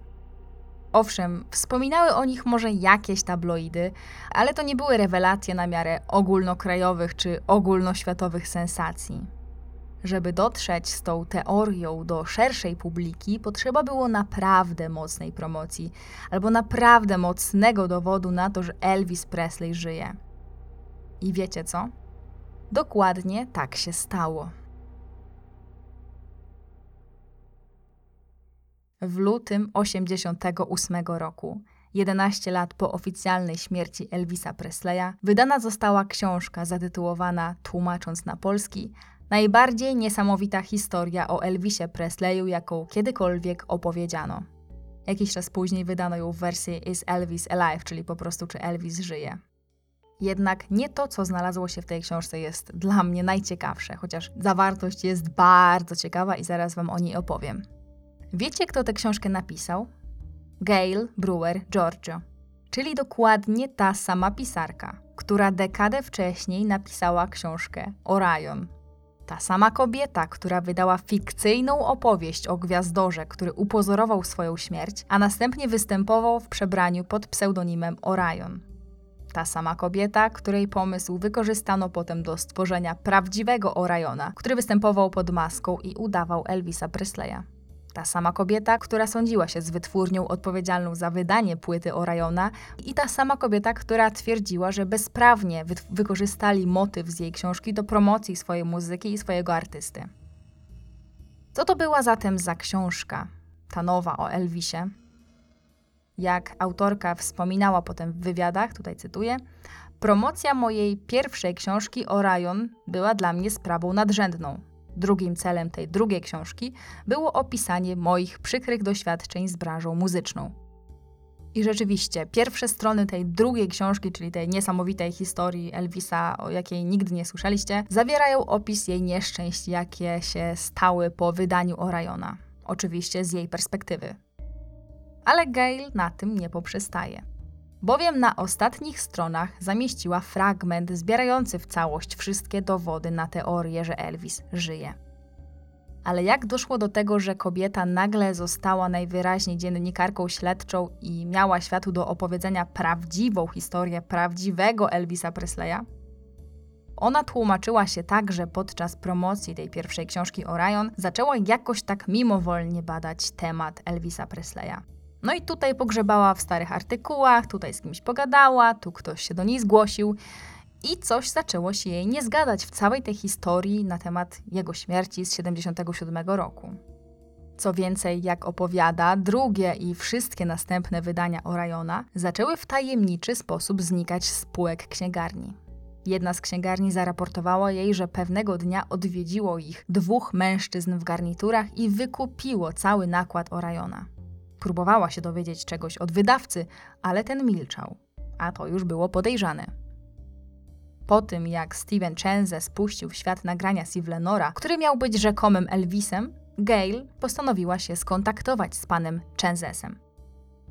Owszem, wspominały o nich może jakieś tabloidy, ale to nie były rewelacje na miarę ogólnokrajowych czy ogólnoświatowych sensacji. Żeby dotrzeć z tą teorią do szerszej publiki, potrzeba było naprawdę mocnej promocji albo naprawdę mocnego dowodu na to, że Elvis Presley żyje. I wiecie co? Dokładnie tak się stało. W lutym 1988 roku, 11 lat po oficjalnej śmierci Elvisa Presleya, wydana została książka zatytułowana, tłumacząc na polski, Najbardziej niesamowita historia o Elvisie Presleyu, jaką kiedykolwiek opowiedziano. Jakiś czas później wydano ją w wersji Is Elvis Alive, czyli po prostu czy Elvis żyje. Jednak nie to, co znalazło się w tej książce, jest dla mnie najciekawsze, chociaż zawartość jest bardzo ciekawa i zaraz Wam o niej opowiem. Wiecie, kto tę książkę napisał? Gail Brewer Giorgio, czyli dokładnie ta sama pisarka, która dekadę wcześniej napisała książkę Orion. Ta sama kobieta, która wydała fikcyjną opowieść o gwiazdorze, który upozorował swoją śmierć, a następnie występował w przebraniu pod pseudonimem Orion. Ta sama kobieta, której pomysł wykorzystano potem do stworzenia prawdziwego Oriona, który występował pod maską i udawał Elvisa Presleya. Ta sama kobieta, która sądziła się z wytwórnią odpowiedzialną za wydanie płyty Oriona i ta sama kobieta, która twierdziła, że bezprawnie wy wykorzystali motyw z jej książki do promocji swojej muzyki i swojego artysty. Co to była zatem za książka, ta nowa o Elvisie? Jak autorka wspominała potem w wywiadach, tutaj cytuję, promocja mojej pierwszej książki Orion była dla mnie sprawą nadrzędną. Drugim celem tej drugiej książki było opisanie moich przykrych doświadczeń z branżą muzyczną. I rzeczywiście, pierwsze strony tej drugiej książki, czyli tej niesamowitej historii Elvisa, o jakiej nigdy nie słyszeliście, zawierają opis jej nieszczęść, jakie się stały po wydaniu Oriona. Oczywiście z jej perspektywy. Ale Gail na tym nie poprzestaje. Bowiem na ostatnich stronach zamieściła fragment zbierający w całość wszystkie dowody na teorię, że Elvis żyje. Ale jak doszło do tego, że kobieta nagle została najwyraźniej dziennikarką śledczą i miała światu do opowiedzenia prawdziwą historię prawdziwego Elvisa Presleya? Ona tłumaczyła się tak, że podczas promocji tej pierwszej książki Orion zaczęła jakoś tak mimowolnie badać temat Elvisa Presleya. No i tutaj pogrzebała w starych artykułach, tutaj z kimś pogadała, tu ktoś się do niej zgłosił i coś zaczęło się jej nie zgadać w całej tej historii na temat jego śmierci z 77 roku. Co więcej, jak opowiada, drugie i wszystkie następne wydania Oriona zaczęły w tajemniczy sposób znikać z spółek księgarni. Jedna z księgarni zaraportowała jej, że pewnego dnia odwiedziło ich dwóch mężczyzn w garniturach i wykupiło cały nakład Oriona. Próbowała się dowiedzieć czegoś od wydawcy, ale ten milczał, a to już było podejrzane. Po tym, jak Steven Chenze spuścił w świat nagrania Sivlenora, który miał być rzekomym Elvisem, Gail postanowiła się skontaktować z panem Chenzesem.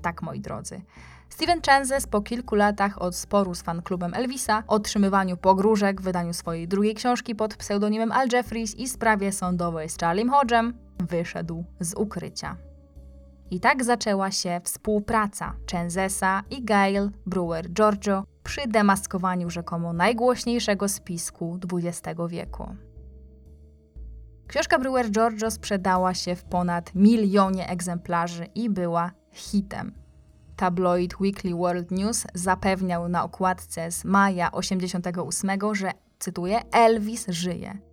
Tak, moi drodzy. Steven Chenzes po kilku latach od sporu z fanklubem Elvisa, otrzymywaniu pogróżek, wydaniu swojej drugiej książki pod pseudonimem Al Jeffries i sprawie sądowej z Charliem Hodgem, wyszedł z ukrycia. I tak zaczęła się współpraca Chenzesa i Gail Brewer Giorgio przy demaskowaniu rzekomo najgłośniejszego spisku XX wieku. Książka Brewer Giorgio sprzedała się w ponad milionie egzemplarzy i była hitem. Tabloid Weekly World News zapewniał na okładce z maja 88, że, cytuję, Elvis żyje.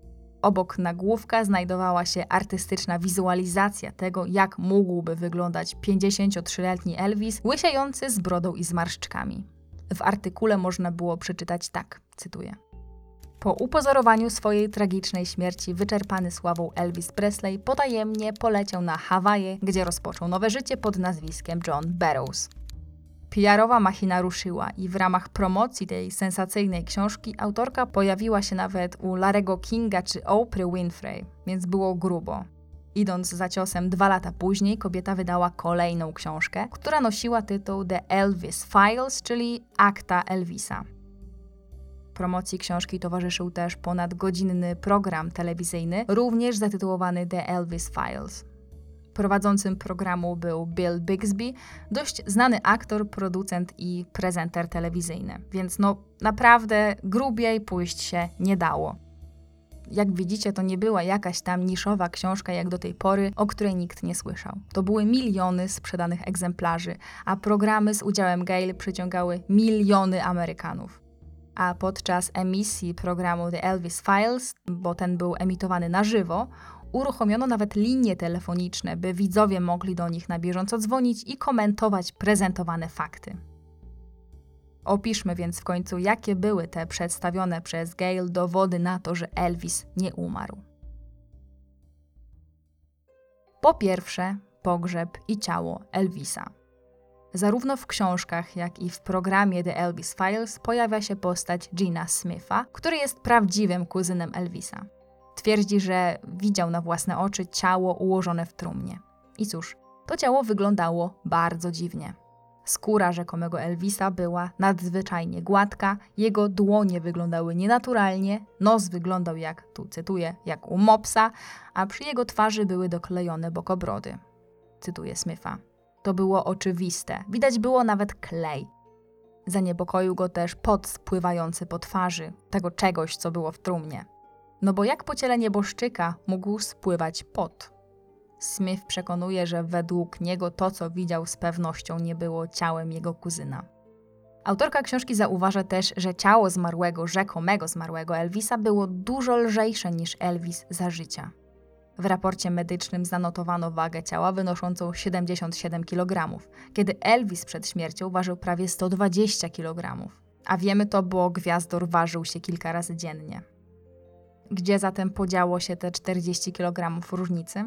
Obok nagłówka znajdowała się artystyczna wizualizacja tego, jak mógłby wyglądać 53-letni Elvis, łysiejący z brodą i zmarszczkami. W artykule można było przeczytać tak, cytuję. Po upozorowaniu swojej tragicznej śmierci wyczerpany sławą Elvis Presley potajemnie poleciał na Hawaje, gdzie rozpoczął nowe życie pod nazwiskiem John Barrows. PR-owa machina ruszyła i w ramach promocji tej sensacyjnej książki autorka pojawiła się nawet u Larego Kinga czy Oprah Winfrey, więc było grubo. Idąc za ciosem dwa lata później, kobieta wydała kolejną książkę, która nosiła tytuł The Elvis Files, czyli Akta Elvisa. Promocji książki towarzyszył też ponadgodzinny program telewizyjny, również zatytułowany The Elvis Files. Prowadzącym programu był Bill Bixby, dość znany aktor, producent i prezenter telewizyjny, więc no naprawdę grubiej pójść się nie dało. Jak widzicie, to nie była jakaś tam niszowa książka jak do tej pory, o której nikt nie słyszał. To były miliony sprzedanych egzemplarzy, a programy z udziałem Gail przyciągały miliony Amerykanów. A podczas emisji programu The Elvis Files, bo ten był emitowany na żywo, uruchomiono nawet linie telefoniczne, by widzowie mogli do nich na bieżąco dzwonić i komentować prezentowane fakty. Opiszmy więc w końcu, jakie były te przedstawione przez Gail dowody na to, że Elvis nie umarł. Po pierwsze, pogrzeb i ciało Elvisa. Zarówno w książkach, jak i w programie The Elvis Files pojawia się postać Gina Smitha, który jest prawdziwym kuzynem Elvisa. Twierdzi, że widział na własne oczy ciało ułożone w trumnie. I cóż, to ciało wyglądało bardzo dziwnie. Skóra rzekomego Elvisa była nadzwyczajnie gładka, jego dłonie wyglądały nienaturalnie, nos wyglądał jak, tu cytuję, jak u mopsa, a przy jego twarzy były doklejone bokobrody. Cytuję Smitha. To było oczywiste, widać było nawet klej. Zaniepokoił go też pot spływający po twarzy, tego czegoś, co było w trumnie. No bo jak po ciele nieboszczyka mógł spływać pot? Smith przekonuje, że według niego to, co widział, z pewnością nie było ciałem jego kuzyna. Autorka książki zauważa też, że ciało zmarłego, rzekomego zmarłego Elvisa było dużo lżejsze niż Elvis za życia. W raporcie medycznym zanotowano wagę ciała wynoszącą 77 kg, kiedy Elvis przed śmiercią ważył prawie 120 kg. A wiemy to, bo gwiazdor ważył się kilka razy dziennie. Gdzie zatem podziało się te 40 kg różnicy?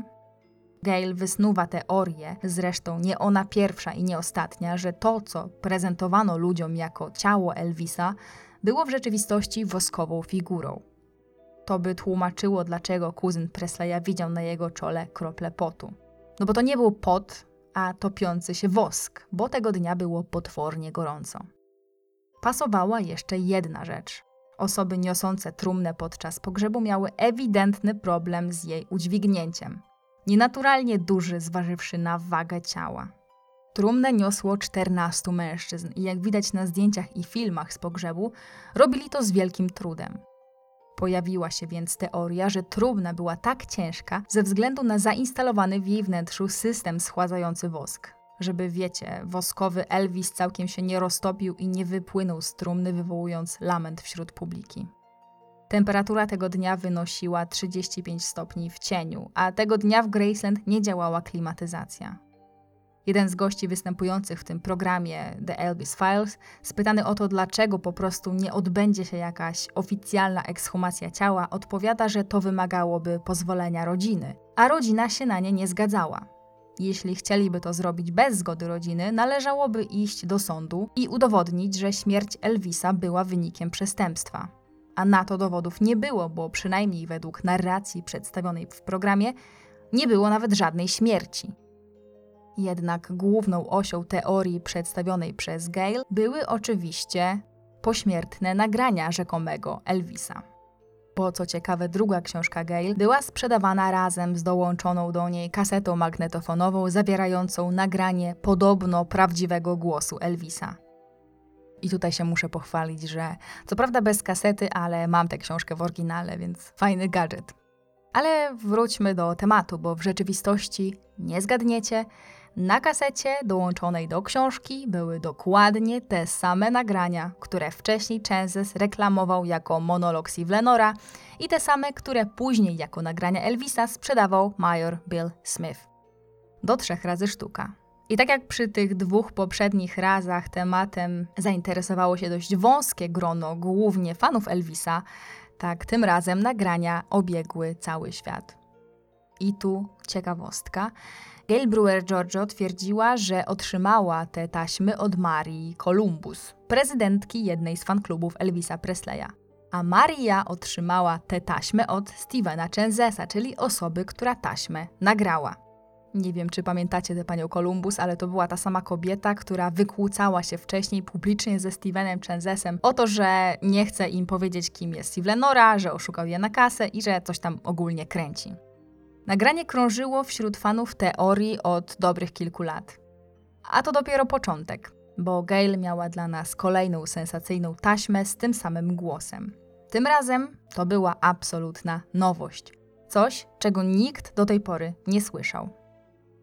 Gail wysnuwa teorię, zresztą nie ona pierwsza i nie ostatnia, że to, co prezentowano ludziom jako ciało Elvisa, było w rzeczywistości woskową figurą. To by tłumaczyło, dlaczego kuzyn Presleya widział na jego czole krople potu. No bo to nie był pot, a topiący się wosk, bo tego dnia było potwornie gorąco. Pasowała jeszcze jedna rzecz. Osoby niosące trumnę podczas pogrzebu miały ewidentny problem z jej udźwignięciem nienaturalnie duży, zważywszy na wagę ciała. Trumnę niosło 14 mężczyzn i jak widać na zdjęciach i filmach z pogrzebu, robili to z wielkim trudem. Pojawiła się więc teoria, że trumna była tak ciężka ze względu na zainstalowany w jej wnętrzu system schładzający wosk. Żeby, wiecie, woskowy Elvis całkiem się nie roztopił i nie wypłynął z trumny, wywołując lament wśród publiki. Temperatura tego dnia wynosiła 35 stopni w cieniu, a tego dnia w Graceland nie działała klimatyzacja. Jeden z gości występujących w tym programie The Elvis Files, spytany o to, dlaczego po prostu nie odbędzie się jakaś oficjalna ekshumacja ciała, odpowiada, że to wymagałoby pozwolenia rodziny, a rodzina się na nie nie zgadzała. Jeśli chcieliby to zrobić bez zgody rodziny, należałoby iść do sądu i udowodnić, że śmierć Elvisa była wynikiem przestępstwa a na to dowodów nie było, bo przynajmniej według narracji przedstawionej w programie nie było nawet żadnej śmierci. Jednak główną osią teorii przedstawionej przez Gale były oczywiście pośmiertne nagrania rzekomego Elvisa. Bo co ciekawe, druga książka Gale była sprzedawana razem z dołączoną do niej kasetą magnetofonową zawierającą nagranie podobno prawdziwego głosu Elvisa. I tutaj się muszę pochwalić, że co prawda bez kasety, ale mam tę książkę w oryginale, więc fajny gadżet. Ale wróćmy do tematu, bo w rzeczywistości nie zgadniecie. Na kasecie dołączonej do książki były dokładnie te same nagrania, które wcześniej Chances reklamował jako monolog Sivlenora i te same, które później jako nagrania Elvisa sprzedawał major Bill Smith. Do trzech razy sztuka. I tak jak przy tych dwóch poprzednich razach tematem zainteresowało się dość wąskie grono, głównie fanów Elvisa, tak tym razem nagrania obiegły cały świat. I tu ciekawostka. Gail Brewer Giorgio twierdziła, że otrzymała te taśmy od Marii Columbus, prezydentki jednej z fanklubów Elvisa Presleya. A Maria otrzymała te taśmy od Stevena Chenzesa, czyli osoby, która taśmę nagrała. Nie wiem, czy pamiętacie tę panią Columbus, ale to była ta sama kobieta, która wykłócała się wcześniej publicznie ze Stevenem Chenzesem o to, że nie chce im powiedzieć, kim jest Steve Lenora, że oszukał je na kasę i że coś tam ogólnie kręci. Nagranie krążyło wśród fanów teorii od dobrych kilku lat. A to dopiero początek, bo Gail miała dla nas kolejną sensacyjną taśmę z tym samym głosem. Tym razem to była absolutna nowość. Coś, czego nikt do tej pory nie słyszał.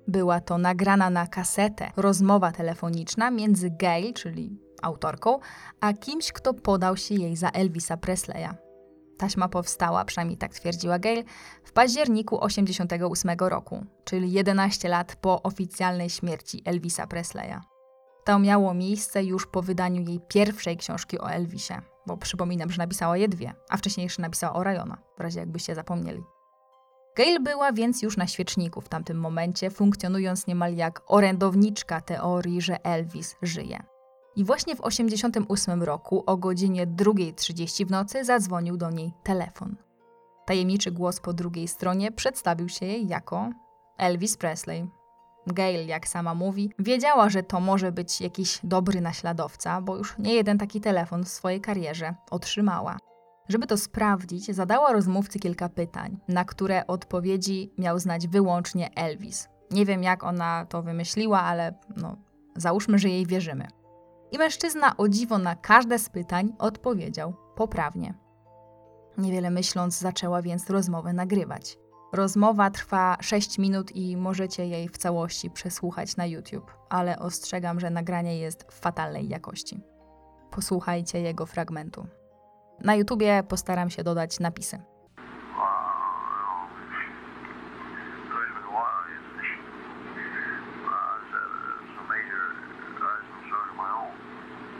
Była to nagrana na kasetę rozmowa telefoniczna między Gail, czyli autorką, a kimś, kto podał się jej za Elvisa Presleya. Taśma powstała, przynajmniej tak twierdziła Gail, w październiku 1988 roku, czyli 11 lat po oficjalnej śmierci Elvisa Presleya. To miało miejsce już po wydaniu jej pierwszej książki o Elvisie, bo przypominam, że napisała je dwie, a wcześniej napisała o Rayona, w razie jakbyście zapomnieli. Gail była więc już na świeczniku w tamtym momencie, funkcjonując niemal jak orędowniczka teorii, że Elvis żyje. I właśnie w 1988 roku o godzinie 2.30 w nocy zadzwonił do niej telefon. Tajemniczy głos po drugiej stronie przedstawił się jej jako Elvis Presley. Gail, jak sama mówi, wiedziała, że to może być jakiś dobry naśladowca, bo już nie jeden taki telefon w swojej karierze otrzymała. Żeby to sprawdzić, zadała rozmówcy kilka pytań, na które odpowiedzi miał znać wyłącznie Elvis. Nie wiem, jak ona to wymyśliła, ale no, załóżmy, że jej wierzymy. I mężczyzna o dziwo na każde z pytań odpowiedział poprawnie. Niewiele myśląc, zaczęła więc rozmowę nagrywać. Rozmowa trwa 6 minut i możecie jej w całości przesłuchać na YouTube, ale ostrzegam, że nagranie jest w fatalnej jakości. Posłuchajcie jego fragmentu. Na YouTubie postaram się dodać napisy.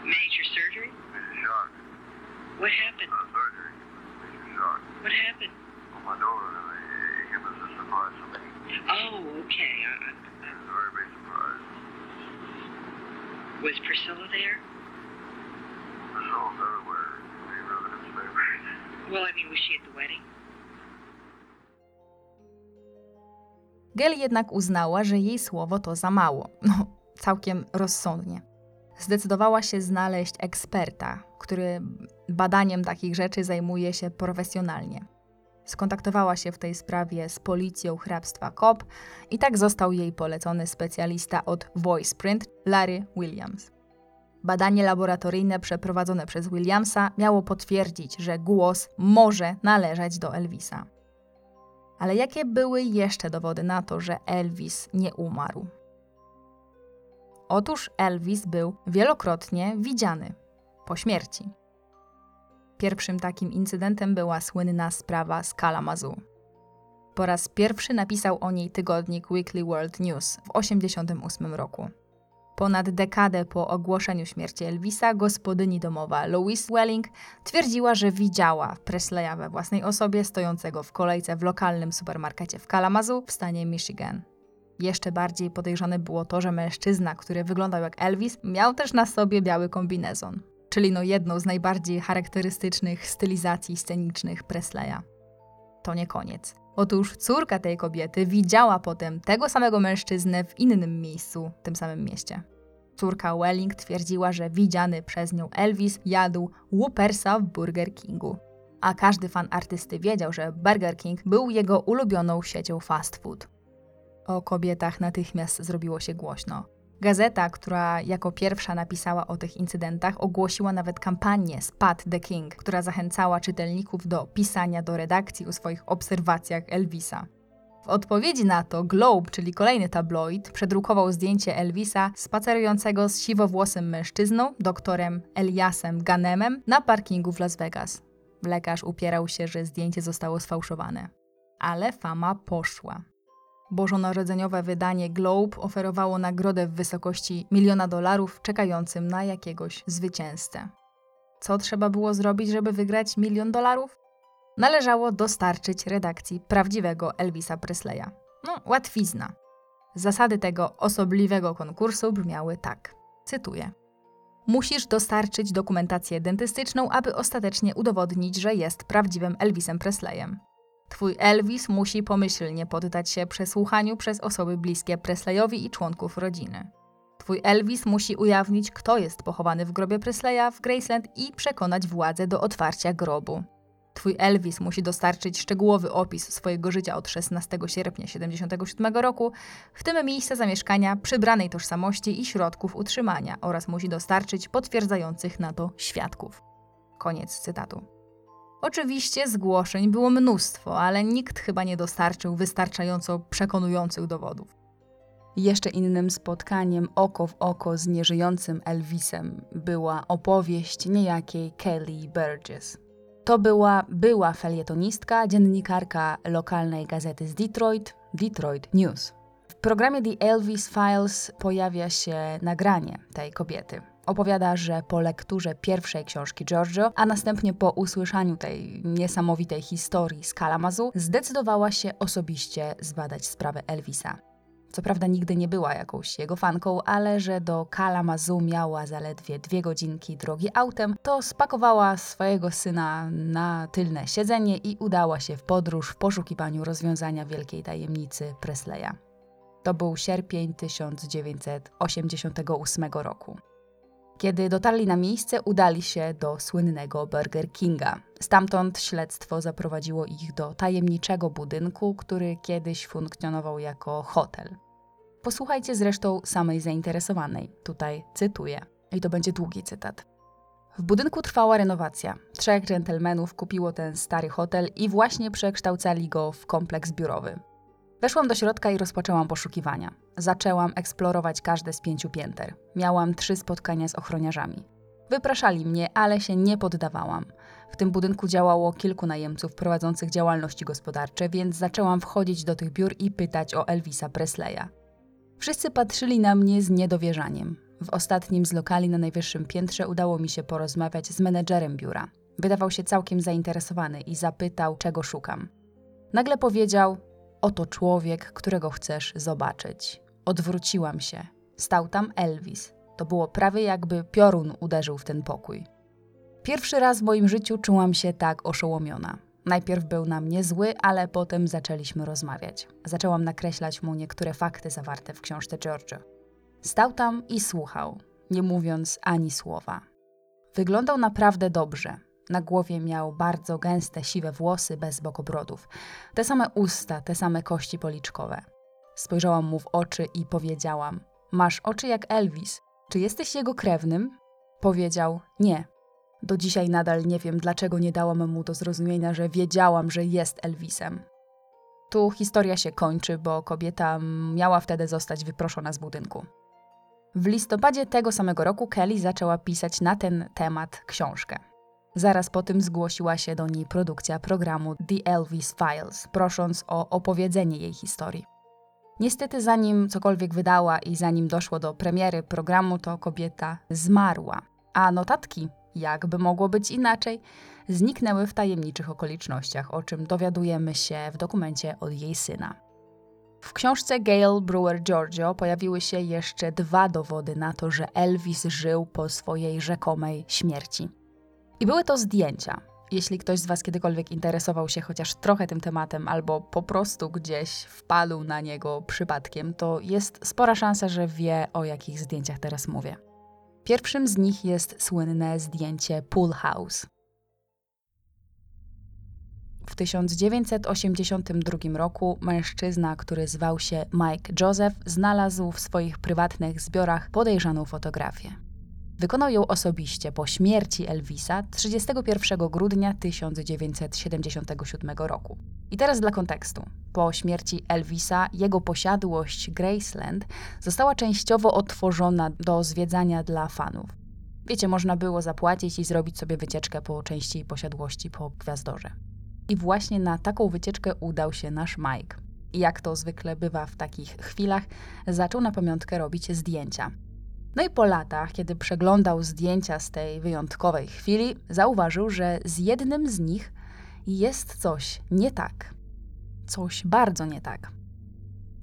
Major surgery? What happened? What happened? Oh, okay. I, I, was Priscilla there? Well, I mean, was she at the wedding? Gail jednak uznała, że jej słowo to za mało. No, całkiem rozsądnie. Zdecydowała się znaleźć eksperta, który badaniem takich rzeczy zajmuje się profesjonalnie. Skontaktowała się w tej sprawie z policją hrabstwa Cobb i tak został jej polecony specjalista od VoicePrint, Larry Williams. Badanie laboratoryjne przeprowadzone przez Williamsa miało potwierdzić, że głos może należeć do Elvisa. Ale jakie były jeszcze dowody na to, że Elvis nie umarł? Otóż Elvis był wielokrotnie widziany po śmierci. Pierwszym takim incydentem była słynna sprawa z Kalamazoo. Po raz pierwszy napisał o niej tygodnik Weekly World News w 1988 roku. Ponad dekadę po ogłoszeniu śmierci Elvisa, gospodyni domowa Louise Welling twierdziła, że widziała Presleya we własnej osobie stojącego w kolejce w lokalnym supermarkecie w Kalamazoo w stanie Michigan. Jeszcze bardziej podejrzane było to, że mężczyzna, który wyglądał jak Elvis, miał też na sobie biały kombinezon, czyli no jedną z najbardziej charakterystycznych stylizacji scenicznych Presleya. To nie koniec. Otóż córka tej kobiety widziała potem tego samego mężczyznę w innym miejscu, w tym samym mieście. Córka Welling twierdziła, że widziany przez nią Elvis jadł Whoppersa w Burger Kingu. A każdy fan artysty wiedział, że Burger King był jego ulubioną siecią fast food. O kobietach natychmiast zrobiło się głośno. Gazeta, która jako pierwsza napisała o tych incydentach, ogłosiła nawet kampanię Spot the King, która zachęcała czytelników do pisania do redakcji o swoich obserwacjach Elvisa. W odpowiedzi na to Globe, czyli kolejny tabloid, przedrukował zdjęcie Elvisa spacerującego z siwowłosym mężczyzną, doktorem Eliasem Ganemem, na parkingu w Las Vegas. Lekarz upierał się, że zdjęcie zostało sfałszowane. Ale fama poszła. Bożonarodzeniowe wydanie Globe oferowało nagrodę w wysokości miliona dolarów czekającym na jakiegoś zwycięzcę. Co trzeba było zrobić, żeby wygrać milion dolarów? Należało dostarczyć redakcji prawdziwego Elvisa Presleya. No, łatwizna. Zasady tego osobliwego konkursu brzmiały tak. Cytuję. Musisz dostarczyć dokumentację dentystyczną, aby ostatecznie udowodnić, że jest prawdziwym Elvisem Presleyem. Twój Elvis musi pomyślnie poddać się przesłuchaniu przez osoby bliskie Presleyowi i członków rodziny. Twój Elvis musi ujawnić, kto jest pochowany w grobie Presleya w Graceland i przekonać władze do otwarcia grobu. Twój Elvis musi dostarczyć szczegółowy opis swojego życia od 16 sierpnia 1977 roku, w tym miejsca zamieszkania, przybranej tożsamości i środków utrzymania oraz musi dostarczyć potwierdzających na to świadków. Koniec cytatu. Oczywiście zgłoszeń było mnóstwo, ale nikt chyba nie dostarczył wystarczająco przekonujących dowodów. Jeszcze innym spotkaniem oko w oko z nieżyjącym Elvisem była opowieść niejakiej Kelly Burgess. To była była felietonistka, dziennikarka lokalnej gazety z Detroit, Detroit News. W programie The Elvis Files pojawia się nagranie tej kobiety. Opowiada, że po lekturze pierwszej książki Giorgio, a następnie po usłyszaniu tej niesamowitej historii z Kalamazu, zdecydowała się osobiście zbadać sprawę Elvisa. Co prawda nigdy nie była jakąś jego fanką, ale że do Kalamazu miała zaledwie dwie godzinki drogi autem, to spakowała swojego syna na tylne siedzenie i udała się w podróż w poszukiwaniu rozwiązania wielkiej tajemnicy Presleya. To był sierpień 1988 roku. Kiedy dotarli na miejsce, udali się do słynnego Burger Kinga. Stamtąd śledztwo zaprowadziło ich do tajemniczego budynku, który kiedyś funkcjonował jako hotel. Posłuchajcie zresztą samej zainteresowanej. Tutaj cytuję. I to będzie długi cytat. W budynku trwała renowacja. Trzech dżentelmenów kupiło ten stary hotel i właśnie przekształcali go w kompleks biurowy. Weszłam do środka i rozpoczęłam poszukiwania. Zaczęłam eksplorować każde z pięciu pięter. Miałam trzy spotkania z ochroniarzami. Wypraszali mnie, ale się nie poddawałam. W tym budynku działało kilku najemców prowadzących działalności gospodarcze, więc zaczęłam wchodzić do tych biur i pytać o Elvisa Presleya. Wszyscy patrzyli na mnie z niedowierzaniem. W ostatnim z lokali na najwyższym piętrze udało mi się porozmawiać z menedżerem biura. Wydawał się całkiem zainteresowany i zapytał, czego szukam. Nagle powiedział: Oto człowiek, którego chcesz zobaczyć. Odwróciłam się. Stał tam Elvis. To było prawie jakby piorun uderzył w ten pokój. Pierwszy raz w moim życiu czułam się tak oszołomiona. Najpierw był na mnie zły, ale potem zaczęliśmy rozmawiać. Zaczęłam nakreślać mu niektóre fakty zawarte w książce Giorgio. Stał tam i słuchał, nie mówiąc ani słowa. Wyglądał naprawdę dobrze. Na głowie miał bardzo gęste, siwe włosy bez bokobrodów. Te same usta, te same kości policzkowe. Spojrzałam mu w oczy i powiedziałam: Masz oczy jak Elvis. Czy jesteś jego krewnym? Powiedział: Nie. Do dzisiaj nadal nie wiem, dlaczego nie dałam mu do zrozumienia, że wiedziałam, że jest Elvisem. Tu historia się kończy, bo kobieta miała wtedy zostać wyproszona z budynku. W listopadzie tego samego roku Kelly zaczęła pisać na ten temat książkę. Zaraz po tym zgłosiła się do niej produkcja programu The Elvis Files, prosząc o opowiedzenie jej historii. Niestety, zanim cokolwiek wydała i zanim doszło do premiery programu, to kobieta zmarła, a notatki, jakby mogło być inaczej, zniknęły w tajemniczych okolicznościach, o czym dowiadujemy się w dokumencie od jej syna. W książce Gail Brewer Giorgio pojawiły się jeszcze dwa dowody na to, że Elvis żył po swojej rzekomej śmierci. I były to zdjęcia. Jeśli ktoś z Was kiedykolwiek interesował się chociaż trochę tym tematem, albo po prostu gdzieś wpadł na niego przypadkiem, to jest spora szansa, że wie o jakich zdjęciach teraz mówię. Pierwszym z nich jest słynne zdjęcie Pool House. W 1982 roku mężczyzna, który zwał się Mike Joseph, znalazł w swoich prywatnych zbiorach podejrzaną fotografię. Wykonał ją osobiście po śmierci Elvisa 31 grudnia 1977 roku. I teraz dla kontekstu. Po śmierci Elvisa jego posiadłość Graceland została częściowo otworzona do zwiedzania dla fanów. Wiecie, można było zapłacić i zrobić sobie wycieczkę po części posiadłości po Gwiazdorze. I właśnie na taką wycieczkę udał się nasz Mike. I jak to zwykle bywa w takich chwilach, zaczął na pamiątkę robić zdjęcia. No i po latach, kiedy przeglądał zdjęcia z tej wyjątkowej chwili, zauważył, że z jednym z nich jest coś nie tak. Coś bardzo nie tak.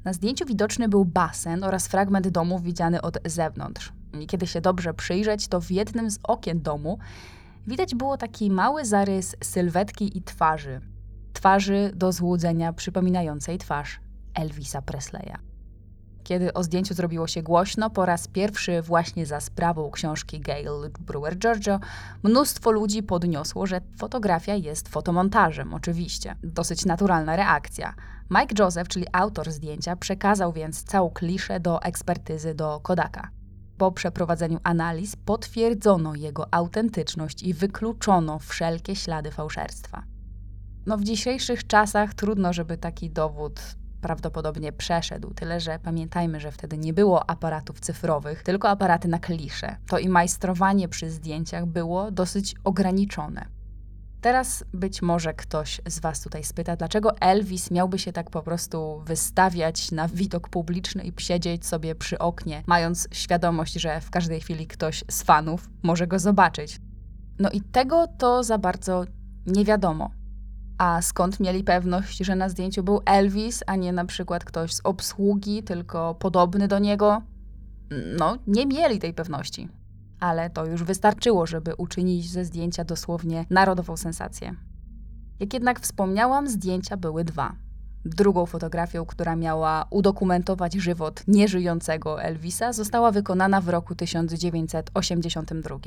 Na zdjęciu widoczny był basen oraz fragment domu widziany od zewnątrz. Kiedy się dobrze przyjrzeć, to w jednym z okien domu widać było taki mały zarys sylwetki i twarzy. Twarzy do złudzenia przypominającej twarz Elvisa Presleya. Kiedy o zdjęciu zrobiło się głośno, po raz pierwszy właśnie za sprawą książki Gail Brewer Giorgio, mnóstwo ludzi podniosło, że fotografia jest fotomontażem, oczywiście. Dosyć naturalna reakcja. Mike Joseph, czyli autor zdjęcia, przekazał więc całą kliszę do ekspertyzy do Kodaka. Po przeprowadzeniu analiz potwierdzono jego autentyczność i wykluczono wszelkie ślady fałszerstwa. No w dzisiejszych czasach trudno, żeby taki dowód prawdopodobnie przeszedł, tyle że pamiętajmy, że wtedy nie było aparatów cyfrowych, tylko aparaty na klisze. To i majstrowanie przy zdjęciach było dosyć ograniczone. Teraz być może ktoś z Was tutaj spyta, dlaczego Elvis miałby się tak po prostu wystawiać na widok publiczny i siedzieć sobie przy oknie, mając świadomość, że w każdej chwili ktoś z fanów może go zobaczyć. No i tego to za bardzo nie wiadomo. A skąd mieli pewność, że na zdjęciu był Elvis, a nie na przykład ktoś z obsługi, tylko podobny do niego? No, nie mieli tej pewności. Ale to już wystarczyło, żeby uczynić ze zdjęcia dosłownie narodową sensację. Jak jednak wspomniałam, zdjęcia były dwa. Drugą fotografią, która miała udokumentować żywot nieżyjącego Elvisa, została wykonana w roku 1982.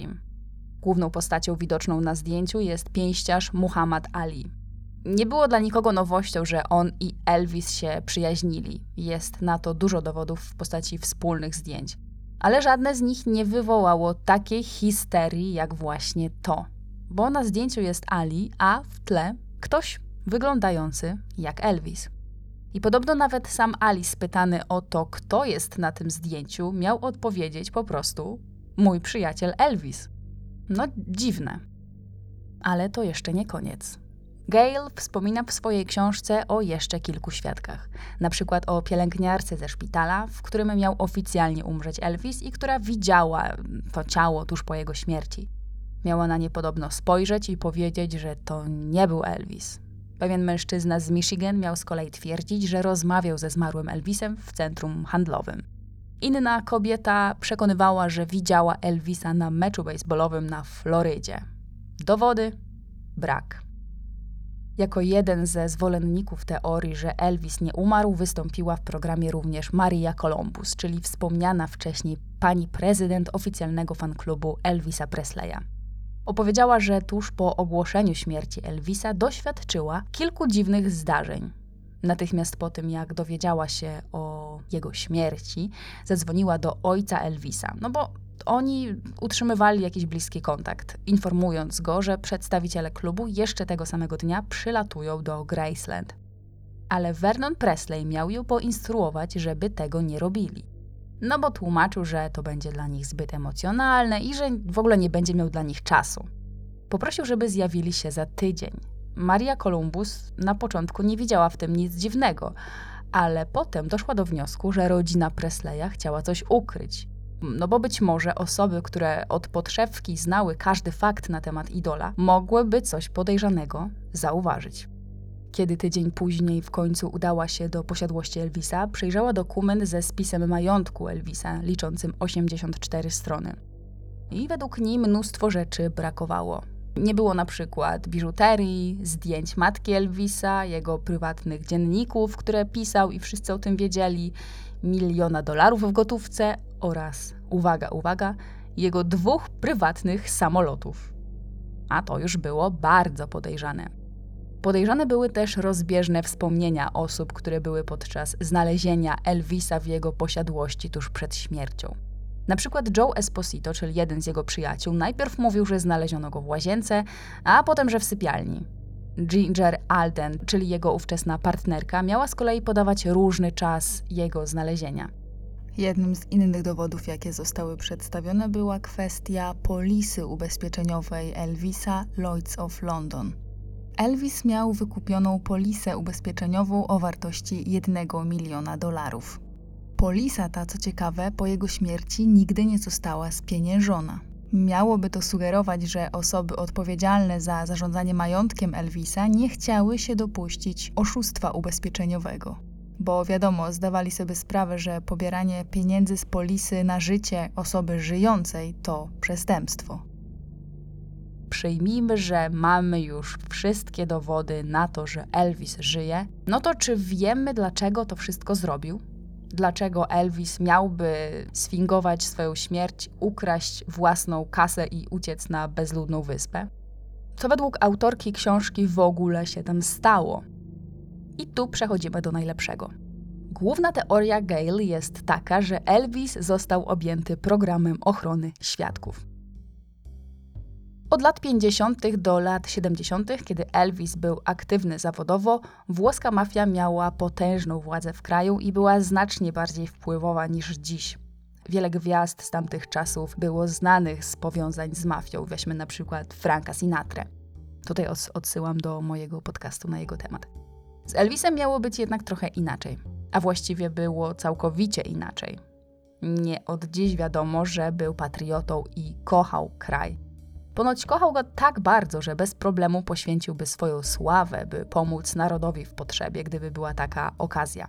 Główną postacią widoczną na zdjęciu jest pięściarz Muhammad Ali. Nie było dla nikogo nowością, że on i Elvis się przyjaźnili. Jest na to dużo dowodów w postaci wspólnych zdjęć. Ale żadne z nich nie wywołało takiej histerii jak właśnie to. Bo na zdjęciu jest Ali, a w tle ktoś wyglądający jak Elvis. I podobno nawet sam Ali, spytany o to, kto jest na tym zdjęciu, miał odpowiedzieć po prostu: Mój przyjaciel Elvis. No, dziwne. Ale to jeszcze nie koniec. Gale wspomina w swojej książce o jeszcze kilku świadkach. Na przykład o pielęgniarce ze szpitala, w którym miał oficjalnie umrzeć Elvis i która widziała to ciało tuż po jego śmierci. Miała na nie podobno spojrzeć i powiedzieć, że to nie był Elvis. Pewien mężczyzna z Michigan miał z kolei twierdzić, że rozmawiał ze zmarłym Elvisem w centrum handlowym. Inna kobieta przekonywała, że widziała Elvisa na meczu baseballowym na Florydzie. Dowody? Brak. Jako jeden ze zwolenników teorii, że Elvis nie umarł, wystąpiła w programie również Maria Columbus, czyli wspomniana wcześniej pani prezydent oficjalnego fanklubu Elvisa Presleya. Opowiedziała, że tuż po ogłoszeniu śmierci Elvisa doświadczyła kilku dziwnych zdarzeń. Natychmiast po tym, jak dowiedziała się o jego śmierci, zadzwoniła do ojca Elvisa, no bo oni utrzymywali jakiś bliski kontakt, informując go, że przedstawiciele klubu jeszcze tego samego dnia przylatują do Graceland. Ale Vernon Presley miał ją poinstruować, żeby tego nie robili. No bo tłumaczył, że to będzie dla nich zbyt emocjonalne i że w ogóle nie będzie miał dla nich czasu. Poprosił, żeby zjawili się za tydzień. Maria Columbus na początku nie widziała w tym nic dziwnego, ale potem doszła do wniosku, że rodzina Presleya chciała coś ukryć no bo być może osoby, które od podszewki znały każdy fakt na temat idola, mogłyby coś podejrzanego zauważyć. Kiedy tydzień później w końcu udała się do posiadłości Elvisa, przejrzała dokument ze spisem majątku Elvisa, liczącym 84 strony. I według niej mnóstwo rzeczy brakowało. Nie było na przykład biżuterii, zdjęć matki Elvisa, jego prywatnych dzienników, które pisał i wszyscy o tym wiedzieli, miliona dolarów w gotówce oraz, uwaga, uwaga, jego dwóch prywatnych samolotów. A to już było bardzo podejrzane. Podejrzane były też rozbieżne wspomnienia osób, które były podczas znalezienia Elvisa w jego posiadłości tuż przed śmiercią. Na przykład Joe Esposito, czyli jeden z jego przyjaciół, najpierw mówił, że znaleziono go w łazience, a potem, że w sypialni. Ginger Alden, czyli jego ówczesna partnerka, miała z kolei podawać różny czas jego znalezienia. Jednym z innych dowodów, jakie zostały przedstawione, była kwestia polisy ubezpieczeniowej Elvisa Lloyds of London. Elvis miał wykupioną polisę ubezpieczeniową o wartości 1 miliona dolarów. Polisa ta, co ciekawe, po jego śmierci nigdy nie została spieniężona. Miałoby to sugerować, że osoby odpowiedzialne za zarządzanie majątkiem Elvisa nie chciały się dopuścić oszustwa ubezpieczeniowego. Bo wiadomo, zdawali sobie sprawę, że pobieranie pieniędzy z polisy na życie osoby żyjącej to przestępstwo. Przyjmijmy, że mamy już wszystkie dowody na to, że Elvis żyje. No to czy wiemy, dlaczego to wszystko zrobił? dlaczego Elvis miałby sfingować swoją śmierć, ukraść własną kasę i uciec na bezludną wyspę? Co według autorki książki w ogóle się tam stało? I tu przechodzimy do najlepszego. Główna teoria Gale jest taka, że Elvis został objęty programem ochrony świadków. Od lat 50. do lat 70., kiedy Elvis był aktywny zawodowo, włoska mafia miała potężną władzę w kraju i była znacznie bardziej wpływowa niż dziś. Wiele gwiazd z tamtych czasów było znanych z powiązań z mafią, weźmy na przykład Franka Sinatra. Tutaj odsyłam do mojego podcastu na jego temat. Z Elvisem miało być jednak trochę inaczej, a właściwie było całkowicie inaczej. Nie od dziś wiadomo, że był patriotą i kochał kraj. Ponoć kochał go tak bardzo, że bez problemu poświęciłby swoją sławę, by pomóc narodowi w potrzebie, gdyby była taka okazja.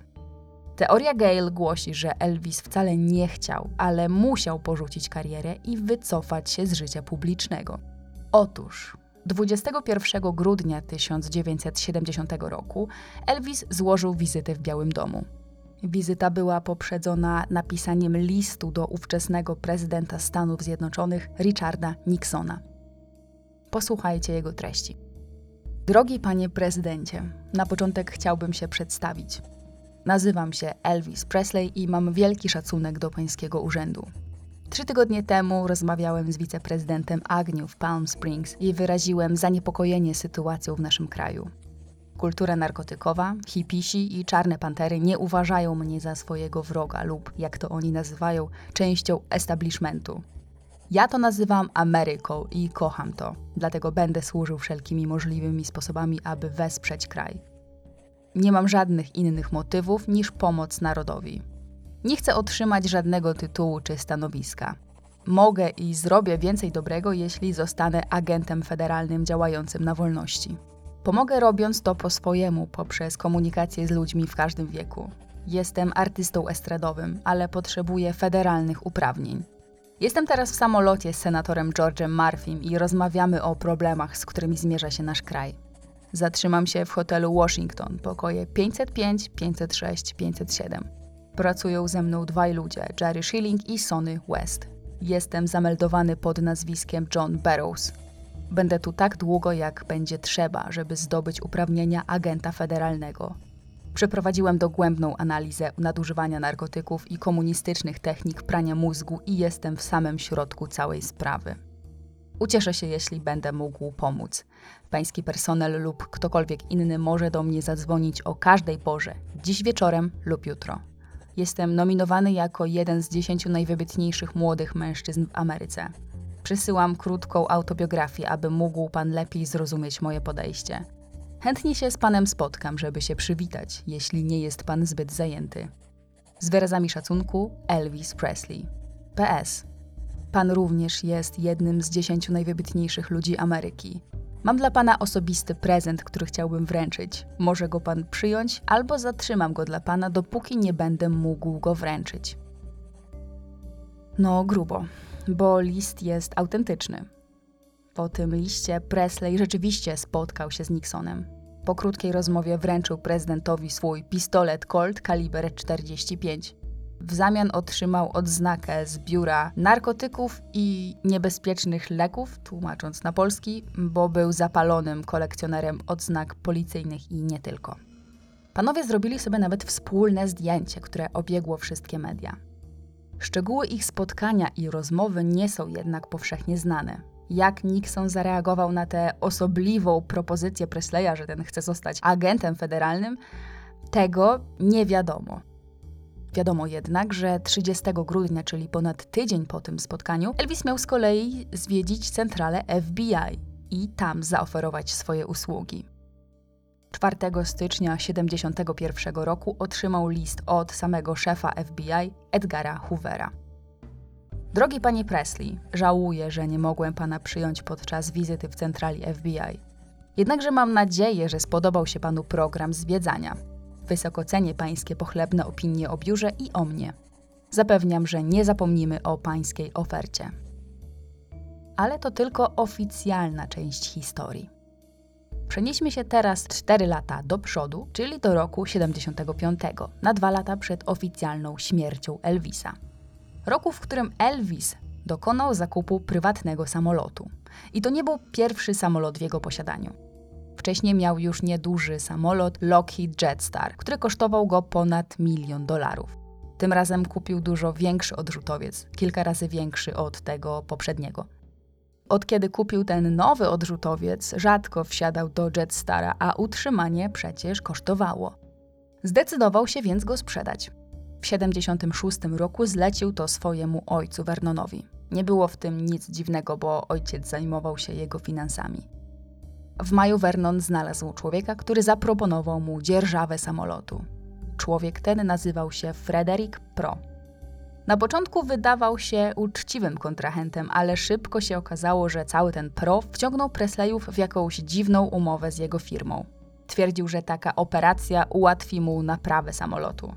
Teoria Gale głosi, że Elvis wcale nie chciał, ale musiał porzucić karierę i wycofać się z życia publicznego. Otóż 21 grudnia 1970 roku Elvis złożył wizytę w Białym Domu. Wizyta była poprzedzona napisaniem listu do ówczesnego prezydenta Stanów Zjednoczonych Richarda Nixona. Posłuchajcie jego treści. Drogi panie prezydencie, na początek chciałbym się przedstawić. Nazywam się Elvis Presley i mam wielki szacunek do pańskiego urzędu. Trzy tygodnie temu rozmawiałem z wiceprezydentem Agnew w Palm Springs i wyraziłem zaniepokojenie sytuacją w naszym kraju. Kultura narkotykowa, hipisi i czarne pantery nie uważają mnie za swojego wroga lub, jak to oni nazywają, częścią establishmentu. Ja to nazywam Ameryką i kocham to, dlatego będę służył wszelkimi możliwymi sposobami, aby wesprzeć kraj. Nie mam żadnych innych motywów niż pomoc narodowi. Nie chcę otrzymać żadnego tytułu czy stanowiska. Mogę i zrobię więcej dobrego, jeśli zostanę agentem federalnym działającym na wolności. Pomogę robiąc to po swojemu, poprzez komunikację z ludźmi w każdym wieku. Jestem artystą estradowym, ale potrzebuję federalnych uprawnień. Jestem teraz w samolocie z senatorem George'em Murphym i rozmawiamy o problemach, z którymi zmierza się nasz kraj. Zatrzymam się w hotelu Washington, pokoje 505, 506, 507. Pracują ze mną dwaj ludzie, Jerry Schilling i Sonny West. Jestem zameldowany pod nazwiskiem John Barrows. Będę tu tak długo, jak będzie trzeba, żeby zdobyć uprawnienia agenta federalnego. Przeprowadziłem dogłębną analizę nadużywania narkotyków i komunistycznych technik prania mózgu i jestem w samym środku całej sprawy. Ucieszę się, jeśli będę mógł pomóc. Pański personel lub ktokolwiek inny może do mnie zadzwonić o każdej porze, dziś wieczorem lub jutro. Jestem nominowany jako jeden z dziesięciu najwybitniejszych młodych mężczyzn w Ameryce. Przysyłam krótką autobiografię, aby mógł pan lepiej zrozumieć moje podejście. Chętnie się z panem spotkam, żeby się przywitać, jeśli nie jest pan zbyt zajęty. Z wyrazami szacunku Elvis Presley. PS. Pan również jest jednym z dziesięciu najwybitniejszych ludzi Ameryki. Mam dla pana osobisty prezent, który chciałbym wręczyć. Może go pan przyjąć, albo zatrzymam go dla pana, dopóki nie będę mógł go wręczyć. No, grubo, bo list jest autentyczny. Po tym liście Presley rzeczywiście spotkał się z Nixonem. Po krótkiej rozmowie wręczył prezydentowi swój pistolet Colt kaliber 45. W zamian otrzymał odznakę z biura narkotyków i niebezpiecznych leków, tłumacząc na polski, bo był zapalonym kolekcjonerem odznak policyjnych i nie tylko. Panowie zrobili sobie nawet wspólne zdjęcie, które obiegło wszystkie media. Szczegóły ich spotkania i rozmowy nie są jednak powszechnie znane. Jak Nixon zareagował na tę osobliwą propozycję Presleya, że ten chce zostać agentem federalnym, tego nie wiadomo. Wiadomo jednak, że 30 grudnia, czyli ponad tydzień po tym spotkaniu, Elvis miał z kolei zwiedzić centralę FBI i tam zaoferować swoje usługi. 4 stycznia 1971 roku otrzymał list od samego szefa FBI Edgara Hoovera. Drogi panie Presley, żałuję, że nie mogłem pana przyjąć podczas wizyty w centrali FBI. Jednakże mam nadzieję, że spodobał się panu program zwiedzania. Wysoko cenię pańskie pochlebne opinie o biurze i o mnie. Zapewniam, że nie zapomnimy o pańskiej ofercie. Ale to tylko oficjalna część historii. Przenieśmy się teraz 4 lata do przodu, czyli do roku 75, na dwa lata przed oficjalną śmiercią Elvisa. Roku, w którym Elvis dokonał zakupu prywatnego samolotu. I to nie był pierwszy samolot w jego posiadaniu. Wcześniej miał już nieduży samolot Lockheed Jetstar, który kosztował go ponad milion dolarów. Tym razem kupił dużo większy odrzutowiec, kilka razy większy od tego poprzedniego. Od kiedy kupił ten nowy odrzutowiec, rzadko wsiadał do Jetstara, a utrzymanie przecież kosztowało. Zdecydował się więc go sprzedać. W 76 roku zlecił to swojemu ojcu Vernonowi. Nie było w tym nic dziwnego, bo ojciec zajmował się jego finansami. W maju Vernon znalazł człowieka, który zaproponował mu dzierżawę samolotu. Człowiek ten nazywał się Frederick Pro. Na początku wydawał się uczciwym kontrahentem, ale szybko się okazało, że cały ten Pro wciągnął Presleyów w jakąś dziwną umowę z jego firmą. Twierdził, że taka operacja ułatwi mu naprawę samolotu.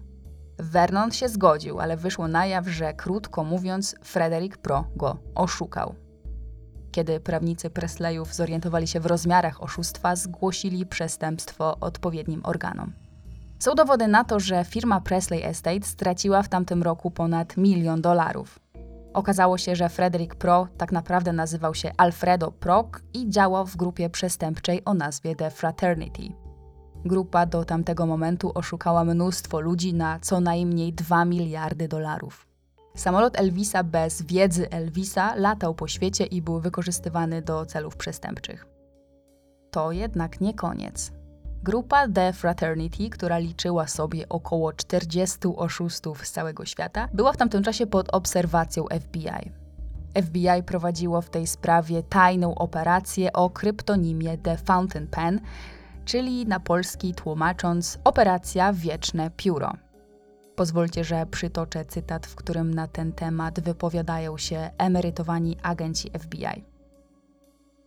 Vernon się zgodził, ale wyszło na jaw, że krótko mówiąc, Frederick Pro go oszukał. Kiedy prawnicy Presleyów zorientowali się w rozmiarach oszustwa, zgłosili przestępstwo odpowiednim organom. Są dowody na to, że firma Presley Estate straciła w tamtym roku ponad milion dolarów. Okazało się, że Frederick Pro tak naprawdę nazywał się Alfredo Proc i działał w grupie przestępczej o nazwie The Fraternity. Grupa do tamtego momentu oszukała mnóstwo ludzi na co najmniej 2 miliardy dolarów. Samolot Elvisa bez wiedzy Elvisa latał po świecie i był wykorzystywany do celów przestępczych. To jednak nie koniec. Grupa The Fraternity, która liczyła sobie około 40 oszustów z całego świata, była w tamtym czasie pod obserwacją FBI. FBI prowadziło w tej sprawie tajną operację o kryptonimie The Fountain Pen, czyli na polski tłumacząc Operacja Wieczne Pióro. Pozwólcie, że przytoczę cytat, w którym na ten temat wypowiadają się emerytowani agenci FBI.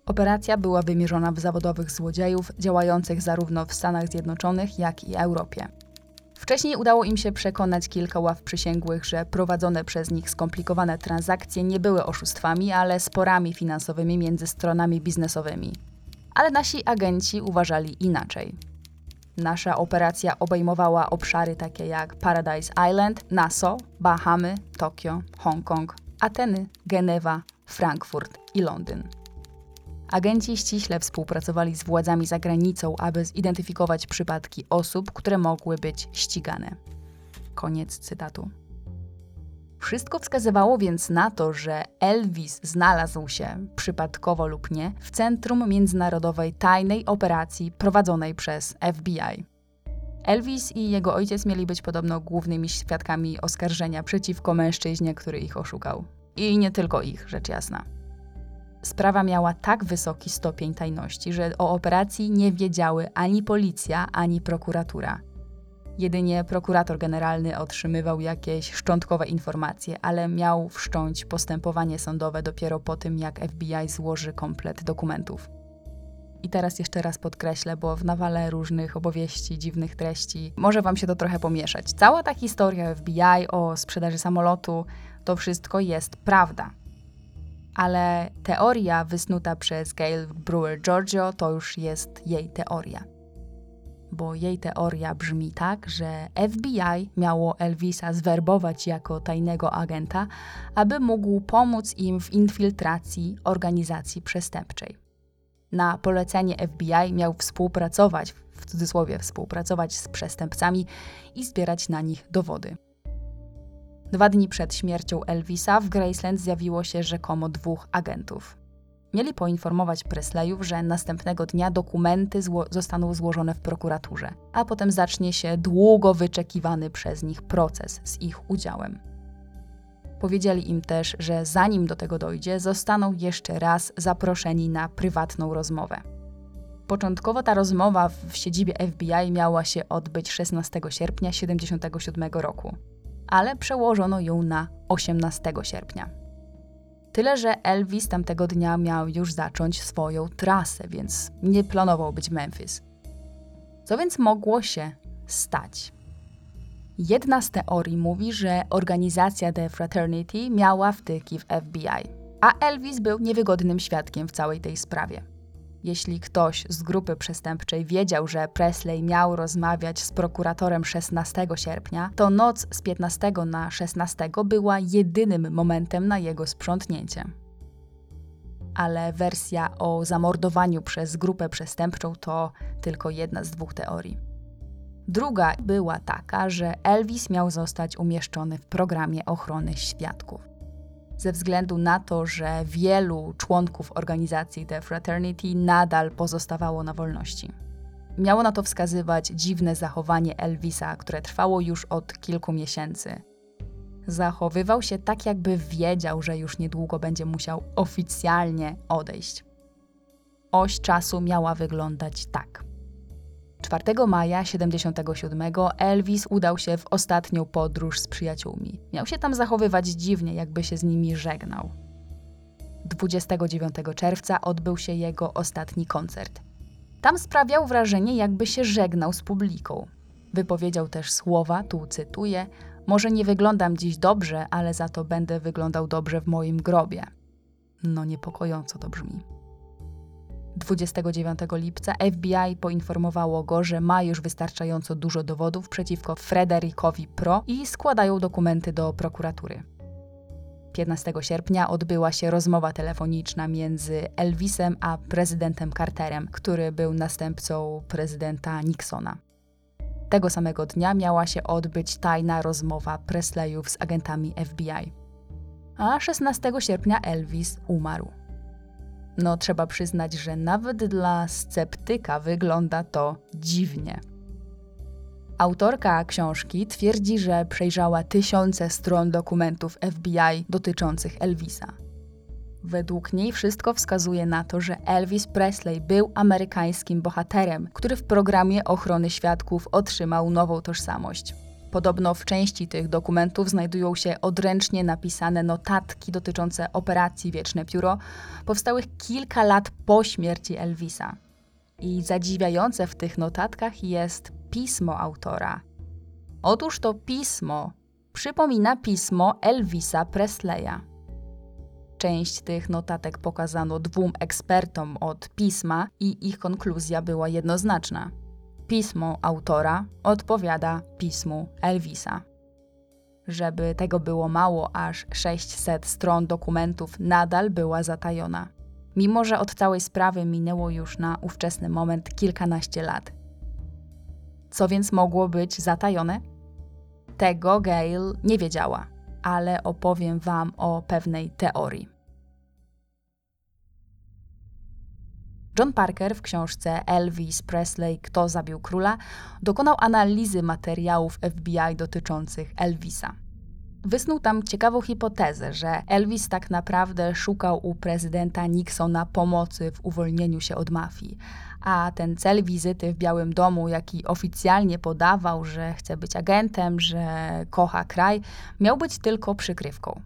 Operacja była wymierzona w zawodowych złodziejów działających zarówno w Stanach Zjednoczonych, jak i Europie. Wcześniej udało im się przekonać kilka ław przysięgłych, że prowadzone przez nich skomplikowane transakcje nie były oszustwami, ale sporami finansowymi między stronami biznesowymi. Ale nasi agenci uważali inaczej. Nasza operacja obejmowała obszary takie jak Paradise Island, Nassau, Bahamy, Tokio, Hongkong, Ateny, Genewa, Frankfurt i Londyn. Agenci ściśle współpracowali z władzami za granicą, aby zidentyfikować przypadki osób, które mogły być ścigane. Koniec cytatu. Wszystko wskazywało więc na to, że Elvis znalazł się, przypadkowo lub nie, w centrum międzynarodowej tajnej operacji prowadzonej przez FBI. Elvis i jego ojciec mieli być podobno głównymi świadkami oskarżenia przeciwko mężczyźnie, który ich oszukał. I nie tylko ich, rzecz jasna. Sprawa miała tak wysoki stopień tajności, że o operacji nie wiedziały ani policja, ani prokuratura. Jedynie prokurator generalny otrzymywał jakieś szczątkowe informacje, ale miał wszcząć postępowanie sądowe dopiero po tym, jak FBI złoży komplet dokumentów. I teraz jeszcze raz podkreślę, bo w nawale różnych opowieści, dziwnych treści może Wam się to trochę pomieszać. Cała ta historia FBI o sprzedaży samolotu to wszystko jest prawda. Ale teoria wysnuta przez Gail Brewer Giorgio to już jest jej teoria bo jej teoria brzmi tak, że FBI miało Elvisa zwerbować jako tajnego agenta, aby mógł pomóc im w infiltracji organizacji przestępczej. Na polecenie FBI miał współpracować, w cudzysłowie współpracować z przestępcami i zbierać na nich dowody. Dwa dni przed śmiercią Elvisa w Graceland zjawiło się rzekomo dwóch agentów. Mieli poinformować Presleyów, że następnego dnia dokumenty zło zostaną złożone w prokuraturze, a potem zacznie się długo wyczekiwany przez nich proces z ich udziałem. Powiedzieli im też, że zanim do tego dojdzie, zostaną jeszcze raz zaproszeni na prywatną rozmowę. Początkowo ta rozmowa w siedzibie FBI miała się odbyć 16 sierpnia 1977 roku, ale przełożono ją na 18 sierpnia. Tyle, że Elvis tamtego dnia miał już zacząć swoją trasę, więc nie planował być Memphis. Co więc mogło się stać? Jedna z teorii mówi, że organizacja The Fraternity miała wtyki w FBI, a Elvis był niewygodnym świadkiem w całej tej sprawie. Jeśli ktoś z grupy przestępczej wiedział, że Presley miał rozmawiać z prokuratorem 16 sierpnia, to noc z 15 na 16 była jedynym momentem na jego sprzątnięcie. Ale wersja o zamordowaniu przez grupę przestępczą to tylko jedna z dwóch teorii. Druga była taka, że Elvis miał zostać umieszczony w programie ochrony świadków ze względu na to, że wielu członków organizacji The Fraternity nadal pozostawało na wolności. Miało na to wskazywać dziwne zachowanie Elvisa, które trwało już od kilku miesięcy. Zachowywał się tak, jakby wiedział, że już niedługo będzie musiał oficjalnie odejść. oś czasu miała wyglądać tak. 4 maja 77 Elvis udał się w ostatnią podróż z przyjaciółmi. Miał się tam zachowywać dziwnie, jakby się z nimi żegnał. 29 czerwca odbył się jego ostatni koncert. Tam sprawiał wrażenie, jakby się żegnał z publiką. Wypowiedział też słowa, tu cytuję: Może nie wyglądam dziś dobrze, ale za to będę wyglądał dobrze w moim grobie. No niepokojąco to brzmi. 29 lipca FBI poinformowało go, że ma już wystarczająco dużo dowodów przeciwko Frederikowi Pro i składają dokumenty do prokuratury. 15 sierpnia odbyła się rozmowa telefoniczna między Elvisem a prezydentem Carterem, który był następcą prezydenta Nixona. Tego samego dnia miała się odbyć tajna rozmowa Presleyów z agentami FBI. A 16 sierpnia Elvis umarł. No, trzeba przyznać, że nawet dla sceptyka wygląda to dziwnie. Autorka książki twierdzi, że przejrzała tysiące stron dokumentów FBI dotyczących Elvisa. Według niej wszystko wskazuje na to, że Elvis Presley był amerykańskim bohaterem, który w programie ochrony świadków otrzymał nową tożsamość. Podobno w części tych dokumentów znajdują się odręcznie napisane notatki dotyczące operacji Wieczne Pióro, powstałych kilka lat po śmierci Elvisa. I zadziwiające w tych notatkach jest pismo autora. Otóż to pismo przypomina pismo Elvisa Presleya. Część tych notatek pokazano dwóm ekspertom od pisma i ich konkluzja była jednoznaczna. Pismo autora odpowiada pismu Elvisa. Żeby tego było mało, aż 600 stron dokumentów nadal była zatajona. Mimo, że od całej sprawy minęło już na ówczesny moment kilkanaście lat. Co więc mogło być zatajone? Tego Gail nie wiedziała, ale opowiem Wam o pewnej teorii. John Parker w książce Elvis Presley Kto zabił króla dokonał analizy materiałów FBI dotyczących Elvisa. Wysnuł tam ciekawą hipotezę, że Elvis tak naprawdę szukał u prezydenta Nixona pomocy w uwolnieniu się od mafii, a ten cel wizyty w Białym Domu, jaki oficjalnie podawał, że chce być agentem, że kocha kraj, miał być tylko przykrywką.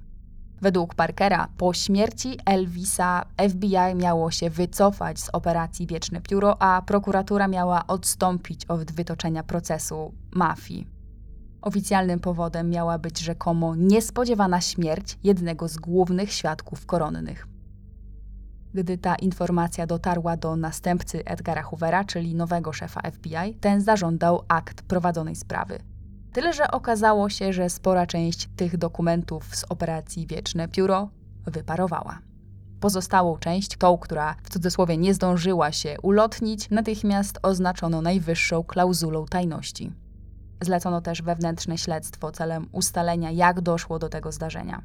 Według Parkera po śmierci Elvisa FBI miało się wycofać z operacji Wieczne Pióro, a prokuratura miała odstąpić od wytoczenia procesu mafii. Oficjalnym powodem miała być rzekomo niespodziewana śmierć jednego z głównych świadków koronnych. Gdy ta informacja dotarła do następcy Edgara Hoovera, czyli nowego szefa FBI, ten zażądał akt prowadzonej sprawy. Tyle, że okazało się, że spora część tych dokumentów z operacji Wieczne Pióro wyparowała. Pozostałą część, tą, która w cudzysłowie nie zdążyła się ulotnić, natychmiast oznaczono najwyższą klauzulą tajności. Zlecono też wewnętrzne śledztwo celem ustalenia, jak doszło do tego zdarzenia.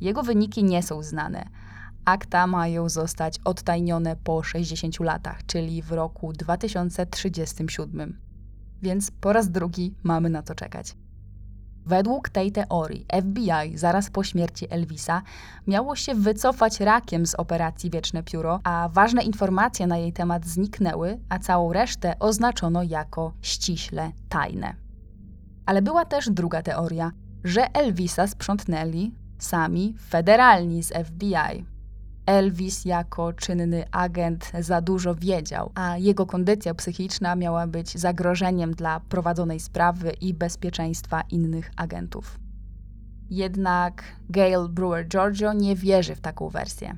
Jego wyniki nie są znane. Akta mają zostać odtajnione po 60 latach, czyli w roku 2037 więc po raz drugi mamy na to czekać. Według tej teorii FBI zaraz po śmierci Elvisa miało się wycofać rakiem z operacji Wieczne Pióro, a ważne informacje na jej temat zniknęły, a całą resztę oznaczono jako ściśle tajne. Ale była też druga teoria, że Elvisa sprzątnęli sami federalni z FBI. Elvis jako czynny agent za dużo wiedział, a jego kondycja psychiczna miała być zagrożeniem dla prowadzonej sprawy i bezpieczeństwa innych agentów. Jednak Gail Brewer Giorgio nie wierzy w taką wersję.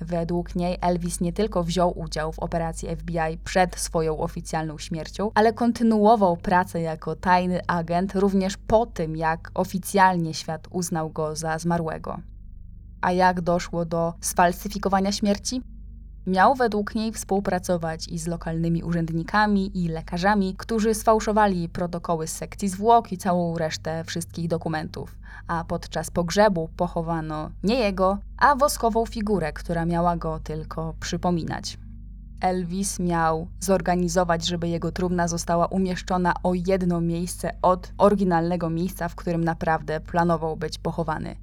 Według niej Elvis nie tylko wziął udział w operacji FBI przed swoją oficjalną śmiercią, ale kontynuował pracę jako tajny agent również po tym, jak oficjalnie świat uznał go za zmarłego. A jak doszło do sfalsyfikowania śmierci? Miał według niej współpracować i z lokalnymi urzędnikami i lekarzami, którzy sfałszowali protokoły z sekcji zwłok i całą resztę wszystkich dokumentów. A podczas pogrzebu pochowano nie jego, a woskową figurę, która miała go tylko przypominać. Elvis miał zorganizować, żeby jego trumna została umieszczona o jedno miejsce od oryginalnego miejsca, w którym naprawdę planował być pochowany.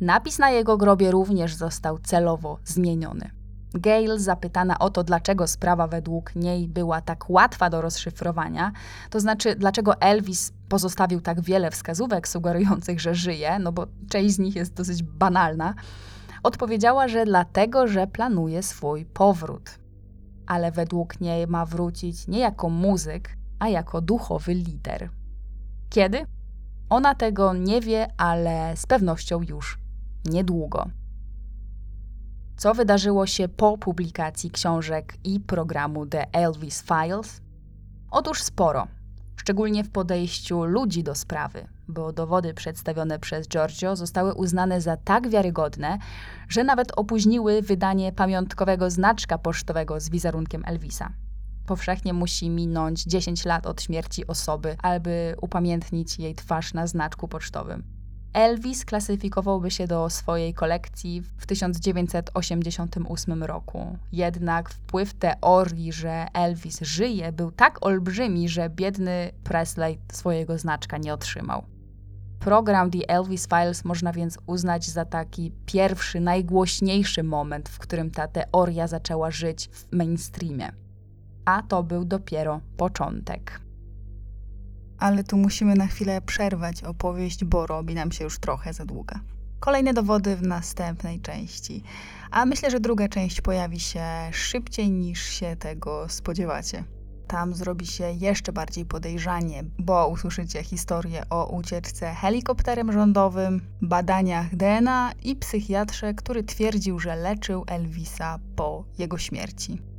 Napis na jego grobie również został celowo zmieniony. Gail, zapytana o to, dlaczego sprawa według niej była tak łatwa do rozszyfrowania, to znaczy, dlaczego Elvis pozostawił tak wiele wskazówek sugerujących, że żyje, no bo część z nich jest dosyć banalna, odpowiedziała, że dlatego, że planuje swój powrót. Ale według niej ma wrócić nie jako muzyk, a jako duchowy lider. Kiedy? Ona tego nie wie, ale z pewnością już niedługo. Co wydarzyło się po publikacji książek i programu The Elvis Files? Otóż sporo, szczególnie w podejściu ludzi do sprawy, bo dowody przedstawione przez Giorgio zostały uznane za tak wiarygodne, że nawet opóźniły wydanie pamiątkowego znaczka pocztowego z wizerunkiem Elvisa. Powszechnie musi minąć 10 lat od śmierci osoby, aby upamiętnić jej twarz na znaczku pocztowym. Elvis klasyfikowałby się do swojej kolekcji w 1988 roku. Jednak wpływ teorii, że Elvis żyje, był tak olbrzymi, że biedny Presley swojego znaczka nie otrzymał. Program The Elvis Files można więc uznać za taki pierwszy, najgłośniejszy moment, w którym ta teoria zaczęła żyć w mainstreamie. A to był dopiero początek ale tu musimy na chwilę przerwać opowieść, bo robi nam się już trochę za długa. Kolejne dowody w następnej części, a myślę, że druga część pojawi się szybciej niż się tego spodziewacie. Tam zrobi się jeszcze bardziej podejrzanie, bo usłyszycie historię o ucieczce helikopterem rządowym, badaniach DNA i psychiatrze, który twierdził, że leczył Elvisa po jego śmierci.